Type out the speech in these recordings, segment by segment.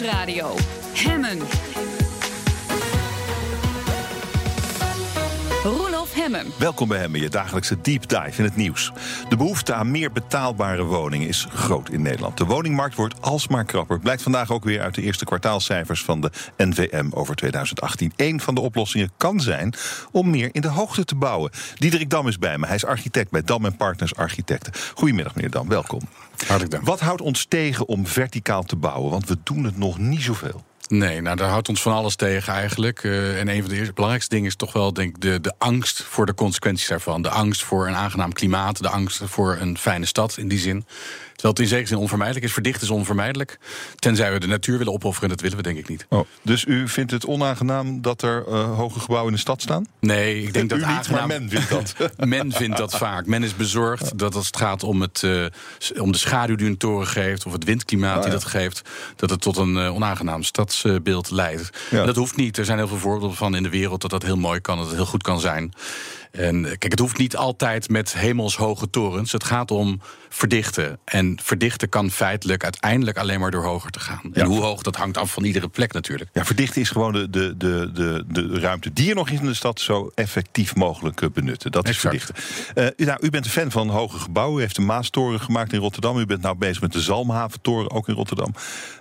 Nieuwsradio. Hemmen. Hemmen. Welkom bij Hemmen, je dagelijkse deep dive in het nieuws. De behoefte aan meer betaalbare woningen is groot in Nederland. De woningmarkt wordt alsmaar krapper. Blijkt vandaag ook weer uit de eerste kwartaalcijfers van de NVM over 2018. Eén van de oplossingen kan zijn om meer in de hoogte te bouwen. Diederik Dam is bij me. Hij is architect bij Dam Partners Architecten. Goedemiddag, meneer Dam. Welkom. Hartelijk dank. Wat houdt ons tegen om verticaal te bouwen? Want we doen het nog niet zoveel. Nee, nou daar houdt ons van alles tegen eigenlijk. Uh, en een van de eerste, belangrijkste dingen is toch wel denk ik, de, de angst voor de consequenties daarvan. De angst voor een aangenaam klimaat, de angst voor een fijne stad in die zin. Terwijl het in zekere zin onvermijdelijk is. Verdicht is onvermijdelijk. Tenzij we de natuur willen opofferen, dat willen we denk ik niet. Oh, dus u vindt het onaangenaam dat er uh, hoge gebouwen in de stad staan? Nee, ik denk dat niet, aangenaam... maar men vindt dat. men vindt dat vaak. Men is bezorgd dat als het gaat om, het, uh, om de schaduw die een toren geeft... of het windklimaat ja. die dat geeft... dat het tot een uh, onaangenaam stadsbeeld leidt. Ja. Dat hoeft niet. Er zijn heel veel voorbeelden van in de wereld... dat dat heel mooi kan, dat het heel goed kan zijn. En kijk, het hoeft niet altijd met hemelshoge torens. Het gaat om verdichten. En verdichten kan feitelijk uiteindelijk alleen maar door hoger te gaan. Ja. En hoe hoog, dat hangt af van iedere plek natuurlijk. Ja, verdichten is gewoon de, de, de, de, de ruimte die je nog in de stad zo effectief mogelijk benutten. Dat is verdichten. Uh, nou, u bent een fan van hoge gebouwen. U heeft de Maastoren gemaakt in Rotterdam. U bent nou bezig met de Zalmhaventoren, ook in Rotterdam.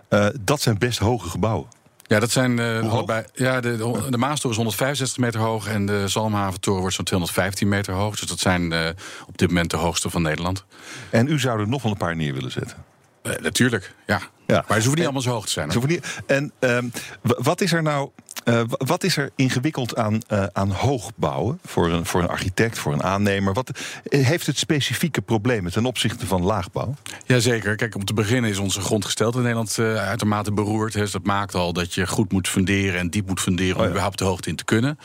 Uh, dat zijn best hoge gebouwen. Ja, dat zijn uh, allebei. Ja, de, de, de Maastoren is 165 meter hoog en de Zalmhaventoren wordt zo'n 215 meter hoog. Dus dat zijn uh, op dit moment de hoogste van Nederland. En u zou er nog wel een paar neer willen zetten? Uh, natuurlijk, ja. ja. Maar ze hoeven niet en, allemaal zo hoog te zijn. Ze niet, en um, wat is er nou uh, wat is er ingewikkeld aan, uh, aan hoogbouwen voor een, voor een architect, voor een aannemer? Wat, heeft het specifieke problemen ten opzichte van laagbouw? Jazeker. Kijk, om te beginnen is onze grondgesteldheid in Nederland uh, uitermate beroerd. Dus dat maakt al dat je goed moet funderen en diep moet funderen om oh ja. überhaupt de hoogte in te kunnen.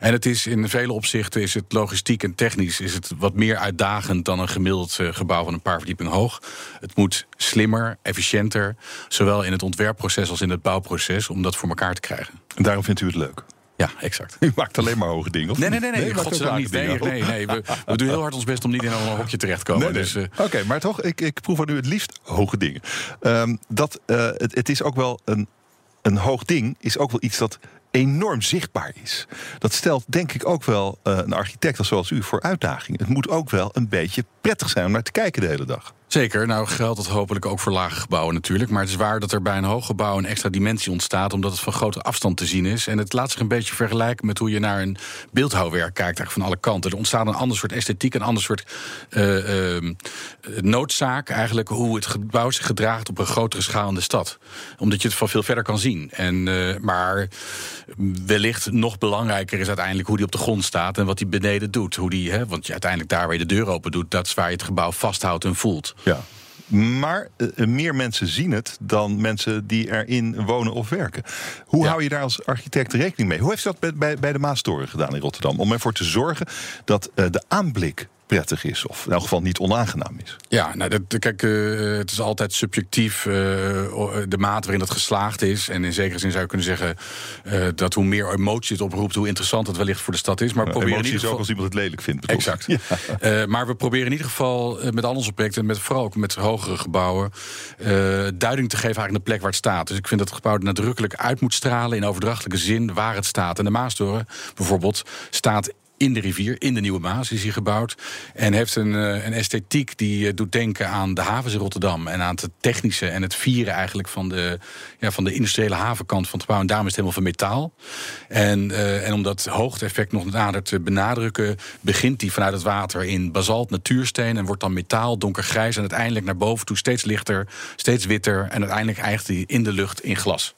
En het is in vele opzichten is het logistiek en technisch is het wat meer uitdagend dan een gemiddeld gebouw van een paar verdiepingen hoog. Het moet slimmer, efficiënter, zowel in het ontwerpproces als in het bouwproces, om dat voor elkaar te krijgen. En daarom vindt u het leuk? Ja, exact. U maakt alleen maar hoge dingen, of Nee, nee, nee. nee, nee godzijdank niet. Nee, nee, nee. We, we, doen heel hard ons best om niet in een hokje terecht te komen. Nee, dus, uh... Oké, okay, maar toch, ik, ik proef van u het liefst hoge dingen. Um, dat, uh, het, het is ook wel een, een hoog ding, is ook wel iets dat enorm zichtbaar is. Dat stelt denk ik ook wel uh, een architect zoals u voor uitdaging. Het moet ook wel een beetje prettig zijn om naar te kijken de hele dag. Zeker, nou geldt dat hopelijk ook voor lage gebouwen natuurlijk. Maar het is waar dat er bij een hoog gebouw een extra dimensie ontstaat... omdat het van grote afstand te zien is. En het laat zich een beetje vergelijken met hoe je naar een beeldhouwwerk kijkt... eigenlijk van alle kanten. Er ontstaat een ander soort esthetiek, een ander soort uh, uh, noodzaak... eigenlijk hoe het gebouw zich gedraagt op een grotere schaal in de stad. Omdat je het van veel verder kan zien. En, uh, maar wellicht nog belangrijker is uiteindelijk hoe die op de grond staat... en wat die beneden doet. Hoe die, hè, want je uiteindelijk daar waar je de deur open doet... dat is waar je het gebouw vasthoudt en voelt. Ja. Maar uh, meer mensen zien het dan mensen die erin wonen of werken. Hoe ja. hou je daar als architect rekening mee? Hoe heeft u dat bij, bij, bij de Maastoren gedaan in Rotterdam? Om ervoor te zorgen dat uh, de aanblik prettig is. Of in elk geval niet onaangenaam is. Ja, nou, dat, kijk, uh, het is altijd subjectief uh, de mate waarin dat geslaagd is. En in zekere zin zou je kunnen zeggen uh, dat hoe meer emotie het oproept, hoe interessant het wellicht voor de stad is. Maar we ja, proberen in ieder geval... ook als iemand het lelijk vindt. Bedoel. Exact. Ja. maar we proberen in ieder geval met al onze projecten, met, vooral ook met hogere gebouwen, duiding te geven aan de plek waar het staat. Dus ik vind dat het gebouw nadrukkelijk uit moet stralen in overdrachtelijke zin waar het staat. En de Maastoren bijvoorbeeld staat in de rivier, in de Nieuwe Maas is hij gebouwd. En heeft een, een esthetiek die doet denken aan de havens in Rotterdam. En aan het technische en het vieren eigenlijk van de, ja, van de industriële havenkant van het gebouw. En daarom is het helemaal van metaal. En, uh, en om dat hoogte-effect nog nader te benadrukken, begint hij vanuit het water in basalt, natuursteen. En wordt dan metaal, donkergrijs. En uiteindelijk naar boven toe steeds lichter, steeds witter. En uiteindelijk eindigt hij in de lucht in glas.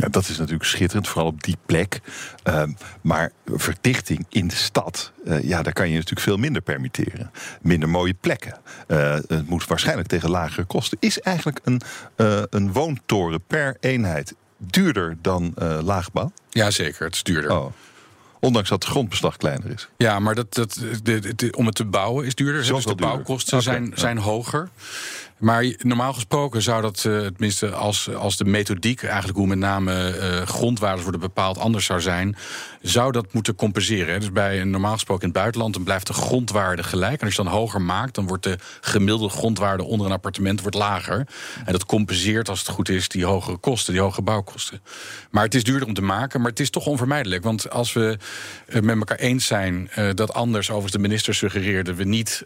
Ja, dat is natuurlijk schitterend, vooral op die plek. Um, maar verdichting in de stad, uh, ja, daar kan je natuurlijk veel minder permitteren. Minder mooie plekken. Uh, het moet waarschijnlijk tegen lagere kosten. Is eigenlijk een, uh, een woontoren per eenheid duurder dan laagbouw? Jazeker, het is duurder. Oh. Ondanks dat het grondbeslag kleiner is. Ja, maar dat, dat, de, de, om het te bouwen is duurder. Dus de bouwkosten zijn, zijn hoger. Maar normaal gesproken zou dat, uh, tenminste als, als de methodiek, eigenlijk hoe met name uh, grondwaardes worden bepaald, anders zou zijn, zou dat moeten compenseren. Dus bij een normaal gesproken in het buitenland, dan blijft de grondwaarde gelijk. En als je dan hoger maakt, dan wordt de gemiddelde grondwaarde onder een appartement wordt lager. En dat compenseert, als het goed is, die hogere kosten, die hoge bouwkosten. Maar het is duurder om te maken, maar het is toch onvermijdelijk. Want als we uh, met elkaar eens zijn dat anders, overigens de minister suggereerde, we niet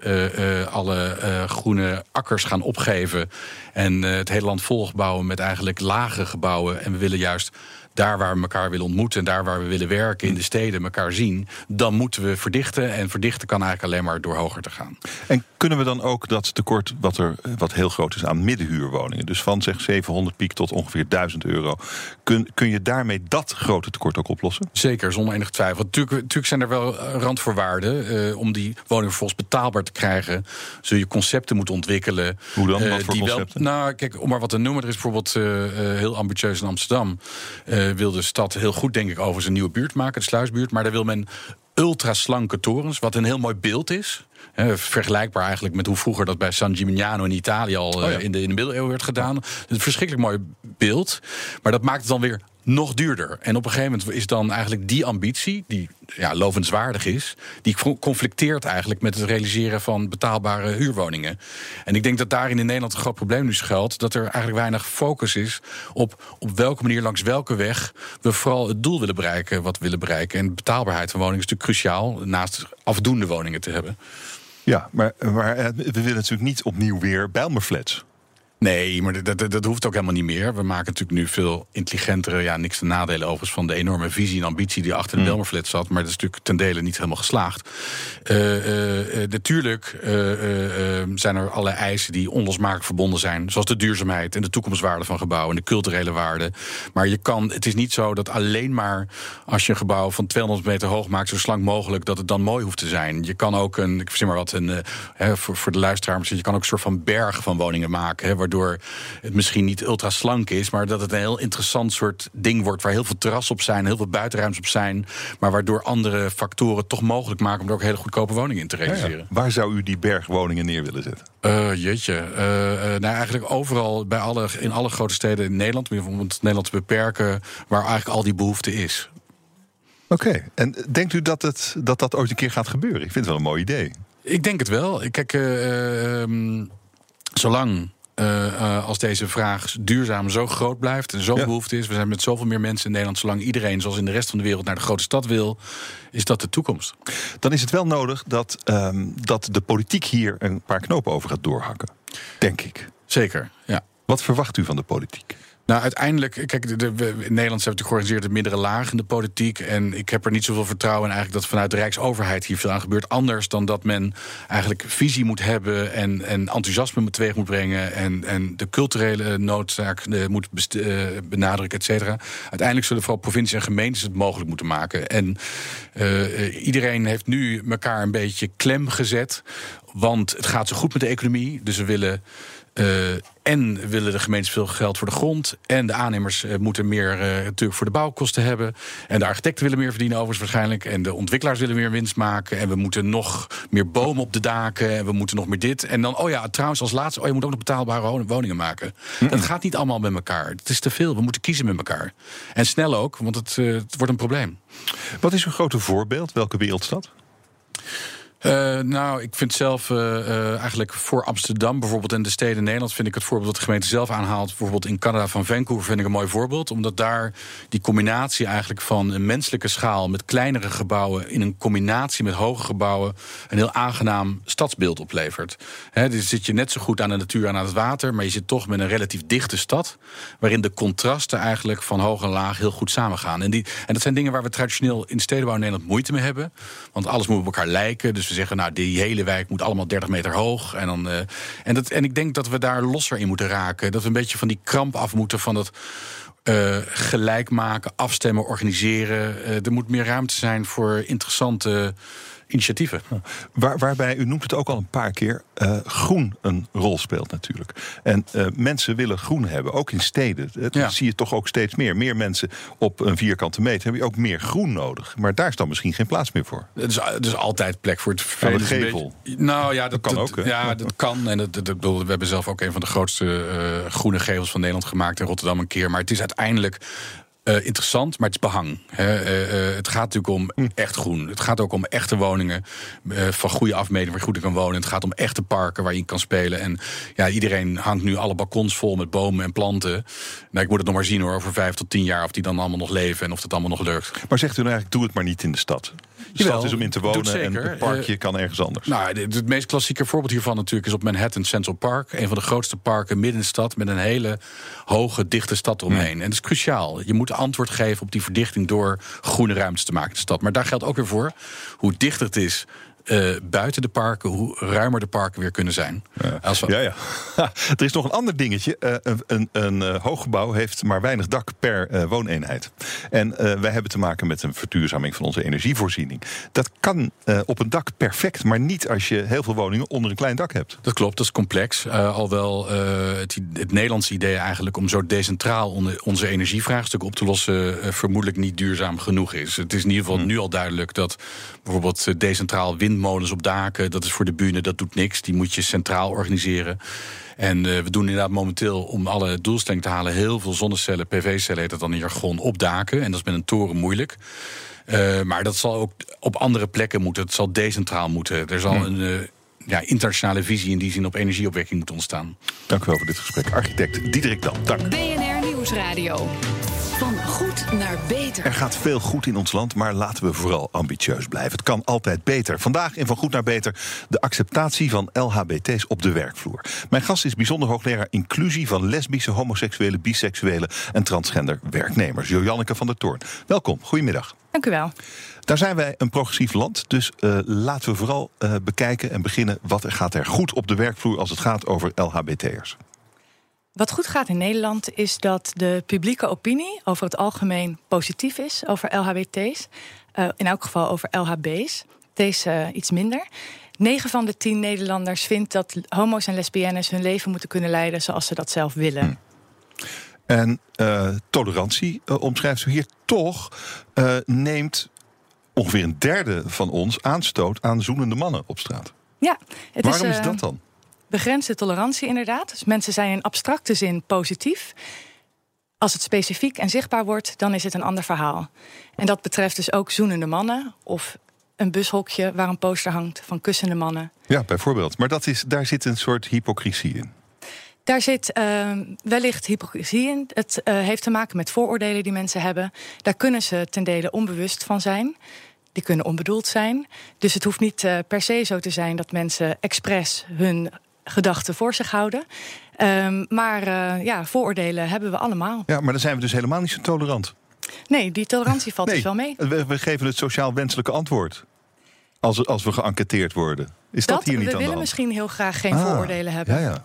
alle groene akkers gaan opgeven geven en eh, het hele land volgebouwen met eigenlijk lage gebouwen. En we willen juist daar waar we elkaar willen ontmoeten en daar waar we willen werken in de steden elkaar zien, dan moeten we verdichten. En verdichten kan eigenlijk alleen maar door hoger te gaan. En kunnen we dan ook dat tekort, wat er wat heel groot is aan middenhuurwoningen, dus van zeg 700 piek tot ongeveer 1000 euro, kun, kun je daarmee dat grote tekort ook oplossen? Zeker, zonder enige twijfel. Natuurlijk, zijn er wel randvoorwaarden. Uh, om die woning vervolgens betaalbaar te krijgen, zul je concepten moeten ontwikkelen. Hoe dan? Wat voor concepten? Wel, nou, kijk, om maar wat te noemen, er is bijvoorbeeld uh, heel ambitieus in Amsterdam. Wil de stad heel goed, denk ik, over zijn nieuwe buurt maken, de sluisbuurt. Maar daar wil men ultraslanke torens, wat een heel mooi beeld is. vergelijkbaar eigenlijk met hoe vroeger dat bij San Gimignano in Italië al oh in, de, in de middeleeuwen werd gedaan. Een verschrikkelijk mooi beeld. Maar dat maakt het dan weer nog duurder. En op een gegeven moment is dan eigenlijk die ambitie, die ja, lovenswaardig is, die conflicteert eigenlijk met het realiseren van betaalbare huurwoningen. En ik denk dat daarin in Nederland een groot probleem nu schuilt, dat er eigenlijk weinig focus is op op welke manier, langs welke weg we vooral het doel willen bereiken wat we willen bereiken. En betaalbaarheid van woningen is natuurlijk cruciaal, naast afdoende woningen te hebben. Ja, maar, maar eh, we willen natuurlijk niet opnieuw weer Bijlmerflats. Nee, maar dat, dat, dat, hoeft ook helemaal niet meer. We maken natuurlijk nu veel intelligentere, ja, niks te nadelen overigens van de enorme visie en ambitie die achter de mm. Belmerflat zat. Maar dat is natuurlijk ten dele niet helemaal geslaagd. Uh, uh, natuurlijk zijn er allerlei eisen die onlosmakelijk verbonden zijn. Zoals de duurzaamheid en de toekomstwaarde van gebouwen en de culturele waarde. Maar je kan, het is niet zo dat alleen maar als je een gebouw van 200 meter hoog maakt, zo slank mogelijk, dat het dan mooi hoeft te zijn. Je kan ook een, ik zeg maar wat, een, voor, voor de luisteraar, je kan ook een soort van berg van woningen maken. Hè, waardoor het misschien niet ultra slank is, maar dat het een heel interessant soort ding wordt waar heel veel terrassen op zijn, heel veel buitenruimtes op zijn, maar waardoor andere factoren toch mogelijk maken om er ook hele goedkope woningen in te realiseren. Waar zou u die bergwoningen neer willen zetten? Uh, jeetje. Uh, uh, nou, eigenlijk overal bij alle, in alle grote steden in Nederland, om het Nederland te beperken, waar eigenlijk al die behoefte is. Oké, en denkt u dat, het, dat dat ooit een keer gaat gebeuren? Ik vind het wel een mooi idee. Ik denk het wel. Kijk, um, zolang uh, als deze vraag duurzaam zo groot blijft en zo behoefte is. We zijn met zoveel meer mensen in Nederland. Zolang iedereen, zoals in de rest van de wereld, naar de grote stad wil, is dat de toekomst. Dan is het wel nodig dat, um, dat de politiek hier een paar knopen over gaat doorhakken. Denk ik. Zeker, ja. Wat verwacht u van de politiek? Nou, uiteindelijk, kijk, de, we, in Nederland hebben we georganiseerd de middelere laag in de politiek. En ik heb er niet zoveel vertrouwen in eigenlijk dat vanuit de Rijksoverheid hier veel aan gebeurt. Anders dan dat men eigenlijk visie moet hebben en, en enthousiasme teweeg moet brengen. En, en de culturele noodzaak uh, moet uh, benadrukken, et cetera. Uiteindelijk zullen vooral provincies en gemeentes het mogelijk moeten maken. En uh, iedereen heeft nu elkaar een beetje klem gezet. Want het gaat zo goed met de economie. Dus we willen uh, en willen de gemeentes veel geld voor de grond. En de aannemers uh, moeten meer uh, natuurlijk voor de bouwkosten hebben. En de architecten willen meer verdienen, overigens waarschijnlijk. En de ontwikkelaars willen meer winst maken. En we moeten nog meer bomen op de daken. En we moeten nog meer dit. En dan, oh ja, trouwens, als laatste, oh, je moet ook nog betaalbare woningen maken. Dat gaat niet allemaal met elkaar. Het is te veel. We moeten kiezen met elkaar. En snel ook, want het, het wordt een probleem. Wat is uw grote voorbeeld? Welke wereldstad? Uh, nou, ik vind zelf uh, uh, eigenlijk voor Amsterdam bijvoorbeeld en de steden in Nederland vind ik het voorbeeld dat de gemeente zelf aanhaalt. Bijvoorbeeld in Canada van Vancouver vind ik een mooi voorbeeld. Omdat daar die combinatie eigenlijk van een menselijke schaal met kleinere gebouwen in een combinatie met hoge gebouwen een heel aangenaam stadsbeeld oplevert. He, dus zit je net zo goed aan de natuur en aan het water, maar je zit toch met een relatief dichte stad. Waarin de contrasten eigenlijk van hoog en laag heel goed samengaan. En, die, en dat zijn dingen waar we traditioneel in stedenbouw in Nederland moeite mee hebben. Want alles moet op elkaar lijken. Dus zeggen, nou, die hele wijk moet allemaal 30 meter hoog. En, dan, uh, en, dat, en ik denk dat we daar losser in moeten raken. Dat we een beetje van die kramp af moeten van dat. Uh, gelijk maken, afstemmen, organiseren. Uh, er moet meer ruimte zijn voor interessante initiatieven. Waar, waarbij, u noemt het ook al een paar keer, uh, groen een rol speelt natuurlijk. En uh, mensen willen groen hebben, ook in steden. Dat ja. zie je toch ook steeds meer. Meer mensen op een vierkante meter heb je ook meer groen nodig. Maar daar is dan misschien geen plaats meer voor. Er is, er is altijd plek voor het vervelende gevel. Beetje, nou ja, dat, dat kan ook. Ja, dat kan. En dat, we hebben zelf ook een van de grootste uh, groene gevels van Nederland gemaakt in Rotterdam een keer. Maar het is uiteindelijk uh, interessant, maar het is behang. He, uh, uh, het gaat natuurlijk om hm. echt groen. Het gaat ook om echte woningen van goede afmeting waar je goed in kan wonen. Het gaat om echte parken waar je kan spelen. En ja, iedereen hangt nu alle balkons vol met bomen en planten. Nou, ik moet het nog maar zien hoor, over vijf tot tien jaar of die dan allemaal nog leven en of dat allemaal nog lukt. Maar zegt u nou eigenlijk, doe het maar niet in de stad? Stad is om in te wonen en het parkje kan ergens anders. Nou, het meest klassieke voorbeeld hiervan natuurlijk is op Manhattan Central Park. Een van de grootste parken midden in de stad met een hele hoge, dichte stad eromheen. En dat is cruciaal. Je moet antwoord geven op die verdichting door groene ruimtes te maken in de stad. Maar daar geldt ook weer voor hoe dichter het is uh, buiten de parken, hoe ruimer de parken weer kunnen zijn. Ja, Als we... ja, ja. er is nog een ander dingetje. Uh, een een, een uh, hooggebouw heeft maar weinig dak per wooneenheid. En wij hebben te maken met een verduurzaming van onze energievoorziening. Dat kan op een dak perfect, maar niet als je heel veel woningen onder een klein dak hebt. Dat klopt, dat is complex. alhoewel het, het Nederlandse idee eigenlijk om zo decentraal onze energievraagstukken op te lossen vermoedelijk niet duurzaam genoeg is. Het is in ieder geval hm. nu al duidelijk dat bijvoorbeeld decentraal wind windmolens op daken, dat is voor de bühne, dat doet niks. Die moet je centraal organiseren. En uh, we doen inderdaad momenteel, om alle doelstelling te halen, heel veel zonnecellen, PV-cellen heet dat dan in jargon, op daken. En dat is met een toren moeilijk. Uh, maar dat zal ook op andere plekken moeten. Het zal decentraal moeten. Er zal hm. een uh, ja, internationale visie in die zin op energieopwekking moeten ontstaan. Dank u wel voor dit gesprek. Architect Diederik Dam, dank. BNR Nieuwsradio. Van goed naar beter. Er gaat veel goed in ons land, maar laten we vooral ambitieus blijven. Het kan altijd beter. Vandaag in Van Goed naar Beter de acceptatie van LHBT's op de werkvloer. Mijn gast is bijzonder hoogleraar inclusie van lesbische, homoseksuele, biseksuele en transgender werknemers. Jojanneke van der Toorn. Welkom, goedemiddag. Dank u wel. Daar zijn wij een progressief land, dus uh, laten we vooral uh, bekijken en beginnen wat er gaat er goed op de werkvloer als het gaat over LHBT'ers. Wat goed gaat in Nederland is dat de publieke opinie over het algemeen positief is over LHBT's. Uh, in elk geval over LHB's. Deze uh, iets minder. 9 van de 10 Nederlanders vindt dat homo's en lesbiennes hun leven moeten kunnen leiden zoals ze dat zelf willen. Hmm. En uh, tolerantie omschrijft u hier toch neemt ongeveer een derde van ons aanstoot aan zoenende mannen op straat. Ja, het Waarom is, is dat dan? Begrensde tolerantie inderdaad. Dus mensen zijn in abstracte zin positief. Als het specifiek en zichtbaar wordt, dan is het een ander verhaal. En dat betreft dus ook zoenende mannen of een bushokje waar een poster hangt van kussende mannen. Ja, bijvoorbeeld. Maar dat is, daar zit een soort hypocrisie in. Daar zit uh, wellicht hypocrisie in. Het uh, heeft te maken met vooroordelen die mensen hebben. Daar kunnen ze ten dele onbewust van zijn. Die kunnen onbedoeld zijn. Dus het hoeft niet uh, per se zo te zijn dat mensen expres hun gedachten voor zich houden. Um, maar uh, ja, vooroordelen hebben we allemaal. Ja, maar dan zijn we dus helemaal niet zo tolerant. Nee, die tolerantie valt nee, dus wel mee. We, we, geven het sociaal wenselijke antwoord. Als, als we geënquêteerd worden. Is dat, dat hier niet We willen misschien heel graag geen ah, vooroordelen hebben. Ja, ja.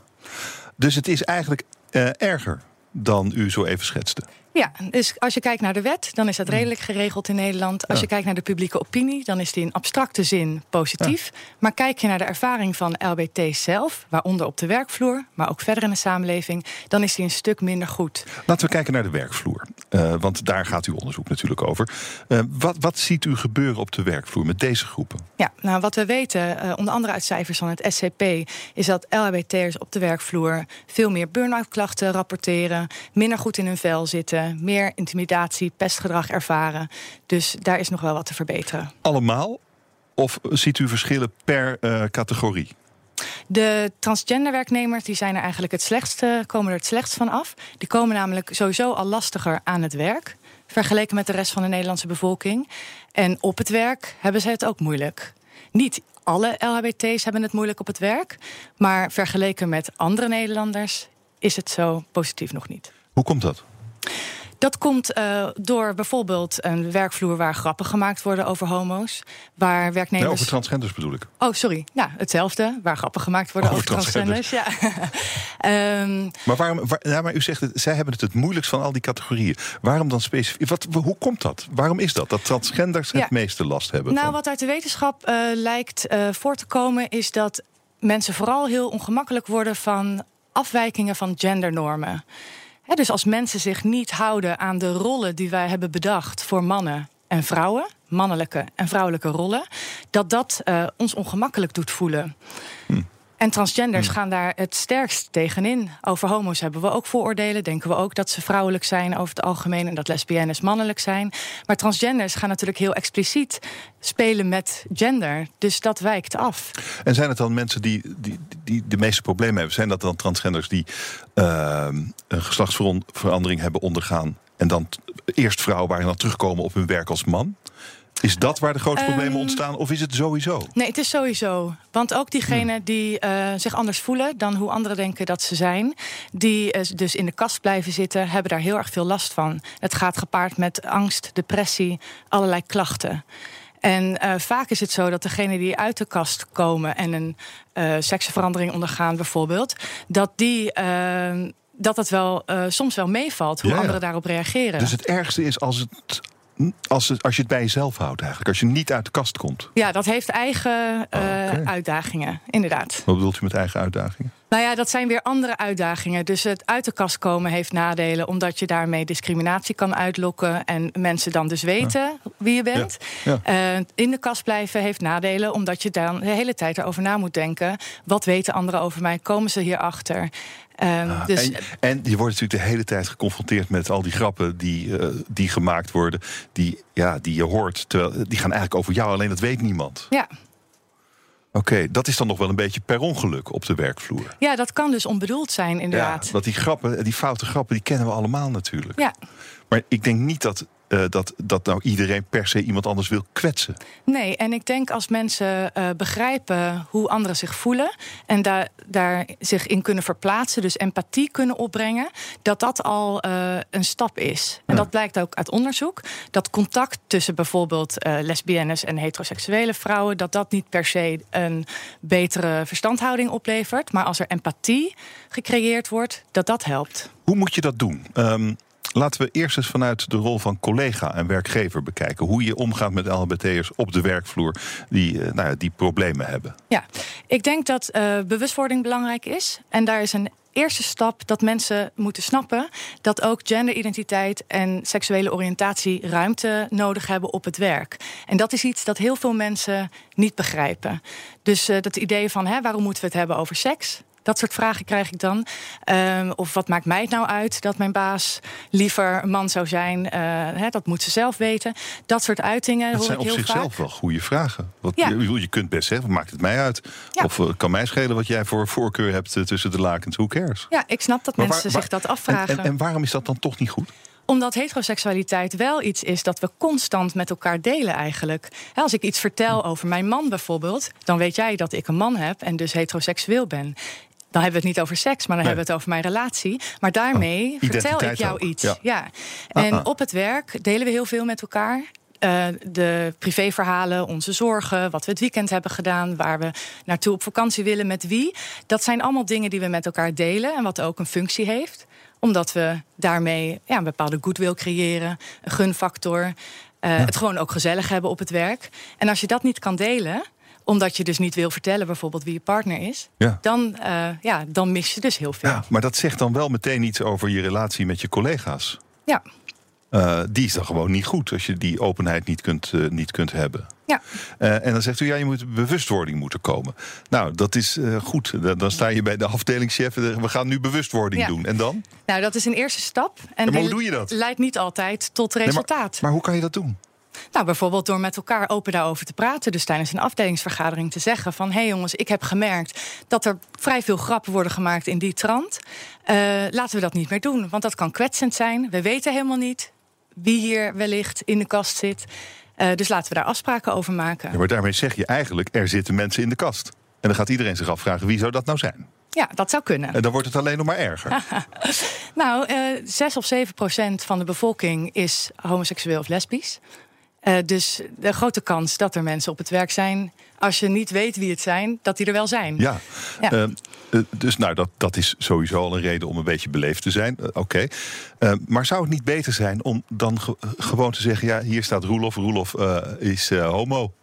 Dus het is eigenlijk uh, erger dan u zo even schetste. Ja, dus als je kijkt naar de wet, dan is dat hmm. redelijk geregeld in Nederland. Als je kijkt naar de publieke opinie, dan is die in abstracte zin positief. Maar kijk je naar de ervaring van LBT zelf, waaronder op de werkvloer, maar ook verder in de samenleving, dan is die een stuk minder goed. Laten we kijken naar de werkvloer. Uh, want daar gaat uw onderzoek natuurlijk over. Uh, wat, wat ziet u gebeuren op de werkvloer met deze groepen? Ja, nou wat we weten, uh, onder andere uit cijfers van het SCP, is dat LHBT'ers op de werkvloer veel meer burn-out klachten rapporteren, minder goed in hun vel zitten meer intimidatie, pestgedrag ervaren. Dus daar is nog wel wat te verbeteren. Allemaal? Of ziet u verschillen per uh, categorie? De transgender werknemers die zijn er eigenlijk het slechtste, komen er het slechtst van af. Die komen namelijk sowieso al lastiger aan het werk. Vergeleken met de rest van de Nederlandse bevolking. En op het werk hebben ze het ook moeilijk. Niet alle LHBT's hebben het moeilijk op het werk. Maar vergeleken met andere Nederlanders is het zo positief nog niet. Hoe komt dat? Dat komt uh, door bijvoorbeeld een werkvloer waar grappen gemaakt worden over homo's. Waar werknemers. Nee, over transgenders bedoel ik. Oh, sorry. Nou, hetzelfde. Waar grappen gemaakt worden over, over transgenders. transgenders. Ja. um, maar waarom. Waar, ja, maar u zegt het, zij hebben het het moeilijkst van al die categorieën. Waarom dan specifiek? Wat, hoe komt dat? Waarom is dat? Dat transgenders het meeste last hebben? Nou, wat uit de wetenschap uh, lijkt uh, voor te komen, is dat mensen vooral heel ongemakkelijk worden van afwijkingen van gendernormen. Dus als mensen zich niet houden aan de rollen die wij hebben bedacht voor mannen en vrouwen, mannelijke en vrouwelijke rollen, dat dat uh, ons ongemakkelijk doet voelen. Hm. En transgenders hmm. gaan daar het sterkst tegenin. Over homo's hebben we ook vooroordelen. Denken we ook dat ze vrouwelijk zijn over het algemeen en dat lesbiennes mannelijk zijn. Maar transgenders gaan natuurlijk heel expliciet spelen met gender. Dus dat wijkt af. En zijn het dan mensen die, die, die de meeste problemen hebben? Zijn dat dan transgenders die uh, een geslachtsverandering hebben ondergaan en dan eerst vrouw waren en dan terugkomen op hun werk als man? Is dat waar de grootste problemen ehm, ontstaan of is het sowieso? Nee, het is sowieso. Want ook diegenen hmm. die uh, zich anders voelen dan hoe anderen denken dat ze zijn, die uh, dus in de kast blijven zitten, hebben daar heel erg veel last van. Het gaat gepaard met angst, depressie, allerlei klachten. En uh, vaak is het zo dat degenen die uit de kast komen en een seksenverandering ondergaan, bijvoorbeeld, dat die. Uh, dat het wel soms wel meevalt hoe anderen daarop reageren. Dus het ergste is als het als, als je het bij jezelf houdt eigenlijk, als je niet uit de kast komt. Ja, dat heeft eigen uh, uitdagingen, inderdaad. Wat bedoelt u met eigen uitdagingen? Nou ja, dat zijn weer andere uitdagingen. Dus het uit de kast komen heeft nadelen, omdat je daarmee discriminatie kan uitlokken en mensen dan dus weten wie je bent. Ja. Ja. Uh, in de kast blijven heeft nadelen, omdat je dan de hele tijd erover na moet denken. Wat weten anderen over mij? Komen ze hierachter? Um, dus... en, en, je wordt natuurlijk de hele tijd geconfronteerd met al die grappen die, uh, die gemaakt worden, die, ja, die je hoort. Terwijl, die gaan eigenlijk over jou, alleen dat weet niemand. Ja. Oké, dat is dan nog wel een beetje per ongeluk op de werkvloer. Ja, dat kan dus onbedoeld zijn, inderdaad. Ja, want die grappen, die foute grappen, die kennen we allemaal natuurlijk. Ja. Maar ik denk niet dat uh, dat, dat nou iedereen per se iemand anders wil kwetsen. Nee, en ik denk als mensen uh, begrijpen hoe anderen zich voelen en daar, daar zich in kunnen verplaatsen, dus empathie kunnen opbrengen, dat dat al uh, een stap is. En dat blijkt ook uit onderzoek. Dat contact tussen bijvoorbeeld lesbiennes en heteroseksuele vrouwen, dat dat niet per se een betere verstandhouding oplevert, maar als er empathie gecreëerd wordt, dat dat helpt. Hoe moet je dat doen? Um, Laten we eerst eens vanuit de rol van collega en werkgever bekijken. Hoe je omgaat met LHBT'ers op de werkvloer die, uh, nou ja, die problemen hebben. Ja, ik denk dat uh, bewustwording belangrijk is. En daar is een eerste stap dat mensen moeten snappen dat ook genderidentiteit en seksuele oriëntatie ruimte nodig hebben op het werk. En dat is iets dat heel veel mensen niet begrijpen. Dus uh, dat idee van hè, waarom moeten we het hebben over seks? Dat soort vragen krijg ik dan. Um, of wat maakt mij het nou uit dat mijn baas liever een man zou zijn? Uh, hè, dat moet ze zelf weten. Dat soort uitingen. Dat zijn op zichzelf wel goede vragen. Wat, ja. je, je, kunt best zeggen, wat maakt het mij uit? Ja. Of uh, kan mij schelen wat jij voor voorkeur hebt uh, tussen de lakens? Who cares? Ja, ik snap dat maar mensen waar, waar, zich dat afvragen. En, en, en waarom is dat dan toch niet goed? Omdat heteroseksualiteit wel iets is dat we constant met elkaar delen eigenlijk. Als ik iets vertel over mijn man bijvoorbeeld, dan weet jij dat ik een man heb en dus heteroseksueel ben. Dan hebben we het niet over seks, maar dan hebben we het over mijn relatie. Maar daarmee oh, vertel ik jou iets. Ja. En ah, ah. op het werk delen we heel veel met elkaar. Uh, de privéverhalen, onze zorgen, wat we het weekend hebben gedaan, waar we naartoe op vakantie willen, met wie. Dat zijn allemaal dingen die we met elkaar delen en wat ook een functie heeft. Omdat we daarmee ja, een bepaalde goodwill creëren, een gunfactor. Uh, Het gewoon ook gezellig hebben op het werk. En als je dat niet kan delen, omdat je dus niet wil vertellen bijvoorbeeld wie je partner is, ja. Dan, uh, ja, dan mis je dus heel veel. Ja, maar dat zegt dan wel meteen iets over je relatie met je collega's. Ja. Uh, die is dan gewoon niet goed als je die openheid niet kunt, uh, niet kunt hebben. Ja. Uh, en dan zegt u, ja, je moet bewustwording moeten komen. Nou, dat is goed. Dan sta je bij de afdelingschef. We gaan nu bewustwording doen. En dan? Nou, dat is een eerste stap. En maar hoe doe je dat? Leidt niet altijd tot resultaat. Nee, maar, maar hoe kan je dat doen? Nou, bijvoorbeeld door met elkaar open daarover te praten. Dus tijdens een afdelingsvergadering te zeggen van... hé hey jongens, ik heb gemerkt dat er vrij veel grappen worden gemaakt in die trant. Uh, laten we dat niet meer doen, want dat kan kwetsend zijn. We weten helemaal niet wie hier wellicht in de kast zit. Uh, dus laten we daar afspraken over maken. Ja, maar daarmee zeg je eigenlijk, er zitten mensen in de kast. En dan gaat iedereen zich afvragen, wie zou dat nou zijn? Ja, dat zou kunnen. En dan wordt het alleen nog maar erger. nou, uh, 6 of 7 procent van de bevolking is homoseksueel of lesbisch. Uh, dus de grote kans dat er mensen op het werk zijn, als je niet weet wie het zijn, dat die er wel zijn. Ja, ja. Uh, dus nou, dat, dat is sowieso al een reden om een beetje beleefd te zijn. Uh, Oké. Okay. maar zou het niet beter zijn om dan ge gewoon te zeggen: ja, hier staat Roelof, Roelof is homo?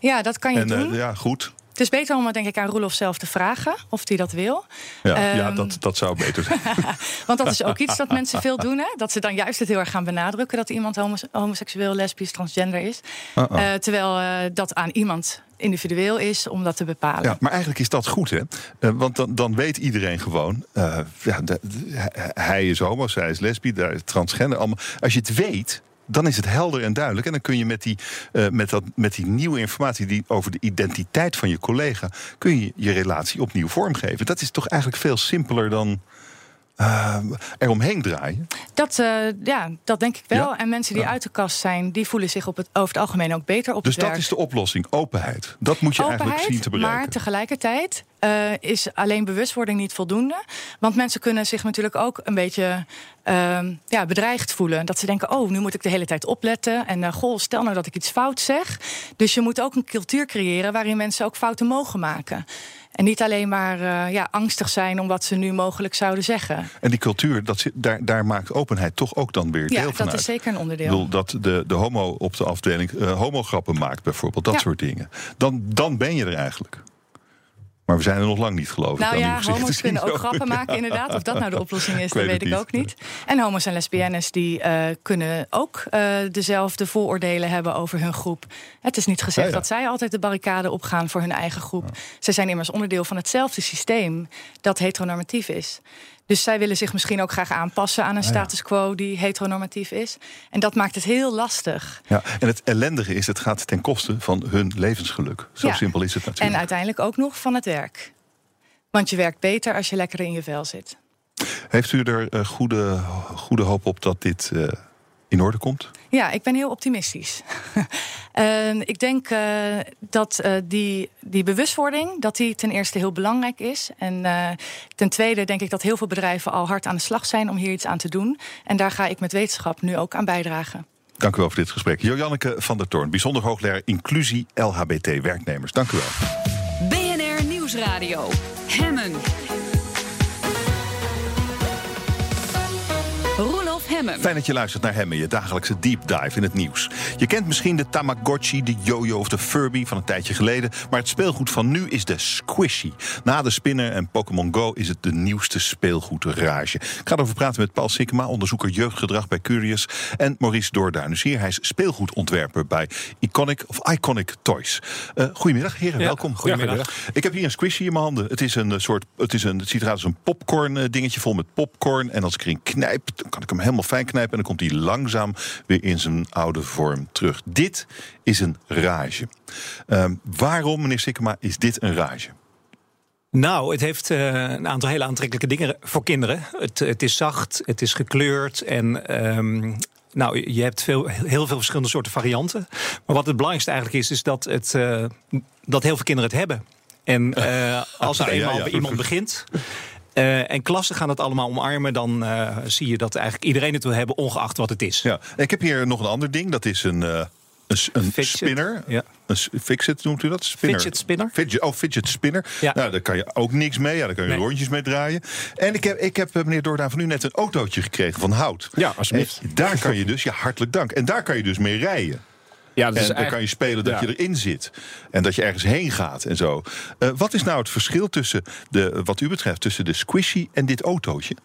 Ja, dat kan je en, doen. ja, goed. Het is beter om het denk ik aan Roelof zelf te vragen of hij dat wil. Ja, um, ja dat, dat zou beter zijn. Want dat is ook iets dat mensen veel doen. Hè? Dat ze dan juist het heel erg gaan benadrukken dat iemand homose homoseksueel, lesbisch, transgender is. Uh -uh. Uh, terwijl uh, dat aan iemand individueel is om dat te bepalen. Ja, maar eigenlijk is dat goed, hè? Uh, want dan, dan weet iedereen gewoon... Uh, ja, de, de, hij is homo, zij is lesbisch, transgender. Allemaal. Als je het weet, dan is het helder en duidelijk. En dan kun je met die, uh, met dat, met die nieuwe informatie die over de identiteit van je collega... kun je je relatie opnieuw vormgeven. Dat is toch eigenlijk veel simpeler dan... Uh, eromheen draaien? Dat, uh, ja, dat denk ik wel. Ja? En mensen die ja. uit de kast zijn, die voelen zich op het, over het algemeen ook beter op dus het werk. Dus dat is de oplossing, openheid. Dat moet je openheid, eigenlijk zien te bereiken. Maar tegelijkertijd uh, is alleen bewustwording niet voldoende. Want mensen kunnen zich natuurlijk ook een beetje uh, ja, bedreigd voelen. Dat ze denken, oh, nu moet ik de hele tijd opletten. En uh, goh, stel nou dat ik iets fout zeg. Dus je moet ook een cultuur creëren waarin mensen ook fouten mogen maken. En niet alleen maar uh, ja, angstig zijn om wat ze nu mogelijk zouden zeggen. En die cultuur, dat, daar, daar maakt openheid toch ook dan weer ja, deel van dat uit. is zeker een onderdeel. Ik bedoel, dat de, de homo op de afdeling uh, homograppen maakt bijvoorbeeld. Dat Ja. soort dingen. Dan, dan ben je er eigenlijk. Maar we zijn er nog lang niet, geloof ik. Nou ja, homo's kunnen ook grappen maken, inderdaad. Of dat nou de oplossing is, dat weet ik ook niet. En homo's en lesbiennes die uh, kunnen ook uh, dezelfde vooroordelen hebben over hun groep. Het is niet gezegd Ja, ja. dat zij altijd de barricade opgaan voor hun eigen groep. Zij zijn immers onderdeel van hetzelfde systeem dat heteronormatief is. Dus zij willen zich misschien ook graag aanpassen aan een ja. status quo die heteronormatief is. En dat maakt het heel lastig. Ja, en het ellendige is, het gaat ten koste van hun levensgeluk. Zo Ja. simpel is het En natuurlijk. uiteindelijk ook nog van het werk. Want je werkt beter als je lekker in je vel zit. Heeft u er uh, goede, goede hoop op dat dit uh, in orde komt? Ja, ik ben heel optimistisch. uh, ik denk uh, dat uh, die, die bewustwording dat die ten eerste heel belangrijk is. En uh, ten tweede denk ik dat heel veel bedrijven al hard aan de slag zijn om hier iets aan te doen. En daar ga ik met wetenschap nu ook aan bijdragen. Dank u wel voor dit gesprek. Jojanneke van der Toorn, bijzonder hoogleraar inclusie LHBT-werknemers. Dank u wel. BNR Nieuwsradio. Hemmen. Hemmen. Fijn dat je luistert naar Hemmen, je dagelijkse deep dive in het nieuws. Je kent misschien de Tamagotchi, de Jojo of de Furby van een tijdje geleden. Maar het speelgoed van nu is de Squishy. Na de Spinner en Pokémon Go is het de nieuwste speelgoedrage. Ik ga erover praten met Paul Sikkema, onderzoeker jeugdgedrag bij Curious. En Maurice Doorduin. Dus hier, hij is speelgoedontwerper bij Iconic of Iconic Toys. Uh, goedemiddag, heren, Ja, welkom. goedemiddag. Ik heb hier een Squishy in mijn handen. Het is een eh, soort, het, is een, het ziet eruit als een popcorn eh, dingetje vol met popcorn. En als ik erin knijp, dan kan ik hem helemaal fijn knijpen. En dan komt hij langzaam weer in zijn oude vorm terug. Dit is een rage. Ehm, waarom, meneer Sikkema, is dit een rage? Nou, het heeft uh, een aantal hele aantrekkelijke dingen voor kinderen. Het, het is zacht, het is gekleurd en. Um, nou, je hebt veel, heel veel verschillende soorten varianten. Maar wat het belangrijkste eigenlijk is, is dat, het, uh, dat heel veel kinderen het hebben. En uh, als het eenmaal bij iemand begint. Uh, en klassen gaan het allemaal omarmen, dan uh, zie je dat eigenlijk iedereen het wil hebben, ongeacht wat het is. Ja, ik heb hier nog een ander ding. Dat is een, uh, een, een spinner. Ja. Een fidget noemt u dat? Spinner. Fidget spinner. Fidget, oh, fidget spinner. Ja. Nou, daar kan je ook niks mee. Ja, daar kan je Nee. rondjes mee draaien. En ik heb, ik heb eh, meneer Doordaan van u net een autootje gekregen van hout. Ja, alsjeblieft. En daar kan je dus, ja, hartelijk dank. En daar kan je dus mee rijden. Ja, En dan eigenlijk- kan je spelen dat ja. je erin zit. En dat je ergens heen gaat en zo. Eh, wat is nou het verschil tussen, de, wat u betreft, tussen de squishy en dit autootje?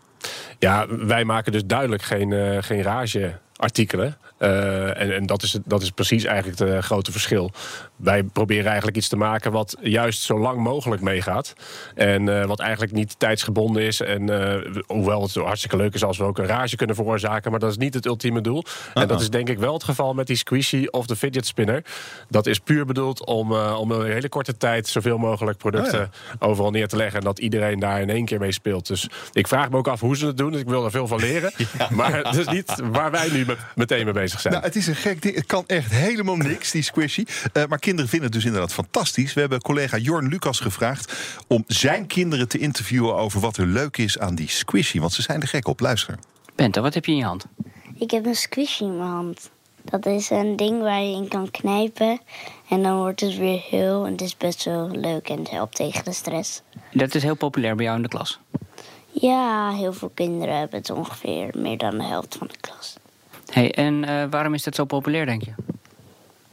Ja, wij maken dus duidelijk geen, eh, geen rage-artikelen. Eh, en en dat, is, het- dat is precies eigenlijk het eh, grote verschil. Wij proberen eigenlijk iets te maken wat juist zo lang mogelijk meegaat. En eh, wat eigenlijk niet tijdsgebonden is. En hoewel het hartstikke leuk is als we ook een rage kunnen veroorzaken. Maar dat is niet het ultieme doel. En dat is denk ik wel het geval met die squishy of de fidget spinner. Dat is puur bedoeld om, om een hele korte tijd zoveel mogelijk producten Oh overal neer te leggen. En dat iedereen daar in één keer mee speelt. Dus ik vraag me ook af hoe ze het doen. Dus ik wil er veel van leren. Maar dat is niet waar wij nu met, meteen mee bezig bezig zijn. Nou, het is een gek ding. Het kan echt helemaal niks, die squishy. Uh, maar kinderen vinden het dus inderdaad fantastisch. We hebben collega Jorn Lucas gevraagd om zijn kinderen te interviewen over wat er leuk is aan die squishy. Want ze zijn er gek op. Luister. Bente, wat heb je in je hand? Ik heb een squishy in mijn hand. Dat is een ding waar je in kan knijpen. En dan wordt het weer heel. En het is best wel leuk en het helpt tegen de stress. Dat is heel populair bij jou in de klas? Ja, heel veel kinderen hebben het ongeveer meer dan de helft van de klas. Hey, en uh, waarom is dat zo populair, denk je?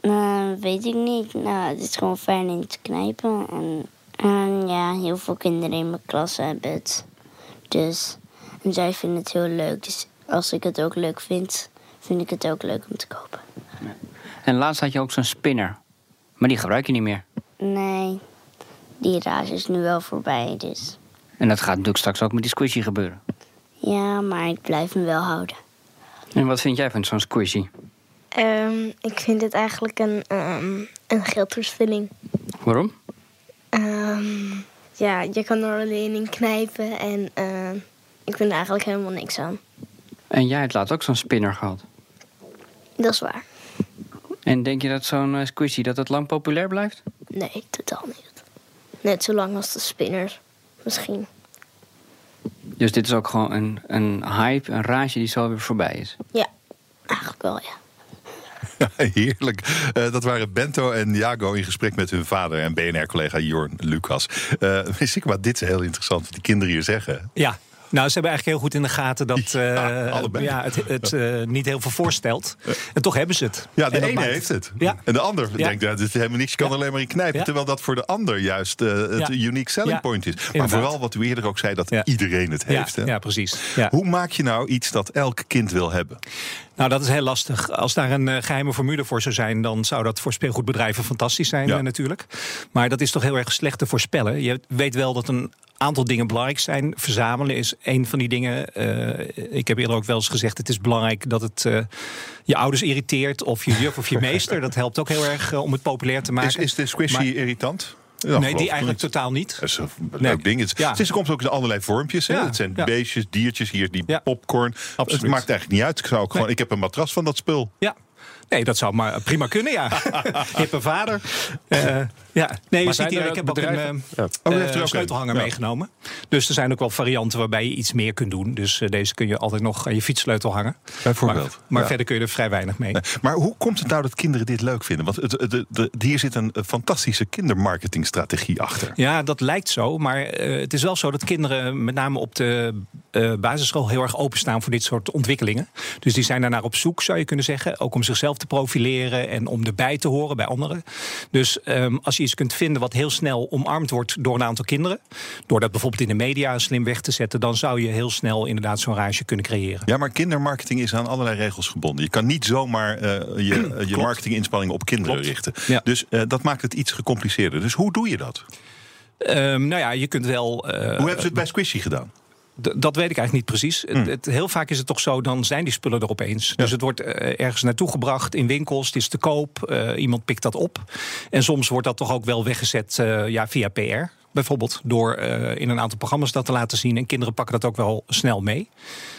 Uh, weet ik niet. Nou, het is gewoon fijn in te knijpen. En, en ja, heel veel kinderen in mijn klas hebben het. Dus en zij vinden het heel leuk. Dus als ik het ook leuk vind, vind ik het ook leuk om te kopen. En laatst had je ook zo'n spinner. Maar die gebruik je niet meer. Nee, die rage is nu wel voorbij, dus... En dat gaat natuurlijk straks ook met die squishy gebeuren. Ja, maar ik blijf hem wel houden. En wat vind jij van zo'n squishy? Um, ik vind het eigenlijk een, um, een geldverspilling. Waarom? Um, ja, je kan er alleen in knijpen en uh, ik vind er eigenlijk helemaal niks aan. En jij hebt laatst ook zo'n spinner gehad. Dat is waar. En denk je dat zo'n uh, squishy dat het lang populair blijft? Nee, totaal niet. Net zo lang als de spinners, misschien. Dus dit is ook gewoon een, een hype, een rage die zo weer voorbij is? Ja, eigenlijk wel, ja. Heerlijk. Uh, dat waren Bento en Jago in gesprek met hun vader en BNR-collega Jorn Lucas. Uh, maar dit is heel interessant wat die kinderen hier zeggen. Ja, nou, ze hebben eigenlijk heel goed in de gaten dat ja, uh, ja, het, het uh, niet heel veel voorstelt. En toch hebben ze het. Ja, de en ene heeft het. Ja. En de ander denkt, ja, dit is helemaal niks, je kan alleen maar in knijpen. Terwijl dat voor de ander juist uh, het unique selling point is. Maar Inderdaad. vooral wat u eerder ook zei, dat iedereen het heeft. Hè? Ja, precies. Hoe maak je nou iets dat elk kind wil hebben? Nou, dat is heel lastig. Als daar een uh, geheime formule voor zou zijn, dan zou dat voor speelgoedbedrijven fantastisch zijn, ja. uh, natuurlijk. Maar dat is toch heel erg slecht te voorspellen. Je weet wel dat een aantal dingen belangrijk zijn. Verzamelen is een van die dingen. Uh, ik heb eerder ook wel eens gezegd: het is belangrijk dat het je ouders irriteert, of je juf of je meester. Dat helpt ook heel erg om het populair te maken. Is, is de squishy maar, irritant? Ja, nee, die eigenlijk niet. totaal niet. Dat is een leuk nee. ding. Het, ja. het komt ook in allerlei vormpjes. Hè? Ja. Het zijn beestjes, diertjes, hier die popcorn. Absoluut. Het maakt eigenlijk niet uit. Ik, zou ook gewoon, ik heb een matras van dat spul. Ja, Nee, dat zou maar prima kunnen, ja. Hippe vader. Uh, ja, nee, je ziet hier, ik heb ook een uh, ja. oh, uh, een sleutelhanger ja. meegenomen. Dus er zijn ook wel varianten waarbij je iets meer kunt doen. Dus uh, deze kun je altijd nog aan je fietssleutel hangen. Bijvoorbeeld. Maar, maar ja. verder kun je er vrij weinig mee. Nee, maar hoe komt het nou dat kinderen dit leuk vinden? Want het, het, het, hier zit een fantastische kindermarketingstrategie achter. Ja, dat lijkt zo. Maar het is wel zo dat kinderen met name op de basisschool heel erg openstaan voor dit soort ontwikkelingen. Dus die zijn daarnaar op zoek, zou je kunnen zeggen. Ook om zichzelf te profileren en om erbij te horen bij anderen. Dus um, als je iets kunt vinden wat heel snel omarmd wordt door een aantal kinderen, door dat bijvoorbeeld in de media slim weg te zetten, dan zou je heel snel inderdaad zo'n rage kunnen creëren. Ja, maar kindermarketing is aan allerlei regels gebonden. Je kan niet zomaar uh, je, je marketinginspanningen op kinderen Klopt. richten. Ja. Dus uh, dat maakt het iets gecompliceerder. Dus hoe doe je dat? Um, nou ja, je kunt wel. Uh, hoe hebben ze het bij Squishy gedaan? Dat weet ik eigenlijk niet precies. Hmm. Het, het, heel vaak is het toch zo, dan zijn die spullen er opeens. Ja. Dus het wordt uh, ergens naartoe gebracht in winkels, het is te koop, uh, iemand pikt dat op. En soms wordt dat toch ook wel weggezet uh, ja, via PR. Bijvoorbeeld door in een aantal programma's dat te laten zien. En kinderen pakken dat ook wel snel mee.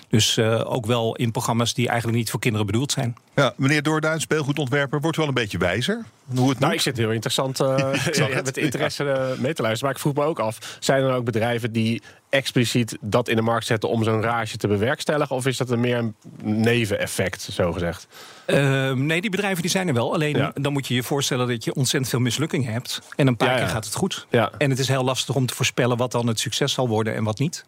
Dus ook wel in programma's die eigenlijk niet voor kinderen bedoeld zijn. Ja, meneer Doorduin, speelgoedontwerper, wordt wel een beetje wijzer. Hoe het nou, ik zit heel interessant uh, met interesse ja. mee te luisteren. Maar ik vroeg me ook af, zijn er ook bedrijven die expliciet dat in de markt zetten om zo'n rage te bewerkstelligen? Of is dat een meer een neveneffect, zo gezegd? Uh, nee, die bedrijven die zijn er wel. Alleen ja. dan moet je je voorstellen dat je ontzettend veel mislukkingen hebt. En een paar ja, keer gaat het goed. En het is heel lastig om te voorspellen wat dan het succes zal worden en wat niet.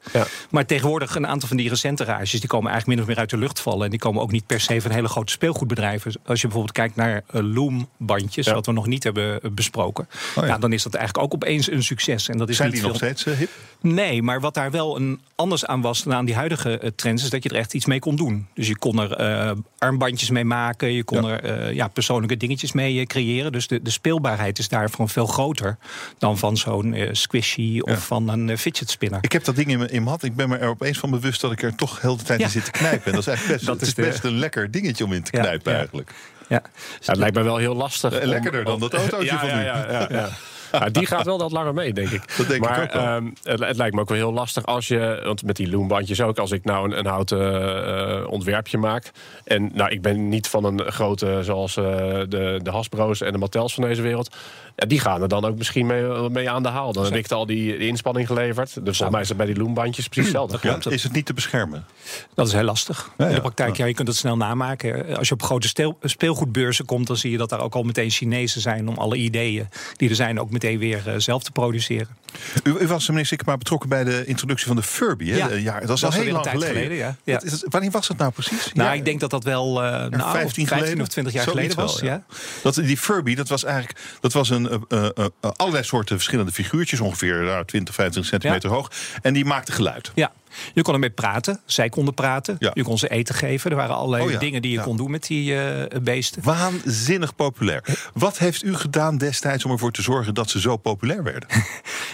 Maar tegenwoordig een aantal van die recente rages... die komen eigenlijk min of meer uit de lucht vallen. En die komen ook niet per se van hele grote speelgoedbedrijven. Als je bijvoorbeeld kijkt naar uh, Loom-bandjes... wat we nog niet hebben besproken... Oh ja. dan is dat eigenlijk ook opeens een succes. En dat is zijn niet die nog steeds uh, hip? Nee, maar wat daar wel een anders aan was dan aan die huidige uh, trends... is dat je er echt iets mee kon doen. Dus je kon er armbandjes mee maken. Je kon ja. er ja, persoonlijke dingetjes mee creëren. Dus de, de speelbaarheid is daarvan veel groter... dan van zo'n squishy of ja. van een fidget spinner. Ik heb dat ding in mijn, in mijn hand. Ik ben me er opeens van bewust dat ik er toch heel de tijd in zit te knijpen. En dat is eigenlijk best, dat is, is best de... een lekker dingetje om in te knijpen eigenlijk. Ja. ja. het lijkt me wel heel lastig. Lekkerder om, dan dat autootje ja, van ja, ja, ja, ja. Ja, die gaat wel wat langer mee, denk ik. Dat denk ik maar ook wel. ehm, het, het lijkt me ook wel heel lastig als je... Want met die loombandjes ook, als ik nou een, een houten eh, ontwerpje maak... en nou, ik ben niet van een grote zoals eh, de, de Hasbro's en de Mattels van deze wereld... Ja, die gaan er dan ook misschien mee, mee aan de haal. Dan heb ik al die, die inspanning geleverd. Dus volgens mij is het bij die loombandjes precies hetzelfde. Ja, is het niet te beschermen? Dat is heel lastig. Ja, In de praktijk, ja, je kunt het snel namaken. Als je op grote speelgoedbeurzen komt, dan zie je dat daar ook al meteen Chinezen zijn om alle ideeën die er zijn ook meteen weer eh, zelf te produceren. U, u was, meneer Sikkema, betrokken bij de introductie van de Furby. Hè? Ja. Ja, dat Dat al heel lang geleden. geleden, ja. Ja. Wat is wanneer was dat nou precies? Nou, Ja, ik denk dat dat wel eh nou, 15, 15 geleden? of 20 jaar geleden was. wel, ja. Dat, die Furby, dat was eigenlijk dat was een, eh, eh, allerlei soorten verschillende figuurtjes, ongeveer nou, 20, 25 centimeter hoog. En die maakten geluid. Ja. Je kon ermee praten, zij konden praten. Ja. Je kon ze eten geven. Er waren allerlei Oh ja, dingen die je ja. kon doen met die eh, beesten. Waanzinnig populair. Wat heeft u gedaan destijds om ervoor te zorgen dat ze zo populair werden?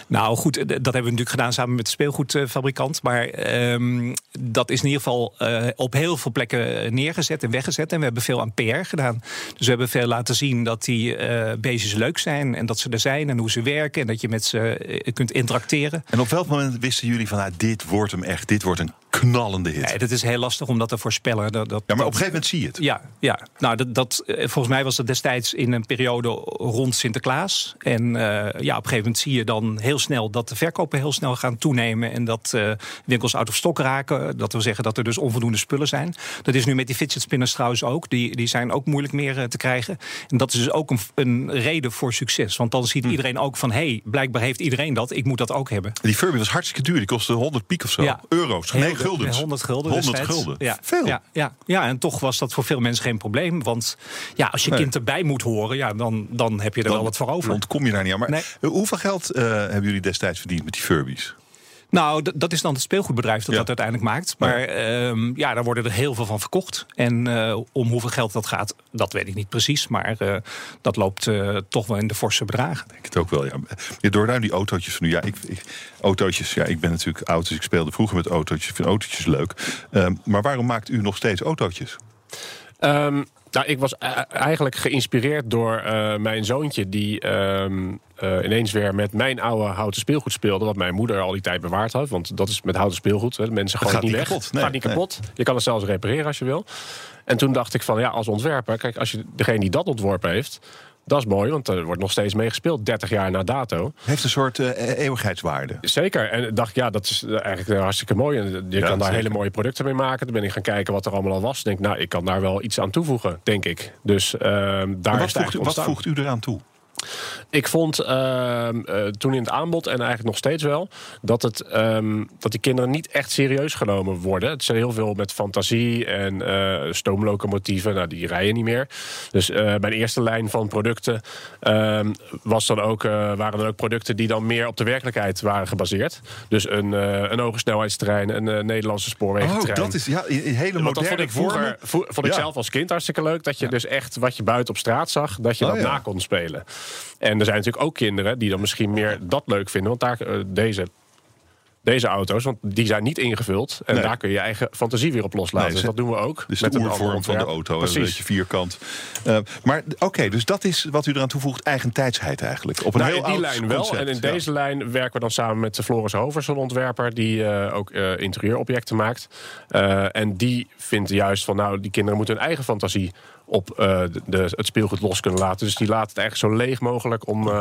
Nou goed, eh, dat hebben we natuurlijk gedaan samen met de speelgoedfabrikant. Maar ehm, dat is in ieder geval eh, op heel veel plekken neergezet en weggezet. En we hebben veel aan PR gedaan. Dus we hebben veel laten zien dat die eh beestjes leuk zijn. En dat ze er zijn en hoe ze werken. En dat je met ze kunt interacteren. En op welk moment wisten jullie van, ah, dit wordt hem echt, dit wordt een knallende hit? Nee, dat is heel lastig om dat te voorspellen. Dat, dat, ja, maar op een gegeven moment zie je het. Ja, ja. nou, dat, dat, eh, volgens mij was dat destijds in een periode rond Sinterklaas. En eh, ja, op een gegeven moment zie je dan heel snel dat de verkopen heel snel gaan toenemen. En dat eh, winkels out of stock raken. Dat wil zeggen dat er dus onvoldoende spullen zijn. Dat is nu met die fidget spinners trouwens ook. Die, die zijn ook moeilijk meer te krijgen. En dat is dus ook een, een reden voor succes. Want dan ziet iedereen ook van... hé, hey, blijkbaar heeft iedereen dat. Ik moet dat ook hebben. Die Furby was hartstikke duur. Die kostte 100 piek of zo. Ja. Euro's. Nee, guldens. 100 gulden 100 destijds. gulden. Ja, Veel. Ja, ja, ja, en toch was dat voor veel mensen geen probleem. Want ja, als je Nee. kind erbij moet horen, ja, dan, dan heb je er Dan wel wat voor over. Ontkom je daar niet aan. Maar Nee. hoeveel geld eh, hebben jullie destijds verdiend met die Furbies? Nou, dat is dan het speelgoedbedrijf dat Ja. dat uiteindelijk maakt. Maar ehm, ja, daar worden er heel veel van verkocht. En eh, om hoeveel geld dat gaat, dat weet ik niet precies. Maar eh, dat loopt eh, toch wel in de forse bedragen. Ik het ook wel, ja. Je die autootjes van nu. Ja, ik, ik, autootjes, ja, ik ben natuurlijk oud, dus ik speelde vroeger met autootjes. Ik vind autootjes leuk. Ehm, maar waarom maakt u nog steeds autootjes? Ehm, nou, ik was eigenlijk geïnspireerd door eh, mijn zoontje... die ehm, eh, ineens weer met mijn oude houten speelgoed speelde... wat mijn moeder al die tijd bewaard had. Want dat is met houten speelgoed. Hè. Mensen gaat het niet niet weg. kapot. Nee, gaat niet nee. kapot. Je kan het zelfs repareren als je wil. En toen dacht ik van, ja, als ontwerper... kijk, als je degene die dat ontworpen heeft... dat is mooi, want er wordt nog steeds mee gespeeld... 30 jaar na dato. Heeft een soort eh, eeuwigheidswaarde. Zeker. En ik dacht, ja, dat is eigenlijk eh, hartstikke mooi. En je Ja, kan daar hele mooie producten mee maken. Toen ben ik gaan kijken wat er allemaal al was. Ik denk, nou, ik kan daar wel iets aan toevoegen, denk ik. Dus ehm, daar is wat, het voegt wat voegt u eraan toe? Ik vond ehm, eh, toen in het aanbod, en eigenlijk nog steeds wel... Dat, het, ehm, dat die kinderen niet echt serieus genomen worden. Het is heel veel met fantasie en eh, stoomlocomotieven. Nou, die rijden niet meer. Dus eh, mijn eerste lijn van producten... ehm, was dan ook, waren dan ook producten die dan meer op de werkelijkheid waren gebaseerd. Dus een, een hoge snelheidstrein, een Nederlandse spoorwegentrein. Oh, dat is ja, in hele Want dat moderne vond ik vroeger vond ik Ja. zelf als kind hartstikke leuk. Dat je dus echt wat je buiten op straat zag, dat je Oh, dat ja. na kon spelen. En er zijn natuurlijk ook kinderen die dan misschien meer dat leuk vinden. Want daar eh, deze, deze auto's, want die zijn niet ingevuld. En Nee. daar kun je je eigen fantasie weer op loslaten. Nee, dus dat doen we ook. Dus met de oervorm van de auto, een beetje vierkant. Eh, maar oké, dus dat is wat u eraan toevoegt, eigentijdsheid eigenlijk. Op een Nou, heel in die lijn wel. En in ja. deze lijn werken we dan samen met de Floris Hovers, een ontwerper die eh, ook interieurobjecten maakt. En die vindt juist van, nou, die kinderen moeten hun eigen fantasie op eh, de, het speelgoed los kunnen laten. Dus die laat het eigenlijk zo leeg mogelijk om. eh,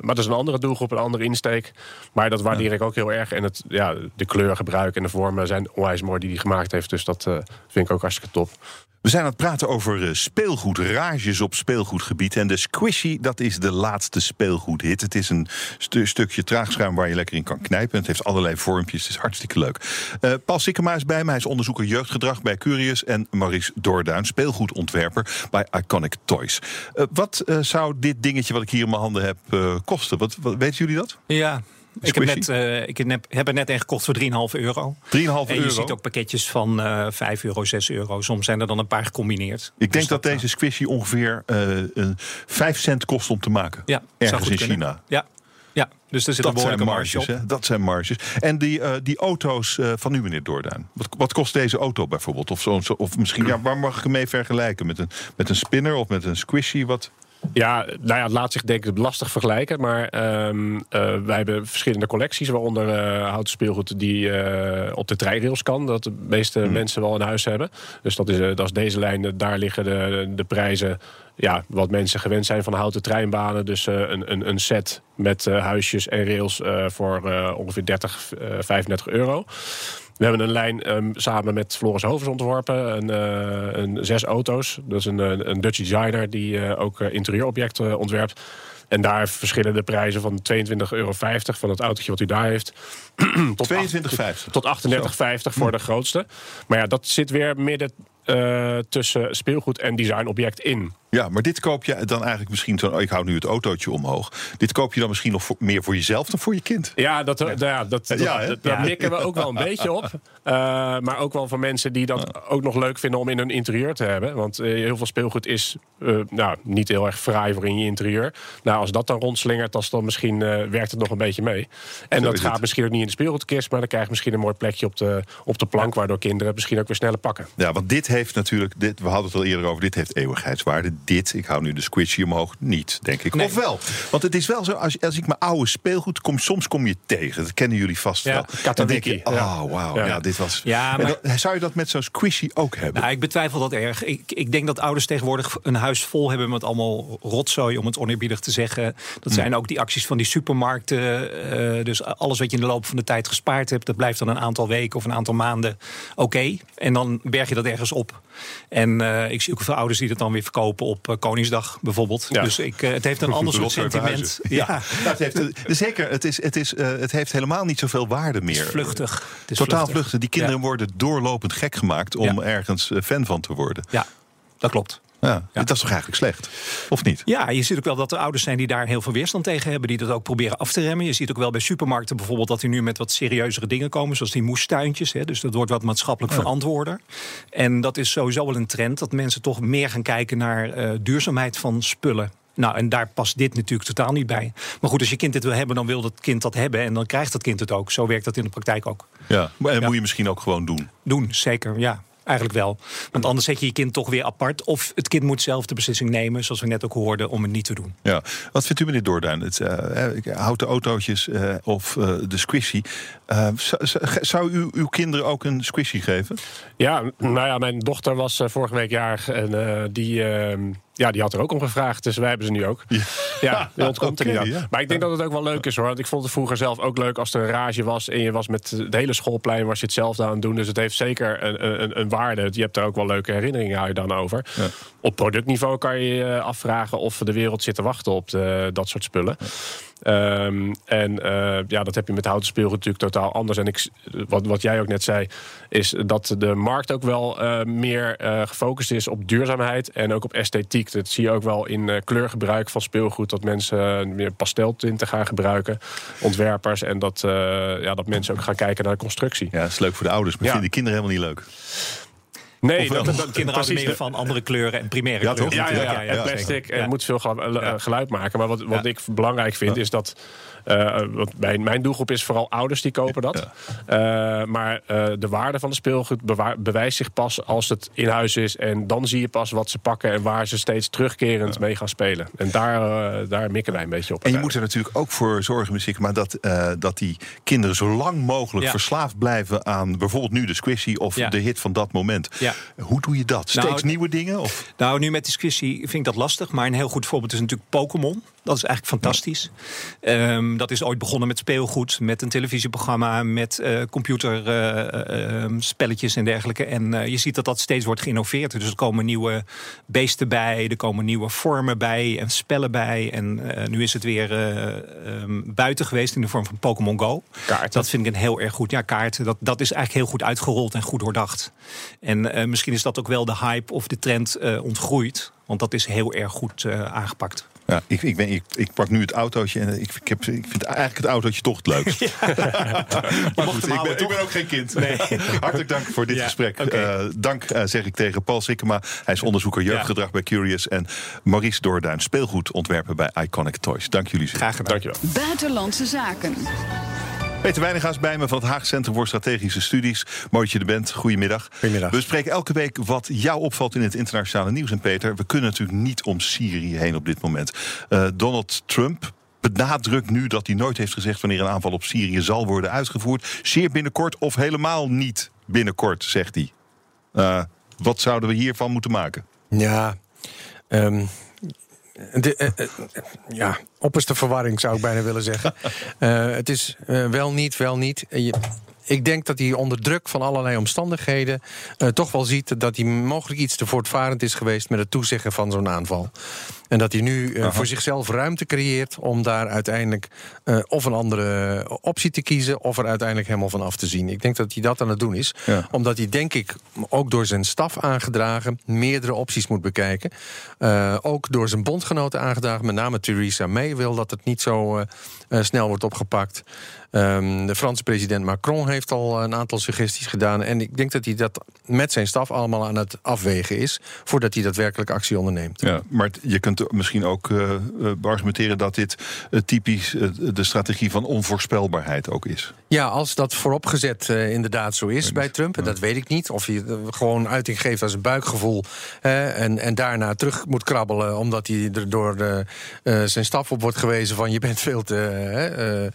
maar dat is een andere doelgroep, een andere insteek. Maar dat waardeer ik ook heel erg. En het, ja, de kleurgebruik en de vormen zijn onwijs mooi die hij gemaakt heeft. Dus dat eh, vind ik ook hartstikke top. We zijn aan het praten over eh, speelgoed, rages op speelgoedgebied. En de Squishy, dat is de laatste speelgoedhit. Het is een stu- stukje traagschuim waar je lekker in kan knijpen. Het heeft allerlei vormpjes, het is hartstikke leuk. Eh, Paul Sikkema is bij mij, hij is onderzoeker jeugdgedrag bij Curious. En Maurice Doorduin, speelgoedontwerper bij Iconic Toys. Eh, wat zou dit dingetje wat ik hier in mijn handen heb kosten? Wat, wat, weten jullie dat? Ja. Ik heb, net, eh, ik heb, er net een gekocht voor 3,5 euro. 3,5 En je euro. ziet ook pakketjes van eh 5 euro, 6 euro. Soms zijn er dan een paar gecombineerd. Ik denk Dus dat, deze Squishy ongeveer eh, een 5 cent kost om te maken. Ja, Ergens in kunnen. China. Ja, ja, dus er zit Dat een zijn marges, hè? Dat zijn marges. En die, eh, die auto's eh, van u, meneer Doorduin. Wat, wat kost deze auto bijvoorbeeld? Of, zo- of misschien, ja, waar mag ik hem mee vergelijken? Met een, met een spinner of met een squishy? Wat? Ja, nou ja, het laat zich denk ik lastig vergelijken. Maar ehm, eh, wij hebben verschillende collecties, waaronder eh, houten speelgoed die eh, op de treinrails kan. Dat de meeste Hmm. mensen wel in huis hebben. Dus dat is, dat is deze lijn. Daar liggen de, de prijzen, ja, wat mensen gewend zijn van houten treinbanen. Dus een, een, een set met huisjes en rails voor ongeveer 30, eh, 35 euro. We hebben een lijn ehm, samen met Floris Hovers ontworpen. Een, eh, een zes auto's. Dat is een, eh, een Dutch designer die eh, ook interieurobjecten ontwerpt. En daar verschillen de prijzen van 22,50 euro van het autootje wat u daar heeft. tot 22,50. Tot 38,50 voor de grootste. Maar ja, dat zit weer midden tussen speelgoed en designobject in. Ja, maar dit koop je dan eigenlijk misschien... Zo, oh, ik hou nu het autootje omhoog. Dit koop je dan misschien nog voor- meer voor jezelf dan voor je kind? Ja, dat, ja. ja, dat, dat, Ja, hè? dat- daar mikken we ook wel een beetje op. Eh, maar ook wel voor mensen die dat ook nog leuk vinden om in hun interieur te hebben. Want eh, heel veel speelgoed is eh, nou, niet heel erg fraai voor in je interieur. Nou, als dat dan rondslingert, dan, is dan misschien eh, werkt het nog een beetje mee. En Zo dat gaat het. misschien ook niet in de speelgoedkist, maar dan krijg je misschien een mooi plekje op de, op de plank, waardoor kinderen het misschien ook weer sneller pakken. Ja, want dit heeft natuurlijk, dit, we hadden het al eerder over, dit heeft eeuwigheidswaarde. Dit, ik hou nu de squishy omhoog, niet, denk ik. Nee. Of wel? Want het is wel zo, als, als ik mijn oude speelgoed kom, soms kom je tegen. Dat kennen jullie vast Ja, wel. Katawiki, Dan denk je, ja. oh wauw, Ja. ja. dit was... Ja, maar- dan- zou je dat met zo'n squishy ook hebben? Nou, ik betwijfel dat erg. Ik, ik denk dat ouders tegenwoordig een huis vol hebben met allemaal rotzooi, om het oneerbiedig te zeggen. Dat zijn ook die acties van die supermarkten. eh, dus alles wat je in de loop van de tijd gespaard hebt, dat blijft dan een aantal weken of een aantal maanden oké. En dan berg je dat ergens op. En eh, ik zie ook veel ouders die dat dan weer verkopen op eh, Koningsdag bijvoorbeeld. Ja. Dus ik, eh, het heeft een ander soort sentiment. Ja, Nou, het heeft, eh, zeker. Het, is, het, is, het heeft helemaal niet zoveel waarde meer. Het is vluchtig. Het is Totaal vluchtig. vluchtig. Die kinderen Ja. worden doorlopend gek gemaakt om Ja. ergens fan van te worden. Ja, dat klopt. Ja, Dat is toch eigenlijk slecht? Of niet? Ja, je ziet ook wel dat er ouders zijn die daar heel veel weerstand tegen hebben. Die dat ook proberen af te remmen. Je ziet ook wel bij supermarkten bijvoorbeeld dat die nu met wat serieuzere dingen komen. Zoals die moestuintjes. Hè, dus dat wordt wat maatschappelijk verantwoorder. En dat is sowieso wel een trend. Dat mensen toch meer gaan kijken naar eh, duurzaamheid van spullen. Nou, en daar past dit natuurlijk totaal niet bij. Maar goed, als je kind dit wil hebben, dan wil dat kind dat hebben. En dan krijgt dat kind het ook. Zo werkt dat in de praktijk ook. Ja. En Ja. moet je misschien ook gewoon doen. Doen, zeker, ja. Eigenlijk wel. Want anders zet je je kind toch weer apart. Of het kind moet zelf de beslissing nemen, zoals we net ook hoorden, om het niet te doen. Ja. Wat vindt u, meneer Doorduin? Het, eh, houten autootjes eh, of de squishy. Eh, zou- u uw kinderen ook een squishy geven? Ja, nou ja, mijn dochter was eh, vorige week jarig en eh, die, ehm, ja, die had er ook om gevraagd. Dus wij hebben ze nu ook. Ja. Ja, die ontkomt er niet aan. ja. Maar ik denk dat het ook wel leuk is hoor. Want ik vond het vroeger zelf ook leuk als er een rage was. En je was met het hele schoolplein was je hetzelfde aan het doen. Dus het heeft zeker een, een, een waarde. Je hebt daar ook wel leuke herinneringen je dan over. Ja. Op productniveau kan je je afvragen of de wereld zit te wachten op de- dat soort spullen. Ehm, en eh, ja, dat heb je met houten speelgoed natuurlijk totaal anders. En ik, wat, wat jij ook net zei, is dat de markt ook wel eh, meer eh, gefocust is op duurzaamheid en ook op esthetiek. Dat zie je ook wel in kleurgebruik van speelgoed. Dat mensen meer pasteltinten gaan gebruiken, ontwerpers. En dat, ja, dat mensen ook gaan kijken naar de constructie. Ja, dat is leuk voor de ouders, maar Ja. vinden die kinderen helemaal niet leuk. Nee, dat- dat- Kinderen houden precies. meer van andere kleuren en primaire Ja, kleuren. Ja, ja, ja, Ja, en ja, plastic. En Ja. moet veel eh, geluid maken. Maar wat, wat Ja. ik belangrijk vind, is dat. Eh, want mijn, mijn doelgroep is vooral ouders die kopen dat. Eh, maar eh, de waarde van de speelgoed bewijst zich pas als het in huis is. En dan zie je pas wat ze pakken en waar ze steeds terugkerend mee gaan spelen. En daar, daar mikken wij een beetje op. En je moet er natuurlijk ook voor zorgen, misschien, maar dat, dat die kinderen zo lang mogelijk Ja. verslaafd blijven aan bijvoorbeeld nu de squishy of Ja. de hit van dat moment. Ja. Hoe doe je dat? Steeds Nou, nieuwe dingen? Of? Nou, nu met die squishy vind ik dat lastig. Maar een heel goed voorbeeld is natuurlijk Pokémon. Dat is eigenlijk fantastisch. Ehm, dat is ooit begonnen met speelgoed, met een televisieprogramma, met eh computerspelletjes en dergelijke. En eh, je ziet dat dat steeds wordt geïnnoveerd. Dus er komen nieuwe beesten bij, er komen nieuwe vormen bij en spellen bij. En eh, nu is het weer eh, ehm, buiten geweest in de vorm van Pokémon Go. Kaarten. Dat vind ik een heel erg goed. Ja, kaarten. Dat, dat is eigenlijk heel goed uitgerold en goed doordacht. En eh, misschien is dat ook wel de hype of de trend eh, ontgroeid. Want dat is heel erg goed eh, aangepakt. Ja, ik, ik, ben, ik, ik pak nu het autootje en ik, ik, heb, ik vind eigenlijk het autootje toch het leukst. maar mocht goed, hem ik, ben, ik ben ook geen kind. Hartelijk dank voor dit Ja, gesprek. Eh, dank eh, zeg ik tegen Paul Sikkema. Hij is onderzoeker jeugdgedrag bij Curious. En Maurice Doorduin, speelgoedontwerper bij Iconic Toys. Dank jullie zeer. Graag gedaan. Dankjewel. Buitenlandse zaken. Peter Wijngaas bij me van het Haag Centrum voor Strategische Studies. Mooi dat je er bent. Goedemiddag. Goedemiddag. We spreken elke week wat jou opvalt in het internationale nieuws. En Peter, we kunnen natuurlijk niet om Syrië heen op dit moment. Uh, Donald Trump benadrukt nu dat hij nooit heeft gezegd wanneer een aanval op Syrië zal worden uitgevoerd. Zeer binnenkort of helemaal niet binnenkort, zegt hij. Uh, wat zouden we hiervan moeten maken? Ja, um, de, uh, uh, ja, opperste verwarring zou ik bijna willen zeggen. Uh, het is wel niet, wel niet. Je, ik denk dat hij onder druk van allerlei omstandigheden uh, toch wel ziet dat hij mogelijk iets te voortvarend is geweest met het toezeggen van zo'n aanval. En dat hij nu uh, voor zichzelf ruimte creëert om daar uiteindelijk uh, of een andere optie te kiezen, of er uiteindelijk helemaal van af te zien. Ik denk dat hij dat aan het doen is. Ja. Omdat hij, denk ik, ook door zijn staf aangedragen, meerdere opties moet bekijken. Ook door zijn bondgenoten aangedragen, met name Theresa May wil dat het niet zo snel wordt opgepakt. Um, de Franse president Macron heeft al een aantal suggesties gedaan. En ik denk dat hij dat met zijn staf allemaal aan het afwegen is. voordat hij daadwerkelijk actie onderneemt. Ja, maar je kunt misschien ook uh, argumenteren dat dit uh, typisch de strategie van onvoorspelbaarheid ook is. Ja, als dat vooropgezet inderdaad zo is bij Trump, en dat weet ik niet. Of hij gewoon uiting geeft als een buikgevoel. en, en daarna terug moet krabbelen omdat hij er door zijn staf op wordt gewezen van je bent veel te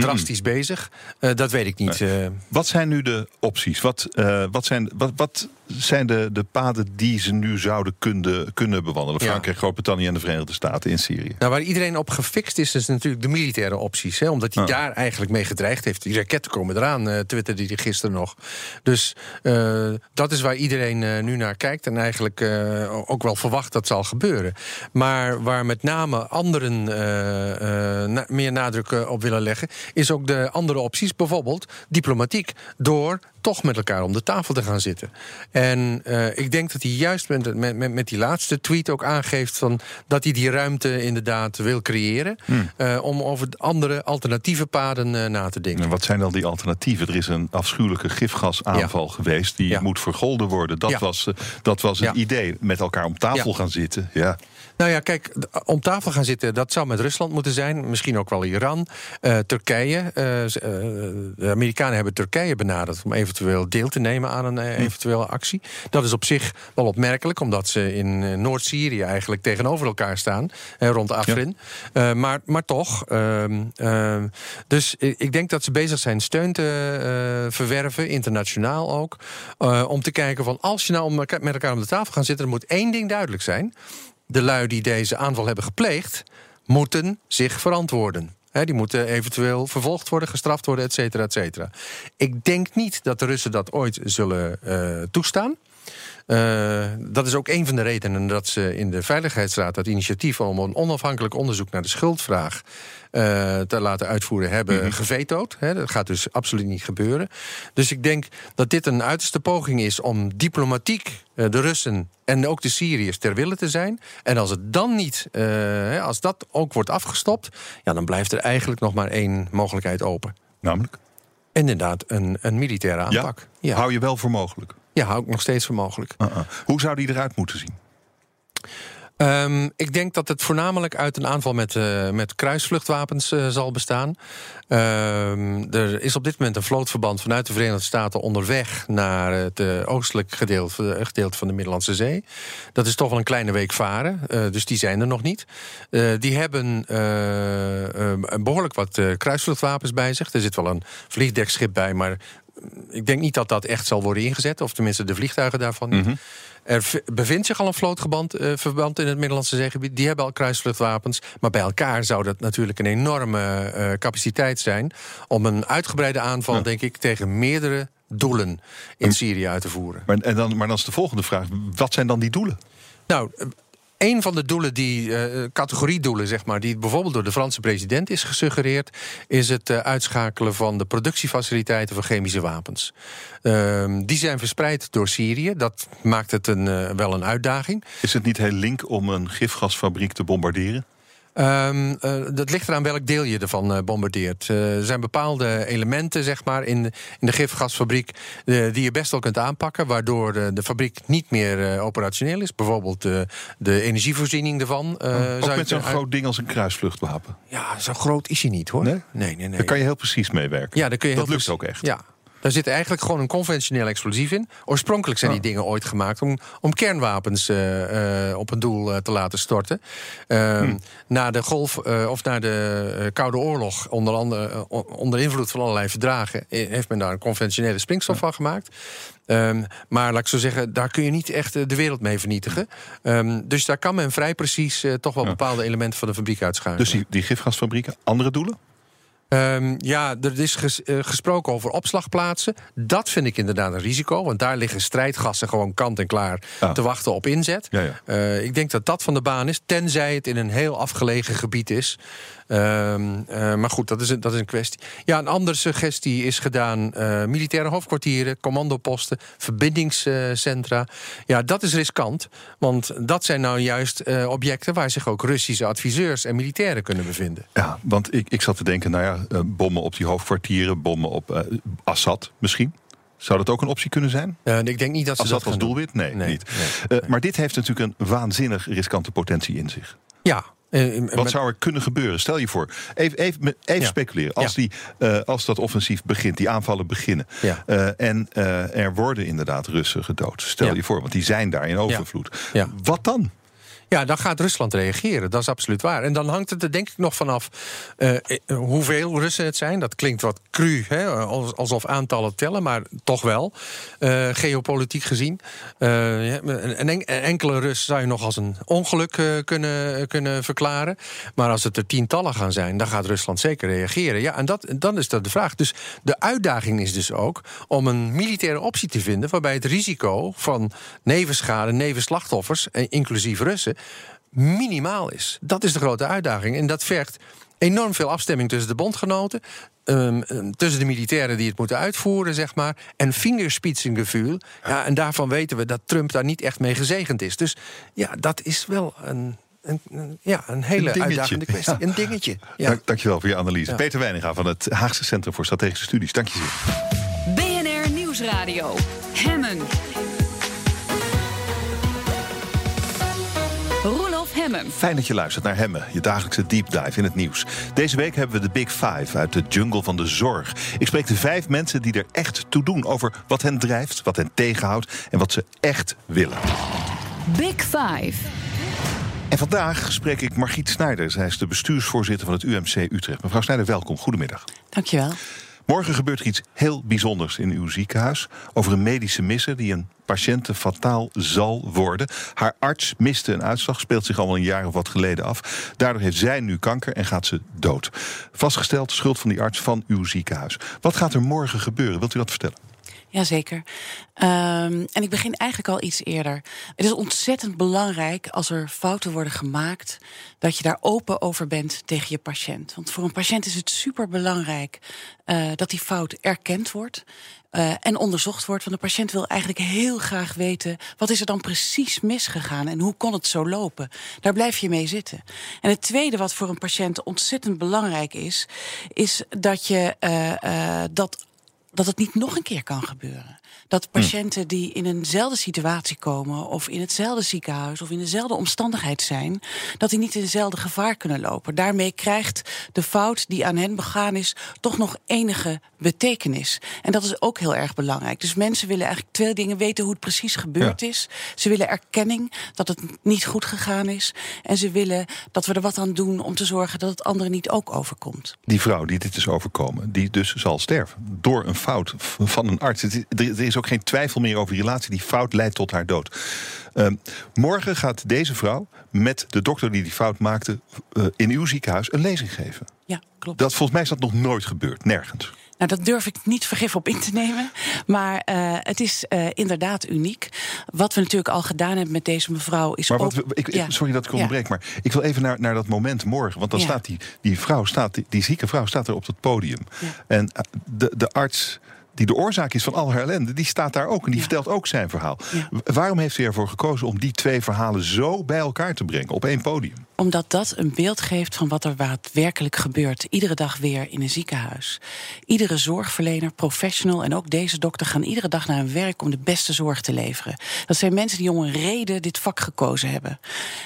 drastisch mm. bezig. Uh, dat weet ik niet. Nee. Uh, wat zijn nu de opties? Wat, wat zijn, wat, wat zijn de, de paden die ze nu zouden kunnen, kunnen bewandelen? Frankrijk, ja. Groot-Brittannië en de Verenigde Staten in Syrië. Nou, waar iedereen op gefixt is, is natuurlijk de militaire opties. Hè, omdat hij ah. daar eigenlijk mee gedreigd heeft. Die raketten komen eraan, uh, twitterde hij gisteren nog. Dus uh, dat is waar iedereen uh, nu naar kijkt. En eigenlijk ook wel verwacht dat zal gebeuren. Maar waar met name anderen na meer nadruk op willen leggen... is ook de andere opties, bijvoorbeeld diplomatiek. Door toch met elkaar om de tafel te gaan zitten. En uh, ik denk dat hij juist met, met, met, die laatste tweet ook aangeeft van dat hij die ruimte inderdaad wil creëren. Hmm. Uh, om over andere alternatieve paden uh, na te denken. En wat zijn dan die alternatieven? Er is een afschuwelijke gifgasaanval ja. geweest. Die ja. moet vergolden worden. Dat ja. was, dat was het idee. Met elkaar om tafel gaan zitten. Ja. Nou ja, kijk, om tafel gaan zitten, dat zou met Rusland moeten zijn. Misschien ook wel Iran. Uh, Turkije. Uh, de Amerikanen hebben Turkije benaderd om eventueel deel te nemen aan een uh, eventuele actie. Dat is op zich wel opmerkelijk, omdat ze in Noord-Syrië eigenlijk tegenover elkaar staan. rond Afrin. Ja. maar, maar toch. Ehm, dus ik denk dat ze bezig zijn steun te verwerven, internationaal ook. om te kijken van als je nou met elkaar om de tafel gaat zitten, dan moet één ding duidelijk zijn de lui die deze aanval hebben gepleegd, moeten zich verantwoorden. Die moeten eventueel vervolgd worden, gestraft worden, et cetera, et cetera. Ik denk niet dat de Russen dat ooit zullen uh, toestaan. Uh, dat is ook een van de redenen dat ze in de Veiligheidsraad dat initiatief om een onafhankelijk onderzoek naar de schuldvraag uh, te laten uitvoeren hebben mm -hmm. gevetood. Dat gaat dus absoluut niet gebeuren. Dus ik denk dat dit een uiterste poging is om diplomatiek uh, de Russen en ook de Syriërs ter wille te zijn. En als het dan niet, uh, als dat ook wordt afgestopt, ja, dan blijft er eigenlijk nog maar één mogelijkheid open. Namelijk? Inderdaad, een, een militaire aanpak. Ja? ja? Hou je wel voor mogelijk? Ja, hou ik nog steeds voor mogelijk. Uh -uh. Hoe zou die eruit moeten zien? Um, ik denk dat het voornamelijk uit een aanval met, uh, met kruisvluchtwapens uh, zal bestaan. Um, er is op dit moment een vlootverband vanuit de Verenigde Staten onderweg naar het uh, oostelijk gedeelte, gedeelte van de Middellandse Zee. Dat is toch wel een kleine week varen, dus die zijn er nog niet. die hebben behoorlijk wat kruisvluchtwapens bij zich. Er zit wel een vliegdekschip bij, maar ik denk niet dat dat echt zal worden ingezet, of tenminste de vliegtuigen daarvan niet. Mm -hmm. Er bevindt zich al een vlootverband uh, verband in het Middellandse zeegebied. Die hebben al kruisvluchtwapens. Maar bij elkaar zou dat natuurlijk een enorme uh, capaciteit zijn... om een uitgebreide aanval, ja. denk ik, tegen meerdere doelen in Syrië uit te voeren. Maar, en dan, maar dan is de volgende vraag, wat zijn dan die doelen? Nou, een van de doelen, die uh, categoriedoelen, zeg maar, die bijvoorbeeld door de Franse president is gesuggereerd, is het uh, uitschakelen van de productiefaciliteiten voor chemische wapens. Uh, die zijn verspreid door Syrië. Dat maakt het een, uh, wel een uitdaging. Is het niet heel link om een gifgasfabriek te bombarderen? Um, dat ligt eraan welk deel je ervan uh, bombardeert. Uh, er zijn bepaalde elementen zeg maar, in, de, in de gifgasfabriek die je best wel kunt aanpakken, waardoor de, de fabriek niet meer operationeel is. Bijvoorbeeld de energievoorziening ervan. Ook met zo'n groot ding als een kruisvluchtwapen? Ja, zo groot is hij niet hoor. Nee? Nee, nee, nee. Daar kan je heel precies mee werken. Ja, daar kun je dat lukt ook echt. Ja, daar zit eigenlijk gewoon een conventioneel explosief in. Oorspronkelijk zijn die dingen ooit gemaakt om, om kernwapens uh, uh, op een doel uh, te laten storten. Hmm. Na de golf of na de Koude Oorlog, onder, andere, onder invloed van allerlei verdragen, heeft men daar een conventionele springstof van gemaakt. Um, maar laat ik zo zeggen, daar kun je niet echt de wereld mee vernietigen. Um, dus daar kan men vrij precies toch wel bepaalde elementen van de fabriek uitschakelen. Dus die, die gifgasfabrieken, andere doelen? Um, ja, er is ges, uh, gesproken over opslagplaatsen. Dat vind ik inderdaad een risico, want daar liggen strijdgassen gewoon kant en klaar ah. te wachten op inzet. Ja, ja. Uh, ik denk dat dat van de baan is, tenzij het in een heel afgelegen gebied is. Um, uh, maar goed, dat is, een, dat is een kwestie. Ja, een andere suggestie is gedaan: militaire hoofdkwartieren, commandoposten, verbindingscentra. ja, dat is riskant, want dat zijn nou juist objecten waar zich ook Russische adviseurs en militairen kunnen bevinden. Ja, want ik, ik zat te denken, nou ja bommen op die hoofdkwartieren, bommen op Assad misschien. Zou dat ook een optie kunnen zijn? Uh, ik denk niet dat ze Assad dat als doelwit? Nee, nee niet. Nee, nee. maar dit heeft natuurlijk een waanzinnig riskante potentie in zich. Ja, Wat zou er kunnen gebeuren? Stel je voor, even, even, even ja. speculeren. Als, ja. die, uh, als dat offensief begint, die aanvallen beginnen. Ja. Uh, en er worden inderdaad Russen gedood. Stel je voor, want die zijn daar in overvloed. Wat dan? Ja, dan gaat Rusland reageren. Dat is absoluut waar. En dan hangt het er denk ik nog vanaf uh, hoeveel Russen het zijn. Dat klinkt wat cru, hè, alsof aantallen tellen, maar toch wel. Uh, geopolitiek gezien. Uh, een, enkele Rus zou je nog als een ongeluk kunnen, kunnen verklaren. Maar als het er tientallen gaan zijn, dan gaat Rusland zeker reageren. Ja, en dat, dan is dat de vraag. Dus de uitdaging is dus ook om een militaire optie te vinden... waarbij het risico van nevenschade, nevenslachtoffers, inclusief Russen minimaal is. Dat is de grote uitdaging. En dat vergt enorm veel afstemming tussen de bondgenoten. Um, tussen de militairen die het moeten uitvoeren, zeg maar. En vingerspitsengevoel. Ja, en daarvan weten we dat Trump daar niet echt mee gezegend is. Dus ja, dat is wel een. Een, ja, een hele een uitdagende kwestie. Ja. Een dingetje. Ja. Dank, dankjewel voor je analyse. Ja. Peter Weininga van het Haagse Centrum voor Strategische Studies. Dank je zeer. BNR Nieuwsradio. Hemmen. Hemmen. Fijn dat je luistert naar Hemmen, je dagelijkse deep dive in het nieuws. Deze week hebben we de Big Five uit de jungle van de zorg. Ik spreek de vijf mensen die er echt toe doen over wat hen drijft, wat hen tegenhoudt en wat ze echt willen. Big Five. En vandaag spreek ik Margriet Snijder. Zij is de bestuursvoorzitter van het UMC Utrecht. Mevrouw Snijder, welkom. Goedemiddag. Dankjewel. Morgen gebeurt er iets heel bijzonders in uw ziekenhuis. Over een medische misser die een patiënte fataal zal worden. Haar arts miste een uitslag, speelt zich al een jaar of wat geleden af. Daardoor heeft zij nu kanker en gaat ze dood. Vastgesteld schuld van die arts van uw ziekenhuis. Wat gaat er morgen gebeuren? Wilt u dat vertellen? Jazeker. Um, en ik begin eigenlijk al iets eerder. Het is ontzettend belangrijk als er fouten worden gemaakt, dat je daar open over bent tegen je patiënt. Want voor een patiënt is het super belangrijk uh, dat die fout erkend wordt. Uh, en onderzocht wordt. Want de patiënt wil eigenlijk heel graag weten... wat is er dan precies misgegaan en hoe kon het zo lopen? Daar blijf je mee zitten. En het tweede wat voor een patiënt ontzettend belangrijk is... is dat, je, uh, uh, dat, dat het niet nog een keer kan gebeuren. Dat hm. patiënten die in eenzelfde situatie komen, of in hetzelfde ziekenhuis, of in dezelfde omstandigheid zijn, dat die niet in dezelfde gevaar kunnen lopen. Daarmee krijgt de fout die aan hen begaan is, toch nog enige betekenis. En dat is ook heel erg belangrijk. Dus mensen willen eigenlijk twee dingen weten hoe het precies gebeurd ja. is. Ze willen erkenning dat het niet goed gegaan is. En ze willen dat we er wat aan doen om te zorgen dat het anderen niet ook overkomt. Die vrouw die dit is overkomen, die dus zal sterven door een fout van een arts. Er is ook geen twijfel meer over die relatie. Die fout leidt tot haar dood. Uh, morgen gaat deze vrouw met de dokter die die fout maakte uh, in uw ziekenhuis een lezing geven. Ja, klopt. Dat volgens mij is dat nog nooit gebeurd, nergens. Nou, dat durf ik niet vergif op in te nemen. Maar uh, het is uh, inderdaad uniek. Wat we natuurlijk al gedaan hebben met deze mevrouw is. Maar wat ik, ja. Sorry dat ik onderbreek, ja. maar ik wil even naar, naar dat moment morgen. Want dan ja. staat die, die vrouw, staat, die, die zieke vrouw, staat er op het podium. En de, de arts die de oorzaak is van al haar ellende, die staat daar ook en die ja. vertelt ook zijn verhaal. Ja. Waarom heeft u ervoor gekozen om die twee verhalen zo bij elkaar te brengen op één podium? Omdat dat een beeld geeft van wat er daadwerkelijk gebeurt. Iedere dag weer in een ziekenhuis. Iedere zorgverlener, professional en ook deze dokter gaan iedere dag naar hun werk om de beste zorg te leveren. Dat zijn mensen die om een reden dit vak gekozen hebben.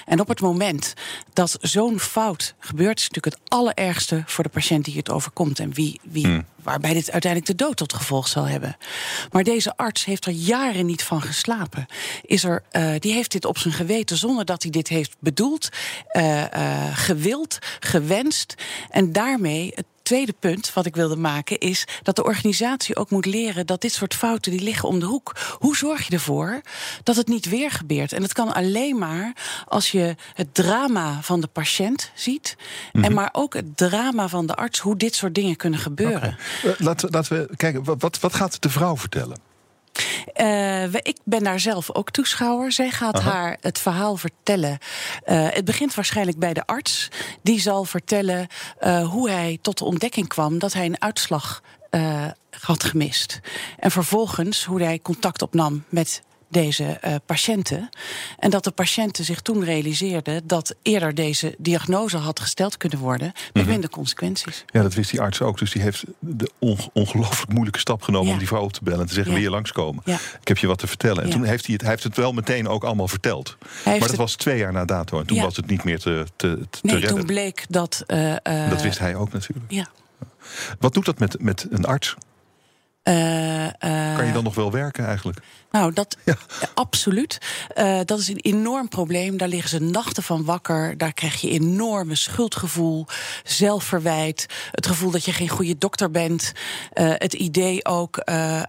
En op het moment dat zo'n fout gebeurt, is natuurlijk het allerergste voor de patiënt die het overkomt en wie, wie, Hmm. waarbij dit uiteindelijk de dood tot gevolg zal hebben. Maar deze arts heeft er jaren niet van geslapen. Is er, eh, die heeft dit op zijn geweten zonder dat hij dit heeft bedoeld, eh, eh, gewild, gewenst. En daarmee. Het tweede punt wat ik wilde maken is dat de organisatie ook moet leren dat dit soort fouten die liggen om de hoek. Hoe zorg je ervoor dat het niet weer gebeurt? En dat kan alleen maar als je het drama van de patiënt ziet en maar ook het drama van de arts hoe dit soort dingen kunnen gebeuren. Eh, laten, we- laten we kijken, wat, wat gaat de vrouw vertellen? Eh, ik ben daar zelf ook toeschouwer. Zij gaat Aha. haar het verhaal vertellen. Eh, het begint waarschijnlijk bij de arts. Die zal vertellen eh, hoe hij tot de ontdekking kwam dat hij een uitslag had gemist. En vervolgens hoe hij contact opnam met deze eh, patiënten. En dat de patiënten zich toen realiseerden dat eerder deze diagnose had gesteld kunnen worden met Mhm. minder consequenties. Ja, dat wist die arts ook. Dus die heeft de onge- ongelooflijk moeilijke stap genomen Ja. om die vrouw op te bellen en te zeggen: Ja. Wil je langskomen? Ja. Ik heb je wat te vertellen. En toen heeft hij het, hij heeft het wel meteen ook allemaal verteld. Maar dat het- was twee jaar na dato. En toen was het niet meer te, te, te Nee, redden. toen bleek dat. eh, eh, dat wist hij ook natuurlijk. Ja. Wat doet dat met, met een arts? Eh, eh, Kan je dan nog wel werken eigenlijk? Nou, dat eh, absoluut. Eh, dat is een enorm probleem. Daar liggen ze nachten van wakker. Daar krijg je enorme schuldgevoel, zelfverwijt, het gevoel dat je geen goede dokter bent. Eh, het idee ook, eh, eh,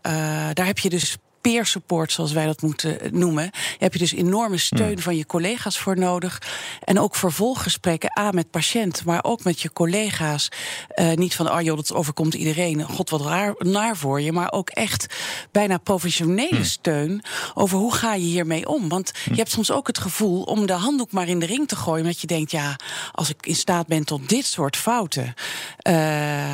daar heb je dus. Peer support, zoals wij dat moeten noemen. Daar heb je dus enorme steun van je collega's voor nodig. En ook vervolggesprekken, A met patiënt, maar ook met je collega's. Eh, niet van, ah joh, dat overkomt iedereen. God, wat raar, naar voor je. Maar ook echt bijna professionele steun over hoe ga je hiermee om. Want je hebt soms ook het gevoel om de handdoek maar in de ring te gooien. Omdat je denkt, ja, als ik in staat ben tot dit soort fouten. eh,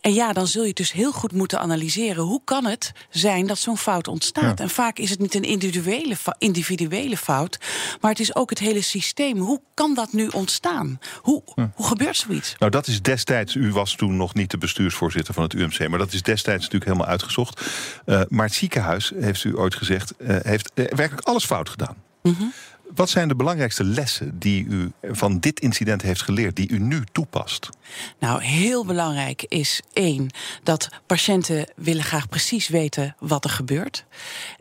en ja, dan zul je dus heel goed moeten analyseren. Hoe kan het zijn dat zo'n fout ontstaat? Ja. En vaak is het niet een individuele, individuele fout, maar het is ook het hele systeem. Hoe kan dat nu ontstaan? Hoe, hoe gebeurt zoiets? Nou, dat is destijds. U was toen nog niet de bestuursvoorzitter van het UMC. Maar dat is destijds natuurlijk helemaal uitgezocht. Eh, maar het ziekenhuis, heeft u ooit gezegd, eh, heeft eh, werkelijk alles fout gedaan. Wat zijn de belangrijkste lessen die u van dit incident heeft geleerd, die u nu toepast? Nou, heel belangrijk is één dat patiënten willen graag precies weten wat er gebeurt.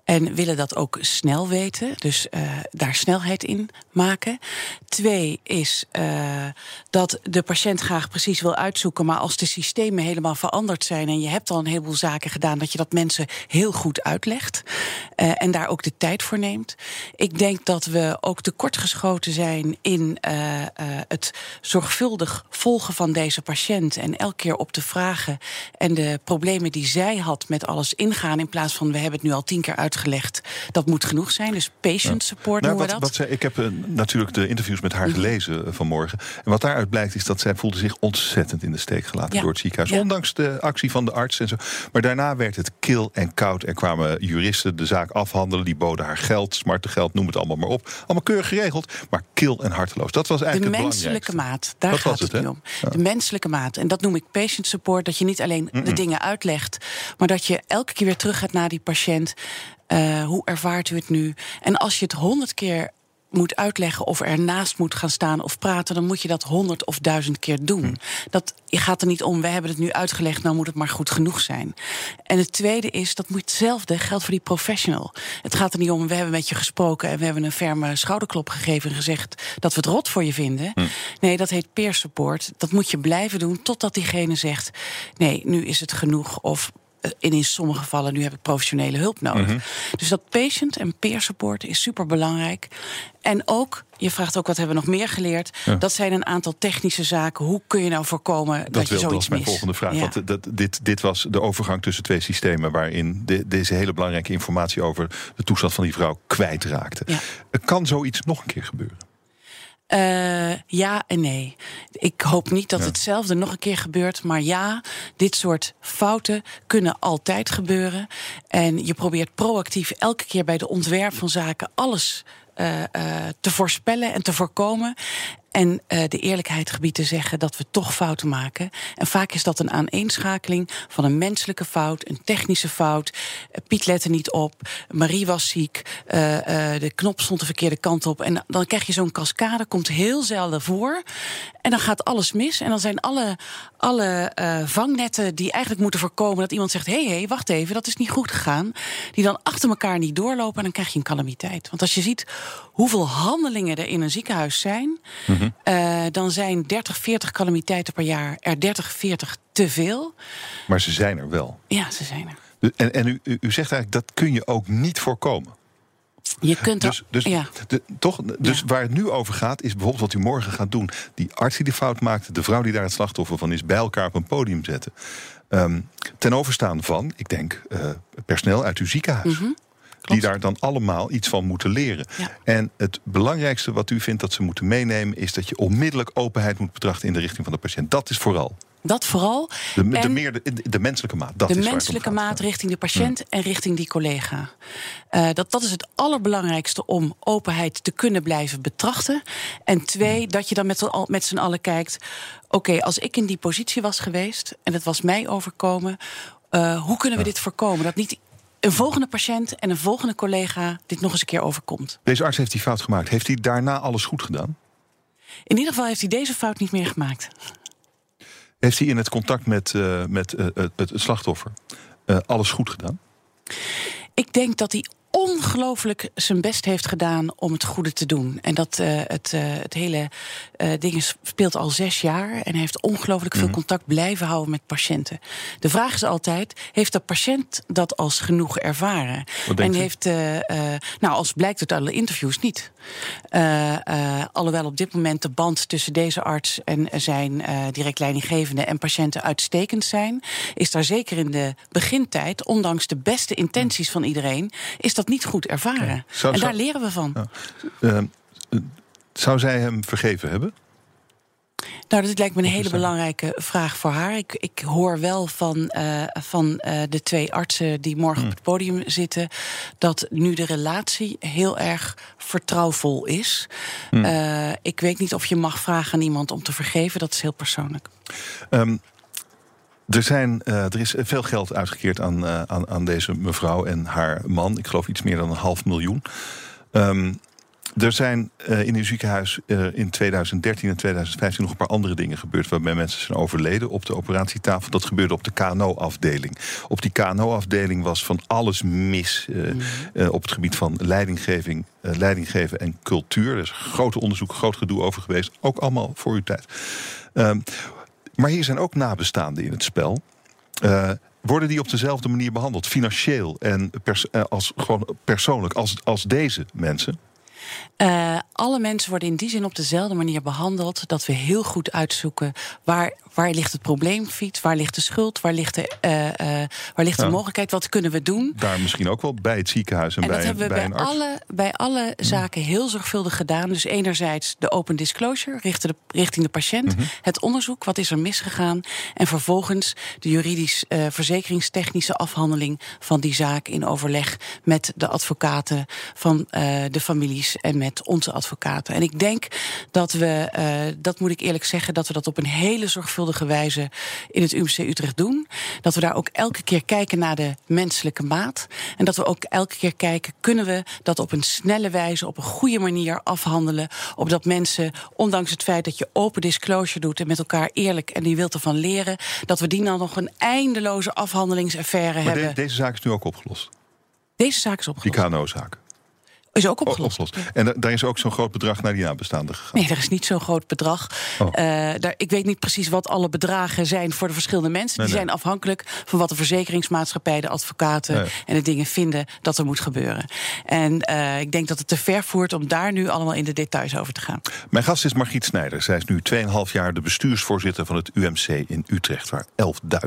En willen dat ook snel weten, dus eh, daar snelheid in maken. Twee is eh, dat de patiënt graag precies wil uitzoeken, maar als de systemen helemaal veranderd zijn en je hebt al een heleboel zaken gedaan, dat je dat mensen heel goed uitlegt eh, en daar ook de tijd voor neemt. Ik denk dat we ook tekortgeschoten zijn in het zorgvuldig volgen van deze patiënt en elke keer op de vragen en de problemen die zij had met alles ingaan, in plaats van we hebben het nu al tien keer uitgelegd, dat moet genoeg zijn. Dus patient support Nou, noemen wat, we dat. wat zij, ik heb eh, natuurlijk de interviews met haar gelezen eh, vanmorgen. En wat daaruit blijkt is dat zij voelde zich ontzettend in de steek gelaten Ja. door het ziekenhuis. Ja. Ondanks de actie van de arts en zo. Maar daarna werd het kil en koud. Er kwamen juristen de zaak afhandelen. Die boden haar geld, smarte geld, noem het allemaal maar op. Allemaal keurig geregeld. Maar kil en harteloos. Dat was De eigenlijk het menselijke maat, daar Dat gaat het, het, nu om. Ja. De menselijke maat. En dat noem ik patient support. Dat je niet alleen de dingen uitlegt, maar dat je elke keer weer terug gaat naar die patiënt. Eh, hoe ervaart u het nu? En als je het honderd keer moet uitleggen of ernaast moet gaan staan of praten, dan moet je dat honderd of duizend keer doen. Hm. Dat gaat er niet om, we hebben het nu uitgelegd, nou moet het maar goed genoeg zijn. En het tweede is, dat moet hetzelfde geldt voor die professional. Het gaat er niet om, we hebben met je gesproken en we hebben een ferme schouderklop gegeven en gezegd dat we het rot voor je vinden. Hm. Nee, dat heet peer support. Dat moet je blijven doen totdat diegene zegt: nee, nu is het genoeg. Of en in sommige gevallen, nu heb ik professionele hulp nodig. Mhm. Dus dat patient en peer support is super belangrijk. En ook, je vraagt ook wat hebben we nog meer geleerd. Ja. Dat zijn een aantal technische zaken. Hoe kun je nou voorkomen dat, Dat, je wil, dat zoiets is mijn mist? volgende vraag. Ja. Want eh, dat, dit, dit was de overgang tussen twee systemen... waarin de- deze hele belangrijke informatie over de toestand van die vrouw kwijtraakte. Ja. Kan zoiets nog een keer gebeuren? Eh, ja en nee. Ik hoop niet dat Ja. hetzelfde nog een keer gebeurt. Maar ja, dit soort fouten kunnen altijd gebeuren. En je probeert proactief elke keer bij de ontwerp van zaken alles eh, eh, te voorspellen en te voorkomen. En uh, de eerlijkheid gebied te zeggen dat we toch fouten maken. En vaak is dat een aaneenschakeling van een menselijke fout, een technische fout. Uh, Piet lette niet op, Marie was ziek, uh, de knop stond de verkeerde kant op. En dan krijg je zo'n cascade, komt heel zelden voor. En dan gaat alles mis. En dan zijn alle, alle vangnetten die eigenlijk moeten voorkomen dat iemand zegt: hé, hey, hey, wacht even, dat is niet goed gegaan. Die dan achter elkaar niet doorlopen en dan krijg je een calamiteit. Want als je ziet hoeveel handelingen er in een ziekenhuis zijn, mm dan zijn 30, 40 calamiteiten per jaar er 30, 40 te veel. Maar ze zijn er wel. Ja, ze zijn er. En, en u, u zegt eigenlijk dat kun je ook niet voorkomen. Je kunt dus, dus, ja. de, toch, dus waar het nu over gaat, is bijvoorbeeld wat u morgen gaat doen. Die arts die de fout maakt, de vrouw die daar het slachtoffer van is, bij elkaar op een podium zetten. Um, ten overstaan van, ik denk, uh, personeel uit uw ziekenhuis. Mm -hmm. Die daar dan allemaal iets van moeten leren. Ja. En het belangrijkste wat u vindt dat ze moeten meenemen, is dat je onmiddellijk openheid moet betrachten in de richting van de patiënt. Dat is vooral. Dat vooral. De, de, meer de, de, menselijke maat. Dat de is menselijke maat richting de patiënt en richting die collega. Uh, dat, dat is het allerbelangrijkste om openheid te kunnen blijven betrachten. En twee, dat je dan met, met z'n allen kijkt. Oké, okay, als ik in die positie was geweest en het was mij overkomen. Uh, hoe kunnen we dit voorkomen? Dat niet een volgende patiënt en een volgende collega dit nog eens een keer overkomt. Deze arts heeft die fout gemaakt. Heeft hij daarna alles goed gedaan? In ieder geval heeft hij deze fout niet meer gemaakt. Heeft hij in het contact met, uh, met uh, het, het, slachtoffer uh, alles goed gedaan? Ik denk dat hij ongelooflijk zijn best heeft gedaan om het goede te doen. En dat uh, het, uh, het hele uh, ding speelt al zes jaar en hij heeft ongelooflijk veel mm -hmm. contact blijven houden met patiënten. De vraag is altijd: heeft de patiënt dat als genoeg ervaren? En heeft, nou, als blijkt uit alle interviews niet. alhoewel op dit moment de band tussen deze arts en zijn direct leidinggevende en patiënten uitstekend zijn, is daar zeker in de begintijd, ondanks de beste intenties van iedereen, is dat niet goed ervaren. Ja. Zou, en daar zou, leren we van. Ja. Uh, zou zij hem vergeven hebben? Nou, dat lijkt me een hele belangrijke vraag voor haar. Ik, ik hoor wel van, uh, van uh, de twee artsen die morgen hmm. op het podium zitten... dat nu de relatie heel erg vertrouwvol is. Hmm. Uh, ik weet niet of je mag vragen aan iemand om te vergeven. Dat is heel persoonlijk. Um, er, zijn, uh, er is veel geld uitgekeerd aan, uh, aan, aan, deze mevrouw en haar man. Ik geloof iets meer dan een half miljoen. Um, er zijn uh, in uw ziekenhuis in 2013 en 2015 nog een paar andere dingen gebeurd... waarbij mensen zijn overleden op de operatietafel. Dat gebeurde op de KNO-afdeling. Op die KNO-afdeling was van alles mis mm. op het gebied van leidinggeving, leidinggeven en cultuur. Er is groot onderzoek, groot gedoe over geweest. Ook allemaal voor uw tijd. Um, maar hier zijn ook nabestaanden in het spel. Uh, worden die op dezelfde manier behandeld, financieel en pers als, gewoon persoonlijk, als, als deze mensen? Uh, alle mensen worden in die zin op dezelfde manier behandeld. Dat we heel goed uitzoeken waar, waar ligt het probleemfiets, waar ligt de schuld, waar ligt de, uh, uh, waar ligt de ja. mogelijkheid, wat kunnen we doen. Daar misschien ook wel bij het ziekenhuis en, en bij, dat hebben we bij, bij alle, bij alle mm. zaken heel zorgvuldig gedaan. Dus enerzijds de open disclosure richting de, richting de patiënt, mm -hmm. het onderzoek, wat is er misgegaan. En vervolgens de juridisch verzekeringstechnische afhandeling van die zaak in overleg met de advocaten van de families en met onze advocaten. En ik denk dat we, dat moet ik eerlijk zeggen, dat we dat op een hele zorgvuldige wijze in het UMC Utrecht doen. Dat we daar ook elke keer kijken naar de menselijke maat. En dat we ook elke keer kijken, kunnen we dat op een snelle wijze, op een goede manier afhandelen. Opdat mensen, ondanks het feit dat je open disclosure doet en met elkaar eerlijk en die wilt ervan leren, dat we die dan nog een eindeloze afhandelingsaffaire maar hebben. De, deze zaak is nu ook opgelost. Deze zaak is opgelost. Die KNO-zaak. Is ook opgelost. opgelost. En daar is ook zo'n groot bedrag naar die nabestaanden gegaan? Nee, er is niet zo'n groot bedrag. Oh. Uh, daar, ik weet niet precies wat alle bedragen zijn voor de verschillende mensen. Nee, die nee. zijn afhankelijk van wat de verzekeringsmaatschappij, de advocaten nee. en de dingen vinden dat er moet gebeuren. En uh, ik denk dat het te ver voert om daar nu allemaal in de details over te gaan. Mijn gast is Margriet Snijder. Zij is nu 2,5 jaar de bestuursvoorzitter van het UMC in Utrecht, waar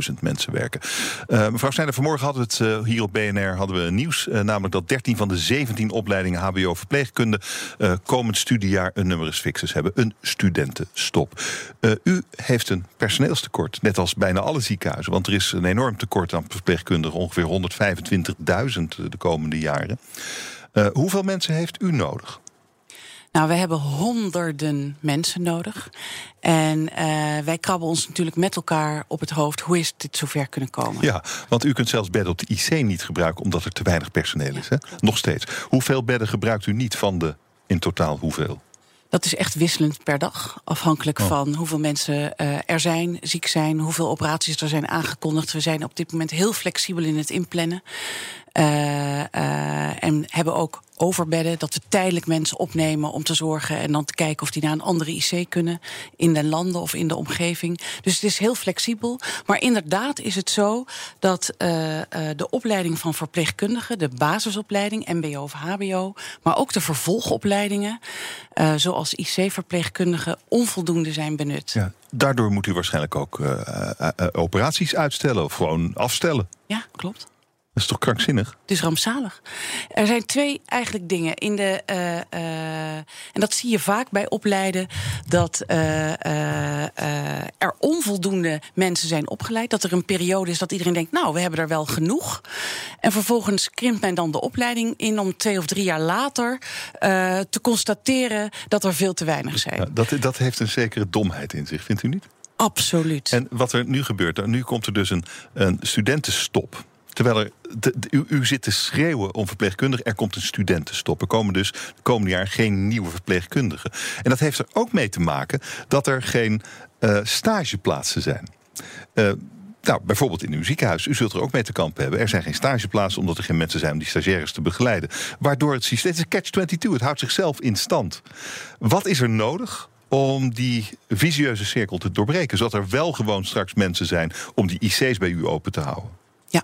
11.000 mensen werken. Uh, mevrouw Snijder, vanmorgen hadden we het hier op BNR hadden we nieuws, namelijk dat 13 van de 17 opleidingen HBO verpleegkunde uh, komend studiejaar een numerus fixus hebben. Een studentenstop. Uh, u heeft een personeelstekort, net als bijna alle ziekenhuizen. Want er is een enorm tekort aan verpleegkundigen. Ongeveer 125.000 de komende jaren. Hoeveel mensen heeft u nodig? Nou, we hebben honderden mensen nodig. En uh, wij krabben ons natuurlijk met elkaar op het hoofd. Hoe is dit zover kunnen komen? Ja, want u kunt zelfs bedden op de IC niet gebruiken... omdat er te weinig personeel is, hè? Nog steeds. Hoeveel bedden gebruikt u niet van de in totaal hoeveel? Dat is echt wisselend per dag. Afhankelijk oh. van hoeveel mensen uh, er zijn, ziek zijn, hoeveel operaties er zijn aangekondigd. We zijn op dit moment heel flexibel in het inplannen. Uh, uh, en hebben ook overbedden, dat we tijdelijk mensen opnemen om te zorgen en dan te kijken of die naar een andere IC kunnen in de landen of in de omgeving. Dus het is heel flexibel. Maar inderdaad is het zo dat uh, uh, de opleiding van verpleegkundigen, de basisopleiding, MBO of HBO, maar ook de vervolgopleidingen, uh, zoals IC-verpleegkundigen, onvoldoende zijn benut. Ja, daardoor moet u waarschijnlijk ook operaties uitstellen of gewoon afstellen. Ja, klopt. Dat is toch krankzinnig? Het is rampzalig. Er zijn twee eigenlijk dingen in de. Uh, uh, en dat zie je vaak bij opleiden. Dat uh, er onvoldoende mensen zijn opgeleid. Dat er een periode is dat iedereen denkt: Nou, we hebben er wel genoeg. En vervolgens krimpt men dan de opleiding in om twee of drie jaar later te constateren dat er veel te weinig zijn. Dat, dat heeft een zekere domheid in zich, vindt u niet? Absoluut. En wat er nu gebeurt, nu komt er dus een, een studentenstop. Terwijl er, u, u, zit te schreeuwen om verpleegkundigen. Er komt een studentenstop. Er komen dus de komende jaar geen nieuwe verpleegkundigen. En dat heeft er ook mee te maken dat er geen uh, stageplaatsen zijn. Uh, nou, bijvoorbeeld in uw ziekenhuis. U zult er ook mee te kampen hebben. Er zijn geen stageplaatsen omdat er geen mensen zijn om die stagiaires te begeleiden. Waardoor het systeem. Het is een catch-22. Het houdt zichzelf in stand. Wat is er nodig om die visieuze cirkel te doorbreken? Zodat er wel gewoon straks mensen zijn om die IC's bij u open te houden. Ja,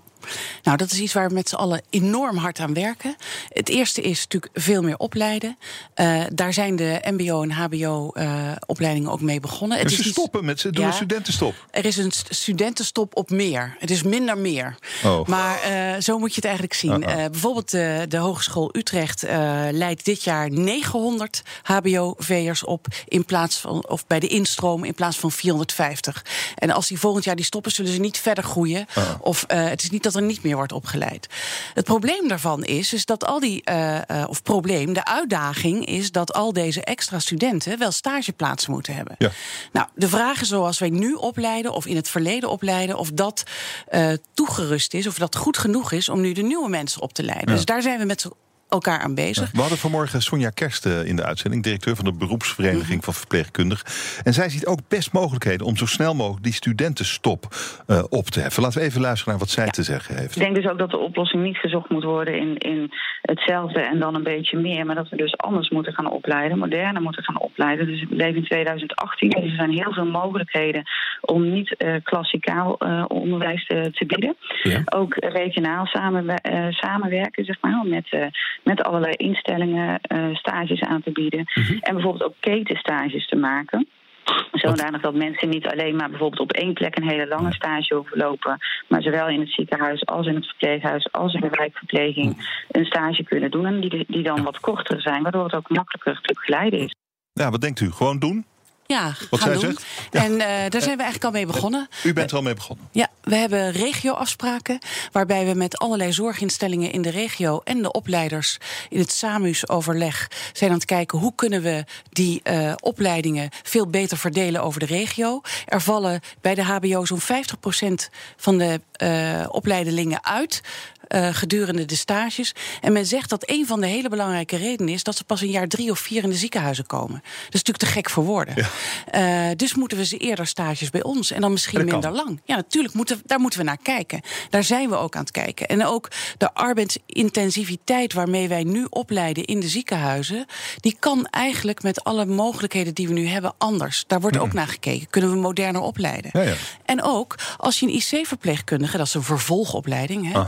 nou dat is iets waar we met z'n allen enorm hard aan werken. Het eerste is natuurlijk veel meer opleiden. Uh, daar zijn de MBO en HBO-opleidingen uh, ook mee begonnen. Het is ze stoppen met ze, doen ja, een studentenstop. Er is een studentenstop op meer. Het is minder meer. Oh. Maar uh, zo moet je het eigenlijk zien. Uh-uh. bijvoorbeeld de, de Hogeschool Utrecht leidt dit jaar 900 HBO-V'ers op in plaats van of bij de instroom in plaats van 450. En als die volgend jaar die stoppen, zullen ze niet verder groeien. Uh-uh. Of het is niet dat er niet meer wordt opgeleid. Het probleem daarvan is, is dat al die, uh, uh, of probleem, de uitdaging is dat al deze extra studenten wel stageplaatsen moeten hebben. Ja. Nou, de vragen zoals wij nu opleiden of in het verleden opleiden, of dat uh, toegerust is, of dat goed genoeg is om nu de nieuwe mensen op te leiden. Ja. Dus daar zijn we met z'n elkaar aan bezig. We hadden vanmorgen Sonja Kersten in de uitzending, directeur van de beroepsvereniging Mhm. van verpleegkundigen. En zij ziet ook best mogelijkheden om zo snel mogelijk die studentenstop uh, op te heffen. Laten we even luisteren naar wat zij ja. te zeggen heeft. Ik denk dus ook dat de oplossing niet gezocht moet worden in, in hetzelfde en dan een beetje meer, maar dat we dus anders moeten gaan opleiden, moderner moeten gaan opleiden. Dus we leven in 2018, dus er zijn heel veel mogelijkheden om niet uh, klassikaal uh, onderwijs te, te bieden. Ja. Ook regionaal samen, samenwerken, zeg maar, met met allerlei instellingen uh, stages aan te bieden. Mhm. En bijvoorbeeld ook ketenstages te maken. Zodanig dat mensen niet alleen maar bijvoorbeeld op één plek een hele lange stage hoeven lopen, maar zowel in het ziekenhuis als in het verpleeghuis als in de wijkverpleging een stage kunnen doen. En die, die dan wat korter zijn, waardoor het ook makkelijker te begeleiden is. Ja, wat denkt u? Gewoon doen? Ja, Wat gaan doen. En uh, daar zijn we eigenlijk al mee begonnen. U bent er al mee begonnen? Ja, we hebben regioafspraken. Waarbij we met allerlei zorginstellingen in de regio en de opleiders in het SAMUS-overleg zijn aan het kijken hoe kunnen we die uh, opleidingen veel beter verdelen over de regio. Er vallen bij de HBO zo'n 50% van de uh, opleidelingen uit. Uh, gedurende de stages. En men zegt dat een van de hele belangrijke redenen is dat ze pas een jaar drie of vier in de ziekenhuizen komen. Dat is natuurlijk te gek voor woorden. Ja. Uh, dus moeten we ze eerder stages bij ons en dan misschien en minder kan. lang. Ja, natuurlijk, moeten, daar moeten we naar kijken. Daar zijn we ook aan het kijken. En ook de arbeidsintensiviteit waarmee wij nu opleiden in de ziekenhuizen, die kan eigenlijk met alle mogelijkheden die we nu hebben anders. Daar wordt ook naar gekeken. Kunnen we moderner opleiden? Ja, ja. En ook als je een IC-verpleegkundige, dat is een vervolgopleiding. Hè,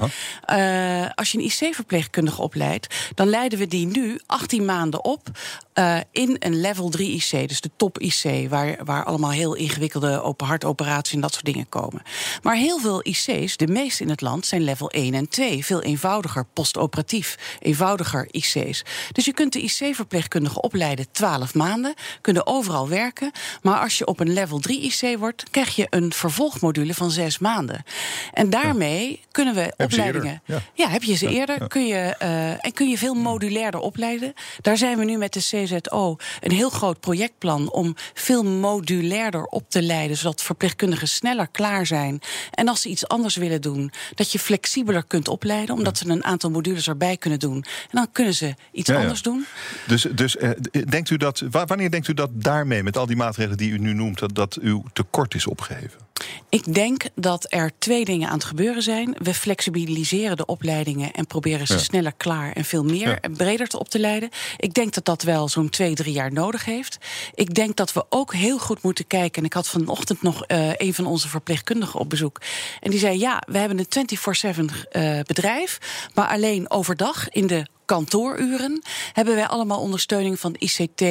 uh, als je een IC-verpleegkundige opleidt, dan leiden we die nu 18 maanden op uh, in een level 3 IC, dus de top IC. IC, waar, waar allemaal heel ingewikkelde open hartoperaties en dat soort dingen komen. Maar heel veel IC's, de meeste in het land, zijn level 1 en 2. Veel eenvoudiger, postoperatief, eenvoudiger IC's. Dus je kunt de IC-verpleegkundige opleiden 12 maanden, kunnen overal werken. Maar als je op een level 3 IC wordt, krijg je een vervolgmodule van 6 maanden. En daarmee kunnen we Heb opleidingen. ja. Ja, heb je ze eerder. Kun je, eh, en kun je veel modulairder opleiden. Daar zijn we nu met de CZO een heel groot projectplan om veel modulairder op te leiden, zodat verpleegkundigen sneller klaar zijn. En als ze iets anders willen doen, dat je flexibeler kunt opleiden, omdat ze een aantal modules erbij kunnen doen. En dan kunnen ze iets anders doen. Dus, dus eh, denkt u dat, wa- wanneer denkt u dat daarmee, met al die maatregelen die u nu noemt, dat, dat uw tekort is opgeheven? Ik denk dat er twee dingen aan het gebeuren zijn. We flexibiliseren de opleidingen en proberen ze Ja. sneller klaar en veel meer Ja. en breder te op te leiden. Ik denk dat dat wel zo'n twee, drie jaar nodig heeft. Ik denk dat we ook heel goed moeten kijken. En ik had vanochtend nog eh, een van onze verpleegkundigen op bezoek. En die zei: Ja, we hebben een 24-7 eh, bedrijf, maar alleen overdag in de kantooruren hebben wij allemaal ondersteuning van ICT,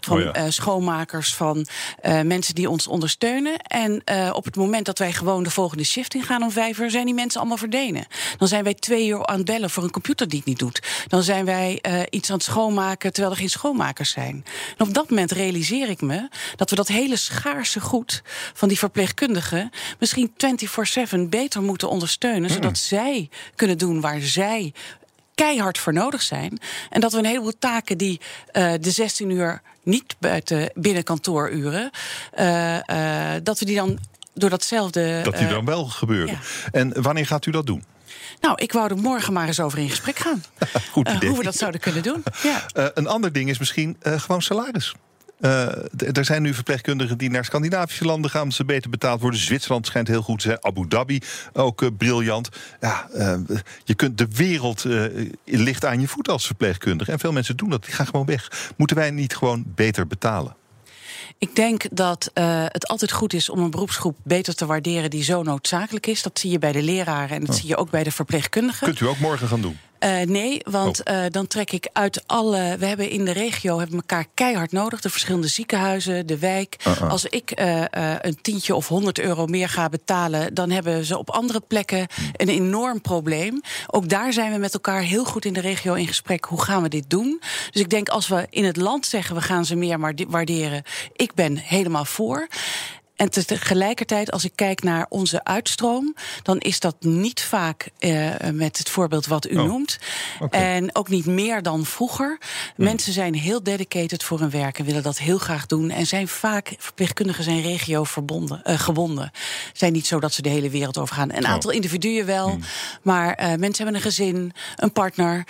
van Oh ja. eh, schoonmakers, van eh, mensen die ons ondersteunen. En eh, op het moment dat wij gewoon de volgende shift ingaan om vijf uur, zijn die mensen allemaal verdwenen. Dan zijn wij twee uur aan het bellen voor een computer die het niet doet. Dan zijn wij eh, iets aan het schoonmaken terwijl er geen schoonmakers zijn. En op dat moment realiseer ik me dat we dat hele schaarse goed van die verpleegkundigen misschien 24/7 beter moeten ondersteunen, zodat zij kunnen doen waar zij keihard voor nodig zijn. En dat we een heleboel taken die eh, de 16 uur niet buiten binnen kantooruren, eh, eh, dat we die dan door datzelfde. Dat die dan wel gebeuren. En wanneer gaat u dat doen? Nou, ik wou er morgen maar eens over in gesprek gaan. Goed idee. hoe we dat zouden kunnen doen. Ja. Een ander ding is misschien gewoon salaris. Eh, er zijn nu verpleegkundigen die naar Scandinavische landen gaan, omdat ze beter betaald worden. Zwitserland schijnt heel goed te zijn. Abu Dhabi ook eh, briljant. Ja, eh, je kunt de wereld ligt aan je voet als verpleegkundige. En veel mensen doen dat. Die gaan gewoon weg. Moeten wij niet gewoon beter betalen? Ik denk dat het altijd goed is om een beroepsgroep beter te waarderen die zo noodzakelijk is. Dat zie je bij de leraren en dat zie je ook bij de verpleegkundigen. Kunt u ook morgen gaan doen? Eh, nee, want eh, dan trek ik uit alle. We hebben in de regio hebben elkaar keihard nodig. De verschillende ziekenhuizen, de wijk. Uh-uh. Als ik eh, een tientje of 100 euro meer ga betalen, dan hebben ze op andere plekken een enorm probleem. Ook daar zijn we met elkaar heel goed in de regio in gesprek. Hoe gaan we dit doen? Dus ik denk als we in het land zeggen we gaan ze meer waarde- waarderen. Ik ben helemaal voor. En tegelijkertijd, als ik kijk naar onze uitstroom, dan is dat niet vaak eh, met het voorbeeld wat u Oh, noemt. En ook niet meer dan vroeger. Mensen zijn heel dedicated voor hun werk en willen dat heel graag doen. En zijn vaak, verpleegkundigen zijn regio verbonden, gebonden. Zijn niet zo dat ze de hele wereld overgaan. Een aantal individuen wel. Maar eh, mensen hebben een gezin, een partner.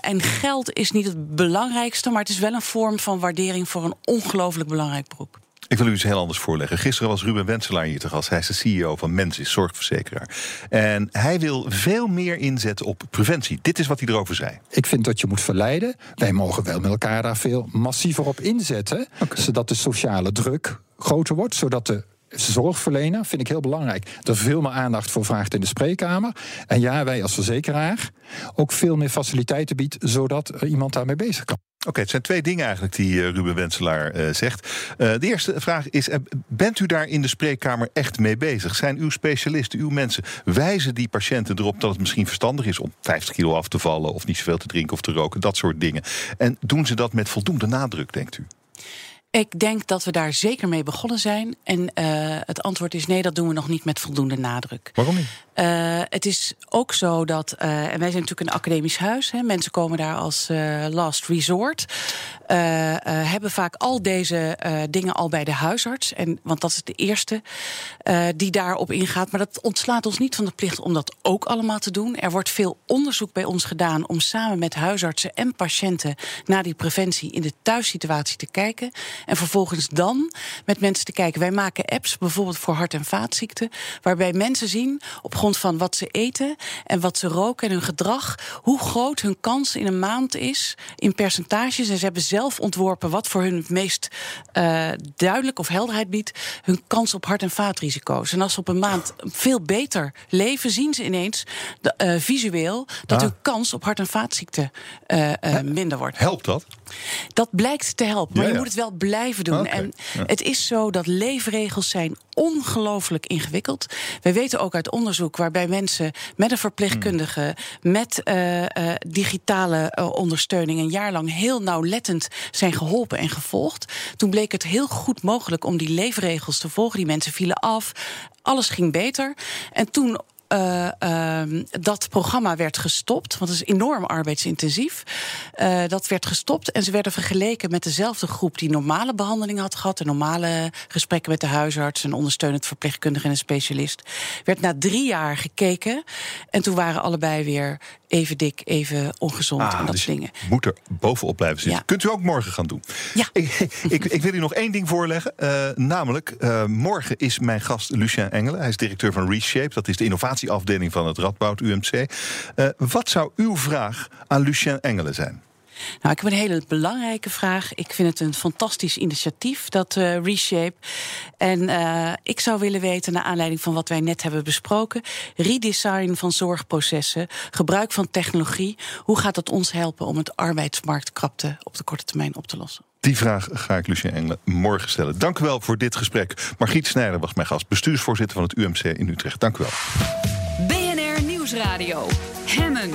en geld is niet het belangrijkste, maar het is wel een vorm van waardering voor een ongelooflijk belangrijk beroep. Ik wil u iets heel anders voorleggen. Gisteren was Ruben Wenselaar hier te gast. Hij is de CEO van Mensis, zorgverzekeraar. En hij wil veel meer inzetten op preventie. Dit is wat hij erover zei. Ik vind dat je moet verleiden. Wij mogen wel met elkaar daar veel massiever op inzetten. Zodat de sociale druk groter wordt. Zodat de zorgverlener, vind ik heel belangrijk, er veel meer aandacht voor vraagt in de spreekkamer. En ja, wij als verzekeraar ook veel meer faciliteiten biedt, zodat er iemand daarmee bezig kan. Oké, het zijn twee dingen eigenlijk die eh, Ruben Wenselaar eh, zegt. Eh, de eerste vraag is: bent u daar in de spreekkamer echt mee bezig? Zijn uw specialisten, uw mensen, wijzen die patiënten erop dat het misschien verstandig is om 50 kilo af te vallen of niet zoveel te drinken of te roken, dat soort dingen? En doen ze dat met voldoende nadruk, denkt u? Ik denk dat we daar zeker mee begonnen zijn. En het antwoord is nee, dat doen we nog niet met voldoende nadruk. Waarom niet? Eh, het is ook zo dat, eh, en wij zijn natuurlijk een academisch huis, hè, mensen komen daar als eh, last resort. hebben vaak al deze dingen al bij de huisarts. En, want dat is de eerste die daarop ingaat. Maar dat ontslaat ons niet van de plicht om dat ook allemaal te doen. Er wordt veel onderzoek bij ons gedaan om samen met huisartsen en patiënten naar die preventie in de thuissituatie te kijken. En vervolgens dan met mensen te kijken. Wij maken apps bijvoorbeeld voor hart- en vaatziekten. Waarbij mensen zien op grond van wat ze eten en wat ze roken en hun gedrag. hoe groot hun kans in een maand is in percentages. En ze hebben zelf ontworpen wat voor hun het meest eh, duidelijk of helderheid biedt. hun kans op hart- en vaatrisico's. En als ze op een maand veel beter leven, zien ze ineens de, eh, visueel dat Ah. hun kans op hart- en vaatziekten eh, minder wordt. Helpt dat? Dat blijkt te helpen, maar Ja, je moet het wel blijven doen. En ja. het is zo dat leefregels zijn ongelooflijk ingewikkeld. Wij weten ook uit onderzoek waarbij mensen met een verpleegkundige, met eh, eh, digitale eh, ondersteuning een jaar lang heel nauwlettend zijn geholpen en gevolgd. Toen bleek het heel goed mogelijk om die leefregels te volgen. Die mensen vielen af, alles ging beter. En toen eh, ehm, dat programma werd gestopt, want het is enorm arbeidsintensief. Eh, dat werd gestopt en ze werden vergeleken met dezelfde groep die normale behandeling had gehad, de normale gesprekken met de huisarts, een ondersteunend verpleegkundige en een specialist. Werd na drie jaar gekeken en toen waren allebei weer even dik, even ongezond Ah, en dat dus soort dingen. Moet er bovenop blijven zitten. Ja. Kunt u ook morgen gaan doen. Ja. Ik, ik, ik wil u nog één ding voorleggen. eh, namelijk, eh, morgen is mijn gast Lucien Engelen. Hij is directeur van Reshape. Dat is de innovatieafdeling van het Radboud UMC. Eh, wat zou uw vraag aan Lucien Engelen zijn? Nou, ik heb een hele belangrijke vraag. Ik vind het een fantastisch initiatief, dat eh, Reshape. En eh, ik zou willen weten, naar aanleiding van wat wij net hebben besproken... redesign van zorgprocessen, gebruik van technologie... hoe gaat dat ons helpen om het arbeidsmarktkrapte op de korte termijn op te lossen? Die vraag ga ik Lucien Engelen morgen stellen. Dank u wel voor dit gesprek. Margriet Snijder was mijn gast, bestuursvoorzitter van het UMC in Utrecht. Dank u wel. BNR Nieuwsradio. Hemmen.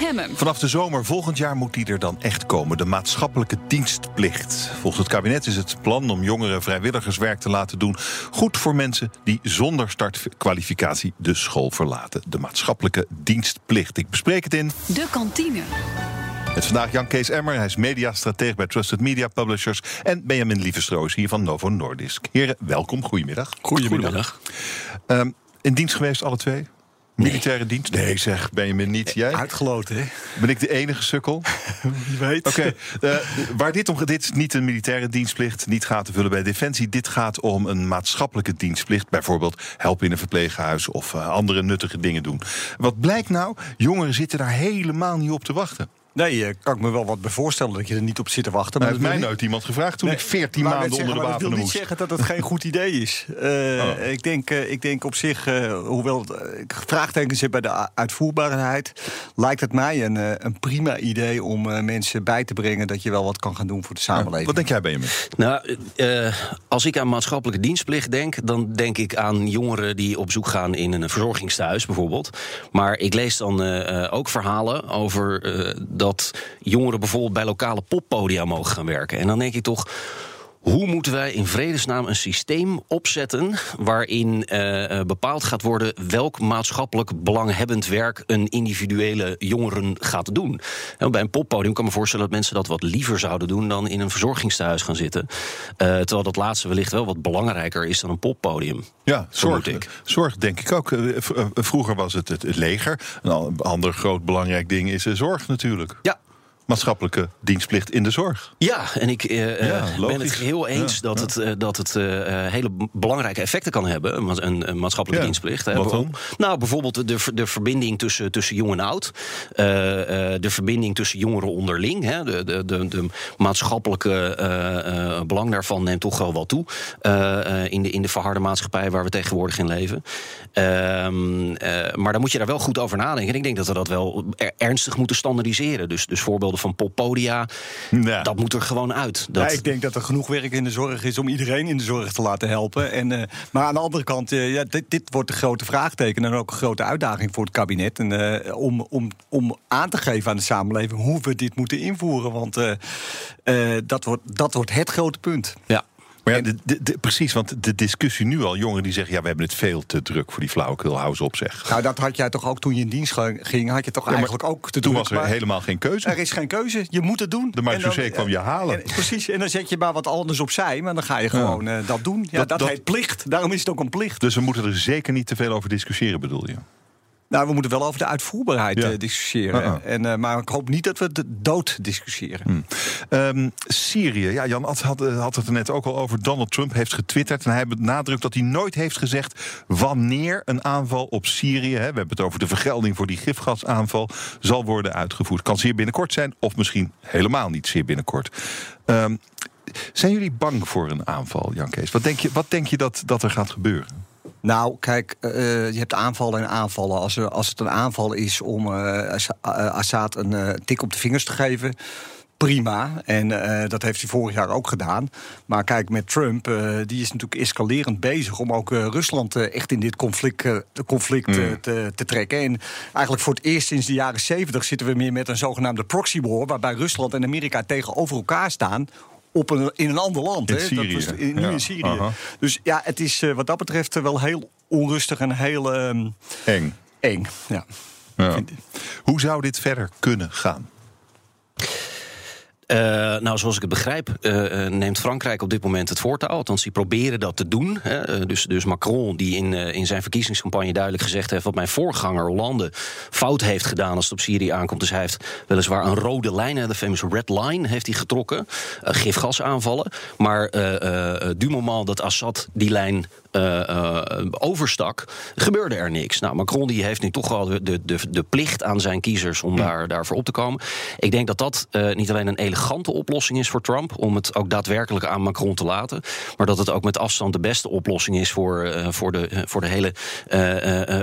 Hemmen. Vanaf de zomer volgend jaar moet die er dan echt komen. De maatschappelijke dienstplicht. Volgens het kabinet is het plan om jongeren vrijwilligerswerk te laten doen. Goed voor mensen die zonder startkwalificatie de school verlaten. De maatschappelijke dienstplicht. Ik bespreek het in. De kantine. Met vandaag Jan Kees Emmer. Hij is mediastratege bij Trusted Media Publishers. En Benjamin Lievestroos hier van Novo Nordisk. Heren, welkom. Goedemiddag. Goedemiddag. Ehm, in dienst geweest, alle twee? Militaire dienst? Nee, zeg Benjamin niet. Jij? Uitgeloten, hè? Ben ik de enige sukkel? Wie weet. Oké, eh, waar dit om gaat, dit is niet een militaire dienstplicht, niet gaat te vullen bij Defensie. Dit gaat om een maatschappelijke dienstplicht. Bijvoorbeeld helpen in een verpleeghuis of eh, andere nuttige dingen doen. Wat blijkt nou? Jongeren zitten daar helemaal niet op te wachten. Nee, eh, kan ik me wel wat bij voorstellen dat je er niet op zit te wachten. Maar heeft dat mij nooit iemand gevraagd toen Nee, ik 14 wou net maanden onder de wapenen Dat moest. wil niet zeggen dat het geen goed idee is. Eh, Oh. ik, denk, eh, ik denk op zich, eh, hoewel ik vraagtekens zit bij de uitvoerbaarheid, lijkt het mij een, eh, een prima idee om eh, mensen bij te brengen dat je wel wat kan gaan doen voor de samenleving. Wat denk jij, Benjamin? Nou, eh, als ik aan maatschappelijke dienstplicht denk, dan denk ik aan jongeren die op zoek gaan in een verzorgingstehuis bijvoorbeeld. Maar ik lees dan eh, eh, ook verhalen over eh, dat jongeren bijvoorbeeld bij lokale poppodia mogen gaan werken. En dan denk ik toch. Hoe moeten wij in vredesnaam een systeem opzetten waarin eh, eh, bepaald gaat worden welk maatschappelijk belanghebbend werk een individuele jongeren gaat doen? En bij een poppodium kan ik me voorstellen dat mensen dat wat liever zouden doen dan in een verzorgingstehuis gaan zitten. Eh, terwijl dat laatste wellicht wel wat belangrijker is dan een poppodium. Ja, zorg, ik. zorg denk ik ook. Vroeger was het het, leger. Een ander groot belangrijk ding is zorg natuurlijk. Ja. Maatschappelijke dienstplicht in de zorg. Ja, en ik eh, Ja, eh, ben het heel eens Ja, dat ja. het, eh, dat het hele belangrijke effecten kan hebben, een, een, maatschappelijke dienstplicht. hè. wat dan? Nou, bijvoorbeeld de, de verbinding tussen, tussen jong en oud. De verbinding tussen jongeren onderling. Hè. De, de, de, de maatschappelijke belang daarvan neemt toch wel wat toe. in, de, in de verharde maatschappij waar we tegenwoordig in leven. Ehm, eh, maar dan moet je daar wel goed over nadenken. En ik denk dat we dat wel er- ernstig moeten standaardiseren. Dus, dus voorbeelden van poppodia, dat moet er gewoon uit. Dat, Ja, ik denk dat er genoeg werk in de zorg is om iedereen in de zorg te laten helpen. En, eh, maar aan de andere kant, eh, ja, dit, dit wordt een grote vraagteken en ook een grote uitdaging voor het kabinet. En, eh, om, om, om aan te geven aan de samenleving hoe we dit moeten invoeren. Want dat, wordt, dat wordt het grote punt. Ja. Maar ja, de, de- de- precies, want de discussie nu al, jongeren die zeggen... ja, we hebben het veel te druk voor die flauwekul, hou eens op zeg. Nou, dat had jij toch ook toen je in dienst ging, had je toch Ja, eigenlijk ook te toen druk, was er maar helemaal geen keuze. Er is geen keuze, je moet het doen. De marechaussee kwam je halen. en- precies, en dan zet je maar wat anders opzij, maar dan ga je gewoon eh, dat doen. Ja, Dat- dat, dat- heet plicht, daarom is het ook een plicht. Dus we moeten er zeker niet te veel over discussiëren, bedoel je? Nou, we moeten wel over de uitvoerbaarheid Ja. eh, discussiëren. Uh-uh. En, eh, maar ik hoop niet dat we de dood discussiëren. Hm. Ehm, Syrië, ja, Jan had, had, had het er net ook al over. Donald Trump heeft getwitterd en hij benadrukt dat hij nooit heeft gezegd wanneer een aanval op Syrië, hè, we hebben het over de vergelding voor die gifgasaanval, zal worden uitgevoerd. Kan zeer binnenkort zijn, of misschien helemaal niet zeer binnenkort. Ehm, zijn jullie bang voor een aanval, Jan Kees? Wat denk je, wat denk je dat, dat er gaat gebeuren? Nou, kijk, uh, je hebt aanvallen en aanvallen. Als, er, als het een aanval is om uh, Assad een uh, tik op de vingers te geven prima. En dat heeft hij vorig jaar ook gedaan. Maar kijk, met Trump, die is natuurlijk escalerend bezig om ook Rusland echt in dit conflict, conflict mm. te, te, trekken. En eigenlijk voor het eerst sinds de jaren 70 zitten we meer met een zogenaamde proxy war, waarbij Rusland en Amerika tegenover elkaar staan op een, in een ander land. In hè? Syrië. Dat was in, nu ja. in Syrië. Aha. Dus ja, het is wat dat betreft wel heel onrustig en heel um, eng. eng ja. Ja. Hoe zou dit verder kunnen gaan? Uh, nou, zoals ik het begrijp, uh, neemt Frankrijk op dit moment het voortouw. Althans, die proberen dat te doen. Hè. Dus, dus Macron, die in, in zijn verkiezingscampagne duidelijk gezegd heeft... wat mijn voorganger Hollande fout heeft gedaan als het op Syrië aankomt. Dus hij heeft weliswaar een rode lijn, de famous red line, heeft hij getrokken. gifgasaanvallen. Maar du moment dat Assad die lijn uh, uh, overstak, gebeurde er niks. Nou, Macron die heeft nu toch wel de, de, de plicht aan zijn kiezers om daar, daarvoor op te komen. Ik denk dat dat uh, niet alleen een elegante oplossing is voor Trump, om het ook daadwerkelijk aan Macron te laten, maar dat het ook met afstand de beste oplossing is voor, voor, de, voor de hele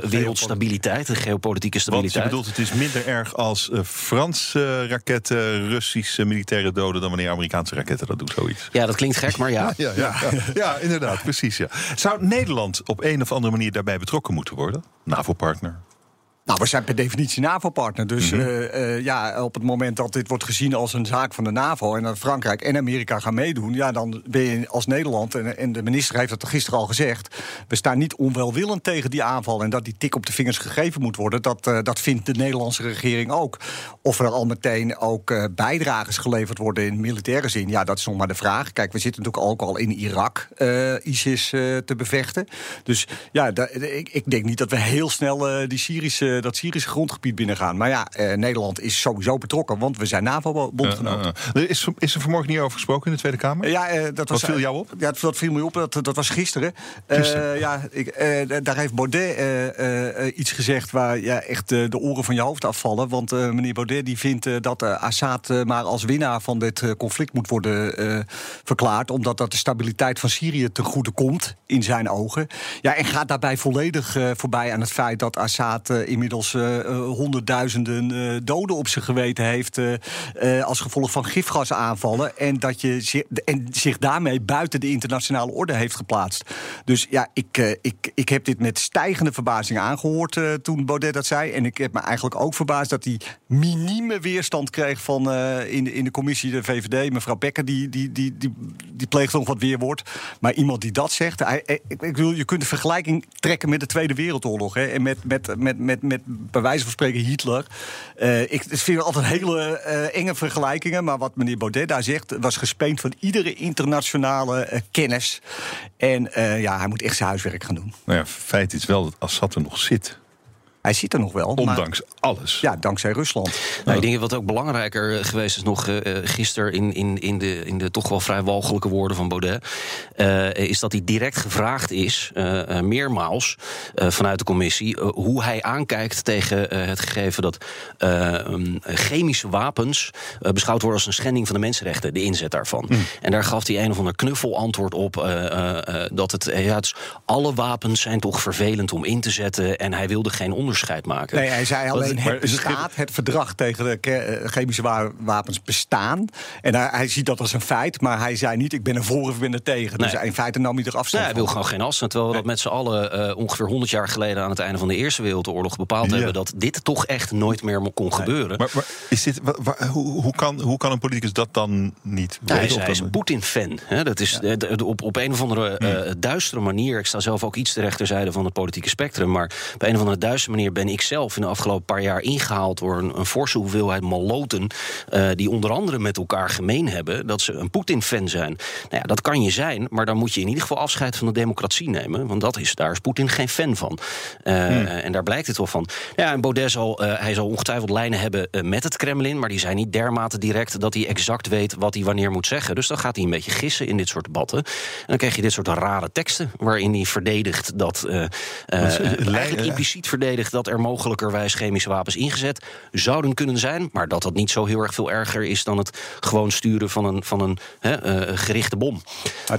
wereldstabiliteit, de geopolitieke stabiliteit. Want je bedoelt, het is minder erg als Franse raketten Russische militaire doden dan wanneer Amerikaanse raketten dat doen, zoiets. Ja, dat klinkt gek, maar ja. ja, ja, ja, ja, inderdaad, precies. Ja. Zou Nederland op een of andere manier daarbij betrokken moeten worden? NAVO-partner? Nou, we zijn per definitie NAVO-partner. Dus mm -hmm. uh, uh, ja, op het moment dat dit wordt gezien als een zaak van de NAVO... en dat Frankrijk en Amerika gaan meedoen... ja, dan ben je als Nederland, en, en de minister heeft dat gisteren al gezegd... we staan niet onwelwillend tegen die aanval... en dat die tik op de vingers gegeven moet worden. Dat, uh, dat vindt de Nederlandse regering ook. Of er al meteen ook bijdragers geleverd worden in militaire zin... ja, dat is nog maar de vraag. Kijk, we zitten natuurlijk ook al in Irak ISIS te bevechten. Dus ja, ik, denk niet dat we heel snel die Syrische dat Syrische grondgebied binnengaan. Maar ja, eh, Nederland is sowieso betrokken, want we zijn NAVO-bondgenoot. Uh, er is, is er vanmorgen niet over gesproken in de Tweede Kamer? Ja, dat was, Wat viel jou op? Ja, dat, dat viel me op. Dat, dat was gisteren. gisteren. ja, ik, daar heeft Baudet iets gezegd waar ja, echt de oren van je hoofd afvallen. Want meneer Baudet die vindt dat Assad maar als winnaar van dit conflict moet worden verklaard. Omdat dat de stabiliteit van Syrië ten goede komt, in zijn ogen. Ja, en gaat daarbij volledig voorbij aan het feit dat Assad inmiddels Uh, honderdduizenden uh, doden op zijn geweten heeft. Als gevolg van gifgasaanvallen. En dat je en zich daarmee buiten de internationale orde heeft geplaatst. Dus ja, ik, ik, ik heb dit met stijgende verbazing aangehoord toen Baudet dat zei. En ik heb me eigenlijk ook verbaasd dat hij minieme weerstand kreeg van in, de, in de commissie de VVD. Mevrouw Becker, die, die, die, die, die pleegt nog wat weerwoord. Maar iemand die dat zegt. Ik, ik je kunt de vergelijking trekken met de Tweede Wereldoorlog. Hè, en met, met, met, met bij wijze van spreken Hitler. Uh, ik vind altijd hele uh, enge vergelijkingen. Maar wat meneer Baudet daar zegt, was gespeend van iedere internationale uh, kennis. En ja, hij moet echt zijn huiswerk gaan doen. Nou ja, feit is wel dat Assad er nog zit. Hij zit er nog wel. Ondanks maar, alles. Ja, dankzij Rusland. Nou, ik denk wat ook belangrijker geweest is nog uh, gisteren in, in, in, de, in de toch wel vrij walgelijke woorden van Baudet. Uh, is dat hij direct gevraagd is, uh, meermaals vanuit de commissie, hoe hij aankijkt tegen het gegeven dat um, chemische wapens beschouwd worden als een schending van de mensenrechten, de inzet daarvan. Mm. En daar gaf hij een of ander knuffelantwoord op dat het, ja, het is, alle wapens zijn toch vervelend om in te zetten en hij wilde geen onderscheid maken. Nee, hij zei alleen het bestaat, het verdrag tegen de chemische wapens bestaan. En hij, hij, ziet dat als een feit, maar hij zei niet ik ben er voor of ik ben er tegen. Nee. Dus in feite nam hij er afstand nee, hij wil gewoon geen afstand. Terwijl we nee. dat met z'n allen uh, ongeveer 100 jaar geleden aan het einde van de Eerste Wereldoorlog bepaald ja. hebben dat dit toch echt nooit meer kon nee. gebeuren. Maar, maar, is dit, waar, waar, hoe, hoe, kan, hoe kan een politicus dat dan niet ja, Hij is, hij is een Poetin-fan. Dat is ja. de, de, op, op een of andere uh, duistere manier. Ik sta zelf ook iets ter rechterzijde van het politieke spectrum. Maar op een of andere duistere manier ben ik zelf in de afgelopen paar jaar ingehaald door een, een forse hoeveelheid maloten. Uh, die onder andere met elkaar gemeen hebben dat ze een Poetin-fan zijn. Nou ja, dat kan je zijn, maar dan moet je in ieder geval afscheid van de democratie nemen. Want dat is, daar is Poetin geen fan van. Uh, hmm. En daar blijkt het wel van. Ja, en Baudet zal, uh, hij zal ongetwijfeld lijnen hebben met het Kremlin. Maar die zijn niet dermate direct dat hij exact weet wat hij wanneer moet zeggen. Dus dan gaat hij een beetje gissen in dit soort debatten. En dan krijg je dit soort rare teksten waarin hij verdedigt dat. eigenlijk impliciet verdedigt dat er mogelijkerwijs chemische wapens ingezet zouden kunnen zijn. Maar dat dat niet zo heel erg veel erger is dan het gewoon sturen van een, van een eh, gerichte bom.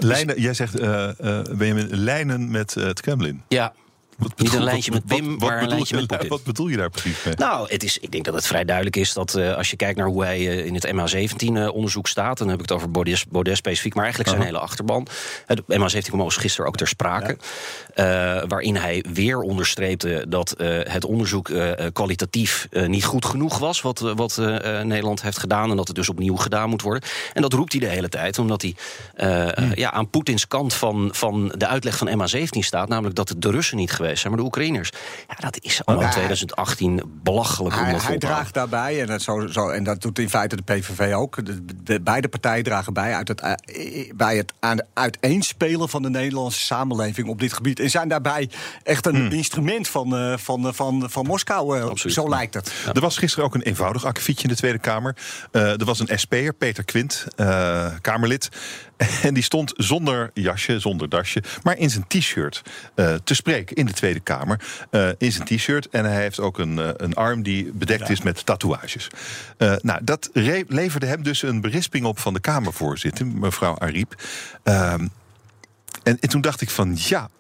Lijnen, jij zegt, eh, Benjamin, lijnen met het Kremlin. Ja. Wat Niet een lijntje met wat- Wim, wat maar een lijntje je- met Poetin. Wat bedoel je daar precies mee? Nou, het is, ik denk dat het vrij duidelijk is dat eh, als je kijkt naar hoe hij eh, in het MH17-onderzoek staat, dan heb ik het over Baudet, Baudet specifiek, maar eigenlijk zijn hele achterban. Het MH17 kwam gisteren ook ter sprake, eh, waarin hij weer onderstreepte dat eh, het onderzoek eh, eh, kwalitatief eh, niet goed genoeg was, wat, eh, wat eh, eh, Nederland heeft gedaan, en dat het dus opnieuw gedaan moet worden. En dat roept hij de hele tijd, omdat hij eh, eh, ja, aan Poetins kant van, van de uitleg van MH17 staat, namelijk dat het de Russen niet geweest zijn, maar de Oekraïners. Ja, dat is allemaal in Ja, 2018 belachelijk om Hij, hij draagt daarbij, en dat, zo, zo, en dat doet in feite de PVV ook. De, de- beide partijen dragen bij, uit het, eh, bij het aan uiteenspelen van de Nederlandse samenleving op dit gebied. En zijn daarbij echt een Hmm. instrument van, eh, van, van, van Moskou. eh, zo lijkt het. Er was gisteren ook een eenvoudig akkefietje in de Tweede Kamer. Eh, er was een SP'er, Peter Quint, eh, Kamerlid. En die stond zonder jasje, zonder dasje, maar in zijn t-shirt eh, te spreken in de Tweede Kamer. Eh, in zijn t-shirt. En hij heeft ook een, eh, een arm die bedekt is met tatoeages. Nou, dat leverde hem dus een berisping op van de Kamervoorzitter, mevrouw Ariep. Ehm, en, en toen dacht ik van ja,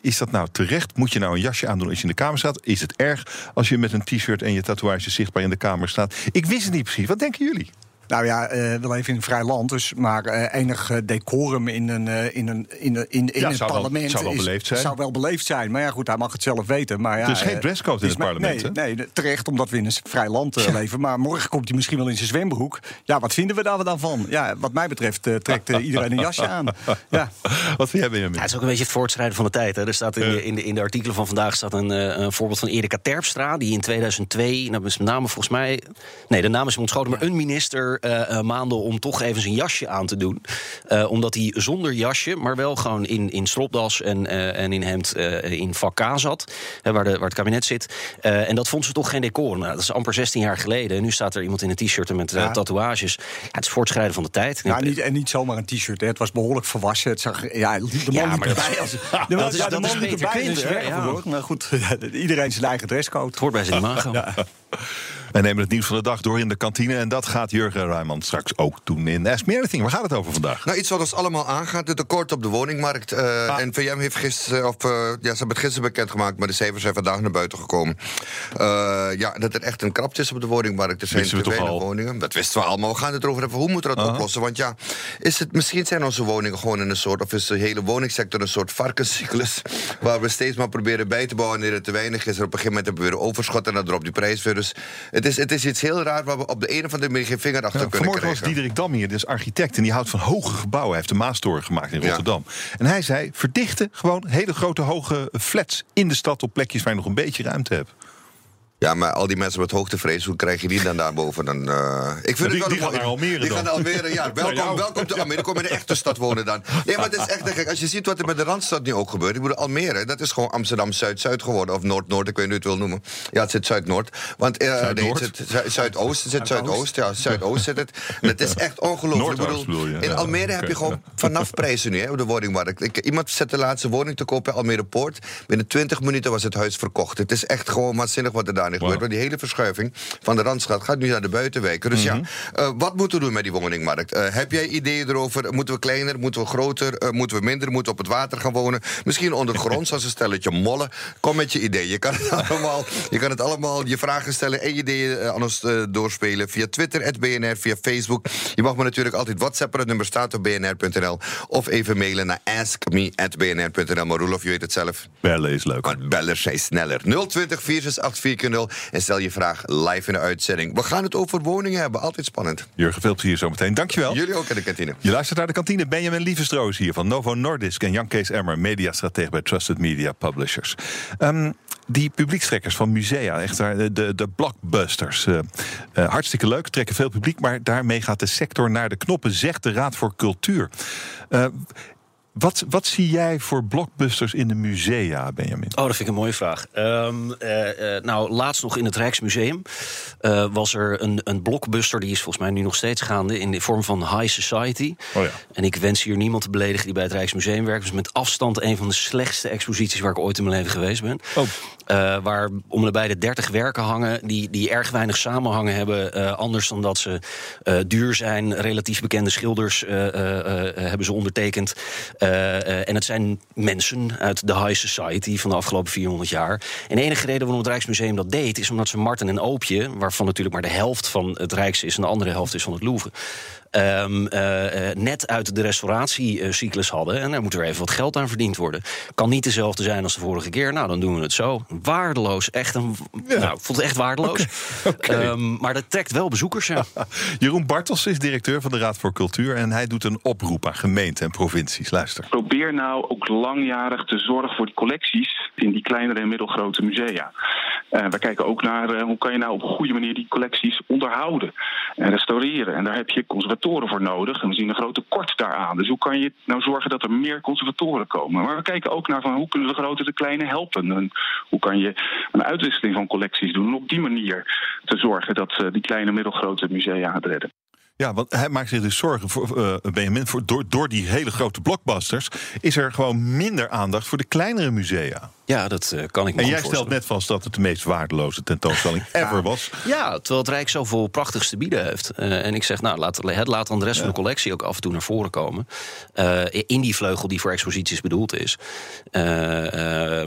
is dat nou terecht? Moet je nou een jasje aandoen als je in de kamer staat? Is het erg als je met een t-shirt en je tatoeage zichtbaar in de kamer staat? Ik wist het niet precies. Wat denken jullie? Nou ja, eh, we leven in een vrij land, dus maar eh, enig eh, decorum in een, in een, in een, in, in Ja, het zou wel- parlement zou wel is- beleefd zijn. Zou wel beleefd zijn, maar ja, goed, hij mag het zelf weten. Maar ja, Er is geen dresscode in het maar- parlement, Nee, nee, terecht, omdat we in een vrij land leven. Maar morgen komt hij misschien wel in zijn zwembroek. Ja, wat vinden we daar dan van? Ja, wat mij betreft trekt iedereen een jasje aan. Ja. Wat vind jij, Benjamin? Ja, het is ook een beetje het voortschrijden van de tijd. Hè. Er staat in, de, in, de, in de artikelen van vandaag staat een, eh, een voorbeeld van Erika Terpstra... die in 2002, nou, is met name volgens mij... Nee, de naam is me ontschoten, maar een minister uh, uh, maande... om toch even zijn jasje aan te doen. Uh, omdat hij zonder jasje, maar wel gewoon in, in stropdas en, en in hemd in vak K zat... waar, de, waar het kabinet zit. en dat vond ze toch geen decor. Nou, dat is amper 16 jaar geleden. En nu staat er iemand in een t-shirt met ja. tatoeages. Ja, het is voortschrijden van de tijd. Ja, niet, en niet zomaar een t-shirt. Het was behoorlijk verwassen. Het zag, ja, de man ja, liep erbij als... De man, ja, de man liep erbij. Maar goed, iedereen zijn eigen dresscode. Het hoort bij zijn imago. Wij nemen het nieuws van de dag door in de kantine. En dat gaat Jurgen Ruijman straks ook doen in Ask Me Anything. Waar gaat het over vandaag? Nou, iets wat ons allemaal aangaat. Het tekort op de woningmarkt. Uh, ah. NVM heeft gisteren, of uh, ja, ze hebben het gisteren bekendgemaakt... maar de cijfers zijn vandaag naar buiten gekomen. Uh, ja, dat er echt een krapte is op de woningmarkt. Er zijn te weinig woningen. Dat wisten we allemaal. We gaan het erover hebben. Hoe moeten we dat -huh. oplossen? Want ja, is het, misschien zijn onze woningen gewoon in een soort... of is de hele woningsector een soort varkenscyclus... waar we steeds maar proberen bij te bouwen wanneer het te weinig is. En op een gegeven moment hebben we weer overschot en dan erop die prijs weer. Dus het is, het is iets heel raar waar we op de een of andere manier geen vinger achter ja, kunnen vanmorgen krijgen. was Diederik Dam hier, dus architect... en die houdt van hoge gebouwen. Hij heeft de Maastoren gemaakt in Rotterdam. Ja. En hij zei, verdichten gewoon hele grote hoge flats... in de stad op plekjes waar je nog een beetje ruimte hebt. Ja, maar al die mensen met hoogtevrees, hoe krijg je die dan daarboven? Dan, uh, ik vind die, het wel die gaan naar Almere Die dan. gaan naar Almere, ja. Welkom, welkom te Almere. Kom in de echte stad wonen dan. Nee, maar het is echt gek. Als je ziet wat er met de Randstad nu ook gebeurt. Ik bedoel, Almere, dat is gewoon Amsterdam Zuid-Zuid geworden. Of Noord-Noord, ik weet niet hoe je het wil noemen. Ja, het zit Zuid-Noord. Want uh, Zuid nee, het zit Zuidoost, het zit Zuidoost. Ja, Zuidoost zit het. En het is echt ongelooflijk. Ik bedoel, in Almere heb je gewoon vanaf prijzen nu hè, op de woningmarkt. Ik, iemand zet de laatste woning te kopen in Almere Poort. Binnen 20 minuten was het huis verkocht. Het is echt gewoon waanzinnig wat er daar gebeurt. Want die hele verschuiving van de Randstad gaat nu naar de buitenwijken. Dus mm -hmm. ja, uh, wat moeten we doen met die woningmarkt? Uh, heb jij ideeën erover? Moeten we kleiner? Moeten we groter? Uh, moeten we minder? Moeten we op het water gaan wonen? Misschien ondergronds als een stelletje mollen? Kom met je ideeën. Je kan het allemaal, je, kan het allemaal je vragen stellen en je ideeën aan ons doorspelen via Twitter, BNR, via Facebook. Je mag me natuurlijk altijd whatsappen. Het nummer staat op bnr.nl. Of even mailen naar askme.bnr.nl. Maar Roelof, je weet het zelf. Bellen is leuk. Maar bellen zijn sneller. 020 468 en stel je vraag live in de uitzending. We gaan het over woningen hebben. Altijd spannend. Jurgen, veel plezier zometeen. Dankjewel. Jullie ook in de kantine. Je luistert naar de kantine. Benjamin Lievestroos hier van Novo Nordisk... en Jan Kees Emmer, mediastratege bij Trusted Media Publishers. Um, die publiekstrekkers van musea, echt de, de, de blockbusters. Uh, uh, hartstikke leuk, trekken veel publiek... maar daarmee gaat de sector naar de knoppen, zegt de Raad voor Cultuur. Uh, wat, wat zie jij voor blockbusters in de musea, Benjamin? Oh, dat vind ik een mooie vraag. Um, uh, uh, nou, laatst nog in het Rijksmuseum uh, was er een, een blockbuster... die is volgens mij nu nog steeds gaande in de vorm van High Society. Oh ja. En ik wens hier niemand te beledigen die bij het Rijksmuseum werkt. Dus met afstand een van de slechtste exposities... waar ik ooit in mijn leven geweest ben. Oh. Eh, waar om de bij de 30 werken hangen die, die erg weinig samenhangen hebben. eh, anders dan dat ze eh, duur zijn. Relatief bekende schilders hebben ze ondertekend. En het zijn mensen uit de high society van de afgelopen 400 jaar. En de enige reden waarom het Rijksmuseum dat deed, is omdat ze Marten en Oopje, waarvan natuurlijk maar de helft van het Rijks is en de andere helft is van het Louvre. Ehm, eh, eh, net uit de restauratiecyclus hadden. En daar moet er even wat geld aan verdiend worden. Kan niet dezelfde zijn als de vorige keer. Nou, dan doen we het zo. Waardeloos. Echt een. Nou, ik vond het echt waardeloos. Ehm, maar dat trekt wel bezoekers. Ja. Jeroen Bartels is directeur van de Raad voor Cultuur. En hij doet een oproep aan gemeenten en provincies. Luister. Probeer nou ook langjarig te zorgen voor die collecties in die kleinere en middelgrote musea. Eh we kijken ook naar eh, hoe kan je nou op een goede manier die collecties onderhouden en restaureren. En daar heb je conservatoren voor nodig. En we zien een groot tekort daaraan. Dus hoe kan je nou zorgen dat er meer conservatoren komen? Maar we kijken ook naar van hoe kunnen de grote de kleine helpen. En hoe kan je een uitwisseling van collecties doen. En op die manier te zorgen dat eh, die kleine middelgrote musea het redden. Ja, want hij maakt zich dus zorgen voor uh, Benjamin. Voor, door, door die hele grote blockbusters is er gewoon minder aandacht voor de kleinere musea. Ja, dat uh, kan ik me En jij stelt net vast dat het de meest waardeloze tentoonstelling ever was. Ja, terwijl het Rijk zoveel prachtigs te bieden heeft. Uh, en ik zeg, nou, laat, het, laat dan de rest ja. van de collectie ook af en toe naar voren komen. Uh, in die vleugel die voor exposities bedoeld is.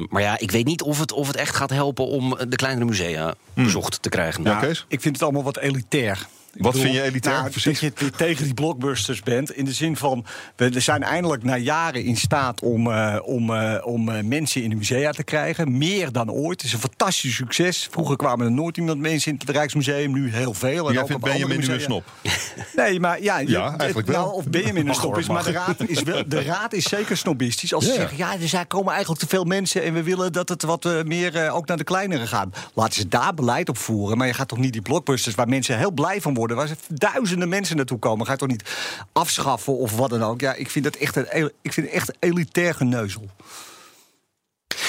maar ja, ik weet niet of het, of het echt gaat helpen om de kleinere musea hmm. bezocht te krijgen. Ja, ik vind het allemaal wat elitair. Ik Wat bedoel, vind je elitair? Nou, dat je tegen die blockbusters bent. In de zin van, we zijn eindelijk na jaren in staat om, uh, om, uh, om uh, mensen in de musea te krijgen. Meer dan ooit. Het is een fantastisch succes. Vroeger kwamen er nooit iemand mensen in het Rijksmuseum. Nu heel veel. En Jij vindt Benjamin nu een snop? Nee, maar ja, ja eigenlijk wel. Nou, of Benjamin een snop is. Maar de raad is, wel, de raad is zeker snobistisch. Als ze zeggen, ja, dus er komen eigenlijk te veel mensen... en we willen dat het wat meer ook naar de kleinere gaat. Laten ze daar beleid op voeren. Maar je gaat toch niet die blockbusters... waar mensen heel blij van worden waar duizenden mensen naartoe komen. Ga je toch niet afschaffen of wat dan ook? Ja, ik vind het echt een, ik vind echt elitair geneuzel.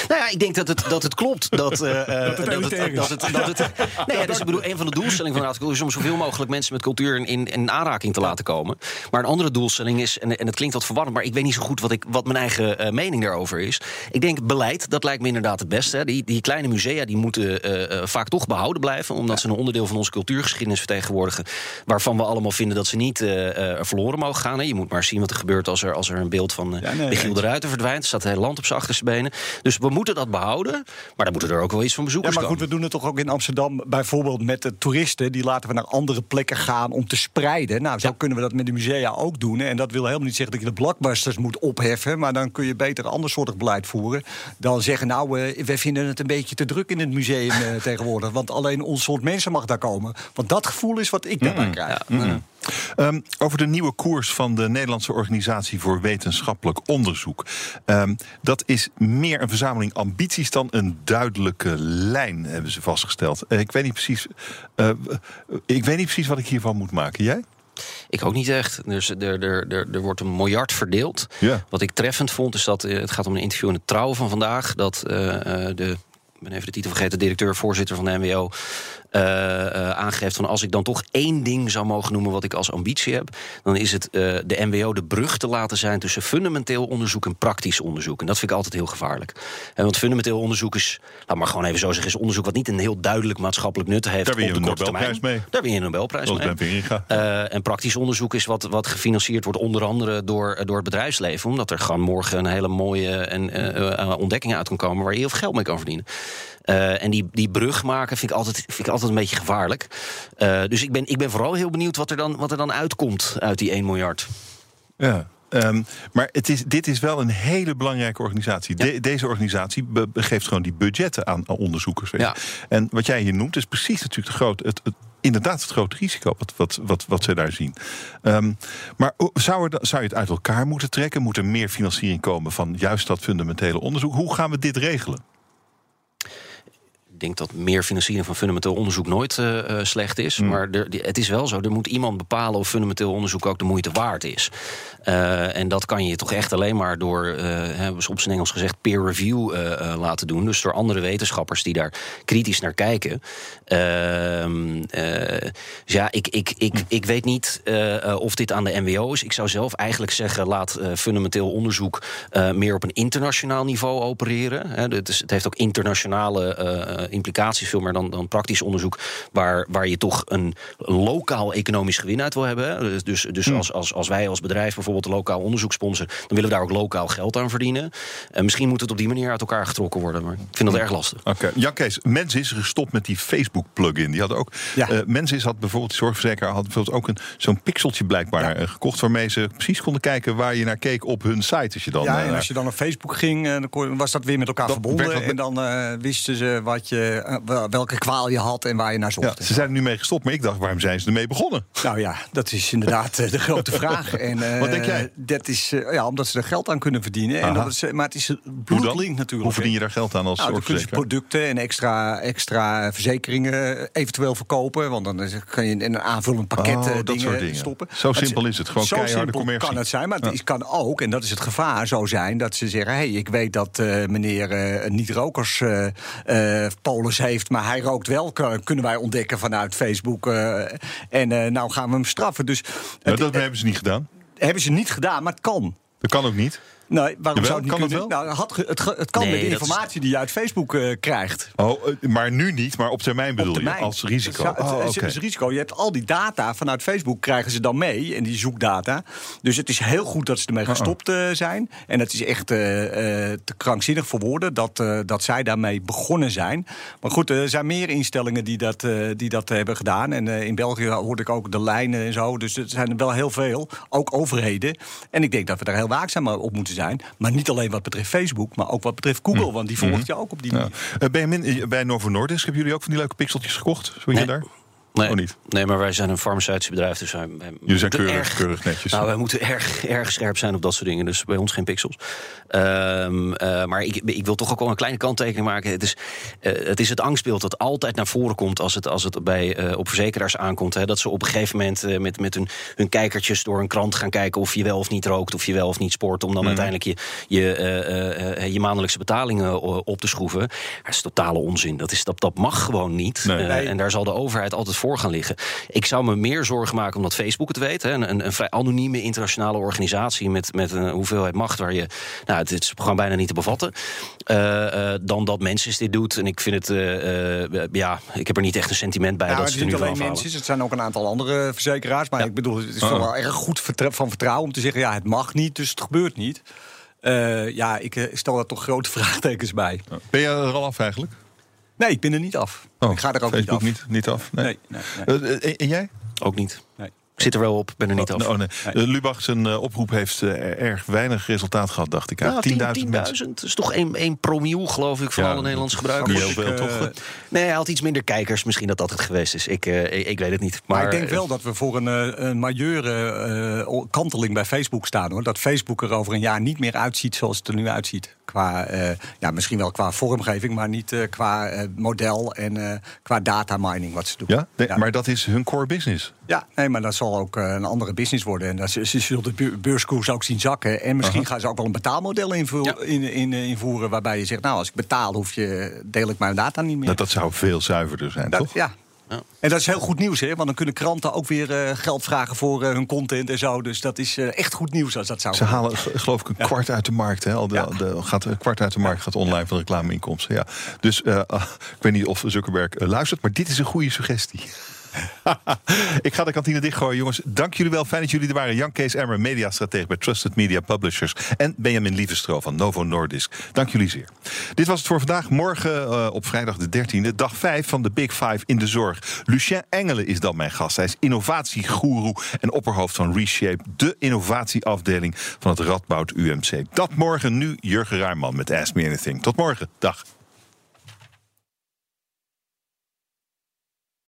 Nou ja, ik denk dat het, dat het klopt. Dat, uh, dat het dat het, dat het, dat het, nee, ja, dus ik bedoel, een van de doelstellingen van de Raad is om zoveel mogelijk mensen met cultuur in, in aanraking te laten komen. Maar een andere doelstelling is, en, en het klinkt wat verwarrend, maar ik weet niet zo goed wat, ik, wat mijn eigen uh, mening daarover is. Ik denk beleid, dat lijkt me inderdaad het beste. Hè. Die, die kleine musea die moeten uh, vaak toch behouden blijven, omdat ze een onderdeel van onze cultuurgeschiedenis vertegenwoordigen. Waarvan we allemaal vinden dat ze niet verloren mogen gaan. Hè. Je moet maar zien wat er gebeurt als er, als er een beeld van ja, nee, de Ruiter verdwijnt. Er staat het hele land op zijn achterste benen. Dus we moeten dat behouden, maar dan moeten er ook wel iets van bezoekers ja, maar goed, komen. we doen het toch ook in Amsterdam, bijvoorbeeld met de toeristen. Die laten we naar andere plekken gaan om te spreiden. Nou, zo ja. kunnen we dat met de musea ook doen. En dat wil helemaal niet zeggen dat je de blockbusters moet opheffen. Maar dan kun je beter ander soort beleid voeren. Dan zeggen, nou, uh, wij vinden het een beetje te druk in het museum uh, tegenwoordig. Want alleen ons soort mensen mag daar komen. Want dat gevoel is wat ik daarbij mm, krijg. Ja. Mm. Um, over de nieuwe koers van de Nederlandse Organisatie voor Wetenschappelijk Onderzoek. Um, dat is meer een verzameling ambities dan een duidelijke lijn, hebben ze vastgesteld. Uh, ik, weet niet precies, uh, ik weet niet precies wat ik hiervan moet maken. Jij? Ik ook niet echt. Dus er, er, er, er wordt een miljard verdeeld. Ja. Wat ik treffend vond, is dat het gaat om een interview in de Trouw van vandaag. Dat de ben even de titel vergeten, directeur, voorzitter van de NWO. Uh, uh, aangeeft van als ik dan toch één ding zou mogen noemen wat ik als ambitie heb, dan is het uh, de NWO de brug te laten zijn tussen fundamenteel onderzoek en praktisch onderzoek. En dat vind ik altijd heel gevaarlijk. En want fundamenteel onderzoek is, laat maar gewoon even zo zeggen, is onderzoek wat niet een heel duidelijk maatschappelijk nut heeft. Daar win je op de een Nobelprijs mee. Daar win je een Nobelprijs mee. Uh, en praktisch onderzoek is wat, wat gefinancierd wordt, onder andere door, door het bedrijfsleven. Omdat er gewoon morgen een hele mooie en, ontdekking uit kan komen waar je heel veel geld mee kan verdienen. Uh, en die, die brug maken vind ik altijd, vind ik altijd een beetje gevaarlijk. Uh, dus ik ben, ik ben vooral heel benieuwd wat er, dan, wat er dan uitkomt uit die 1 miljard. Ja. Um, maar het is, dit is wel een hele belangrijke organisatie. Ja. Deze organisatie be, geeft gewoon die budgetten aan, aan onderzoekers. Ja. En wat jij hier noemt, is precies natuurlijk de groot, het, het, inderdaad het grote risico wat, wat, wat, wat ze daar zien. Um, maar zou, er, zou je het uit elkaar moeten trekken? Moet er meer financiering komen van juist dat fundamentele onderzoek? Hoe gaan we dit regelen? Denk dat meer financiering van fundamenteel onderzoek nooit eh, eh, slecht is. Hmm. Maar er, het is wel zo, er moet iemand bepalen of fundamenteel onderzoek ook de moeite waard is. Eh, en dat kan je toch echt alleen maar door, eh, hebben ze op zijn Engels gezegd, peer review laten doen. Dus door andere wetenschappers die daar kritisch naar kijken. Dus ja, ik, ik, ik, Hmm. ik weet niet of dit aan de MWO is. Ik zou zelf eigenlijk zeggen, laat fundamenteel onderzoek meer op een internationaal niveau opereren. Het, is, het heeft ook internationale implicaties, veel meer dan, dan praktisch onderzoek, waar, waar je toch een lokaal economisch gewin uit wil hebben. Dus, dus, dus Hmm. als, als, als wij als bedrijf bijvoorbeeld een lokaal onderzoek sponsoren, dan willen we daar ook lokaal geld aan verdienen. En misschien moet het op die manier uit elkaar getrokken worden, maar ik vind dat erg lastig. Oké, Jan Kees, Mens is gestopt met die Facebook-plugin. Die had ook. Ja. eh, Mens is had bijvoorbeeld, die zorgverzekeraar had bijvoorbeeld ook een, zo'n pixeltje blijkbaar eh, gekocht. waarmee ze precies konden kijken waar je naar keek op hun site. Als je dan, ja, eh, en als je dan op Facebook ging, eh, dan was dat weer met elkaar verbonden. En dan eh, wisten ze wat je, eh, wel- welke kwaal je had en waar je naar zocht. ja, ze zijn er nu mee gestopt, maar ik dacht, waarom zijn ze ermee begonnen? Nou ja, dat is inderdaad eh, de grote vraag. En, eh, Wat denk jij? Dat is eh, ja, omdat ze er geld aan kunnen verdienen. En dat is, eh, maar het is bloedlink natuurlijk. Hoe verdien je daar geld aan als Nou, dan producten en extra, extra verzekeringen eventueel verkopen. Want dan kan je in een aanvullend pakket Oh, eh, dat dingen, soort dingen. stoppen. Zo simpel is het. Gewoon zo keiharde commercie. kan het zijn. Maar het Ja. is- kan ook, en dat is het gevaar, zo zijn... dat ze zeggen, hey, ik weet dat eh, meneer eh, niet-rokers eh, heeft... maar hij rookt wel, kunnen wij ontdekken vanuit Facebook. eh, en eh, nou gaan we hem straffen. Dus dat hebben ze niet gedaan. hebben ze niet gedaan, maar het kan. Dat kan ook niet. Nee, waarom Jawel, zou het niet kan het kunnen? wel? Nou, had ge- het, ge- het kan Nee, met de is- informatie die je uit Facebook eh, krijgt. Oh, eh, maar nu niet, maar op termijn bedoel Op je, als risico. Het, Oh, het is risico. Je hebt al die data vanuit Facebook krijgen ze dan mee. En die zoekdata. Dus het is heel goed dat ze ermee gestopt eh, zijn. En het is echt eh, eh, te krankzinnig voor woorden dat, eh, dat zij daarmee begonnen zijn. Maar goed, er zijn meer instellingen die dat, eh, die dat hebben gedaan. En eh, in België hoorde ik ook de lijnen en zo. Dus er zijn er wel heel veel. Ook overheden. En ik denk dat we daar heel waakzaam op moeten zijn. Maar niet alleen wat betreft Facebook, maar ook wat betreft Google. Want die volgt je ook op die Ja. manier. Eh, Benjamin, eh, bij Novo Nordisk hebben jullie ook van die leuke pixeltjes gekocht? Zo je Nee. daar? Nee, Oh, niet? nee, maar wij zijn een farmaceutisch bedrijf, dus wij, wij Jullie zijn keurig, erg, keurig netjes. Nou, wij moeten erg, erg scherp zijn op dat soort dingen. Dus bij ons geen pixels. Ehm, eh, maar ik, ik wil toch ook wel een kleine kanttekening maken. Het is, eh, het is het angstbeeld dat altijd naar voren komt als het, als het bij, eh, op verzekeraars aankomt. Hè, dat ze op een gegeven moment eh, met, met hun, hun kijkertjes door een krant gaan kijken of je wel of niet rookt, of je wel of niet sport. Om dan uiteindelijk je, je, eh, eh, eh, je maandelijkse betalingen op te schroeven. Dat is totale onzin. Dat, is, dat, dat mag gewoon niet. Nee. en daar zal de overheid altijd voor gaan liggen. Ik zou me meer zorgen maken omdat Facebook het weet. Hè, een, een, een vrij anonieme internationale organisatie met, met een hoeveelheid macht waar je. Nou, het is gewoon bijna niet te bevatten. eh, eh, dan dat mensen dit doet. En ik vind het. eh, eh, ja, ik heb er niet echt een sentiment bij Nou, dat het is het er niet nu van alleen mensen, het zijn ook een aantal andere verzekeraars. Maar ik bedoel, het is Oh. wel erg goed van vertrouwen om te zeggen: ja, het mag niet, dus het gebeurt niet. Eh, ja, ik stel daar toch grote vraagtekens bij. Ben je er al af eigenlijk? Nee, ik ben er niet af. Oh, ik ga er ook Facebook niet af. niet, niet af? Nee. Nee, nee, nee. Eh, eh, en jij? Ook niet. Nee. Ik zit er wel op, ben er niet Oh, af. oh, nee. Eh, Lubach, zijn oproep heeft eh, erg weinig resultaat gehad, dacht ik. Nou, 10.000 10.000 mensen. Dat is toch 1, 1 promiel, geloof ik, van Ja, alle Nederlandse gebruikers. heel veel, toch? Nee, hij had iets minder kijkers. Misschien dat dat het geweest is. Ik, eh, ik, ik weet het niet. Maar, Maar, ik denk wel dat we voor een, eh, een majeure eh, kanteling bij Facebook staan. Hoor. Dat Facebook er over een jaar niet meer uitziet zoals het er nu uitziet. Qua, eh, ja, misschien wel qua vormgeving, maar niet eh, qua eh, model en eh, qua data mining wat ze doen. Ja? Nee, Maar dat is hun core business. Ja, nee, maar dat zal ook een andere business worden. En dat ze, ze zullen de bu- beurskoers ook zien zakken. En misschien Aha. gaan ze ook wel een betaalmodel invoer- in, in, invoeren... waarbij je zegt, nou, als ik betaal, hoef je, deel ik mijn data niet meer. Dat, dat zou veel zuiverder zijn, Dat- toch? ja. En dat is heel goed nieuws, hè? Want dan kunnen kranten ook weer eh, geld vragen voor eh, hun content en zo. Dus dat is eh, echt goed nieuws als dat zou Ze halen geloof ik een kwart uit de markt. Hè? Al de, de, gaat, een kwart uit de markt gaat online van reclameinkomsten. Ja. Dus eh, ah, ik weet niet of Zuckerberg luistert, maar dit is een goede suggestie. ik ga de kantine dichtgooien, jongens. Dank jullie wel. Fijn dat jullie er waren. Jan Kees Emmer, mediastratege bij Trusted Media Publishers. En Benjamin Lievestro van Novo Nordisk. Dank jullie zeer. Dit was het voor vandaag. Morgen eh, op vrijdag de 13e, dag 5 van de Big Five in de zorg. Lucien Engelen is dan mijn gast. Hij is innovatiegoeroe en opperhoofd van Reshape, de innovatieafdeling van het Radboud UMC. Dat morgen nu Jurgen Ruijman met Ask Me Anything. Tot morgen. Dag.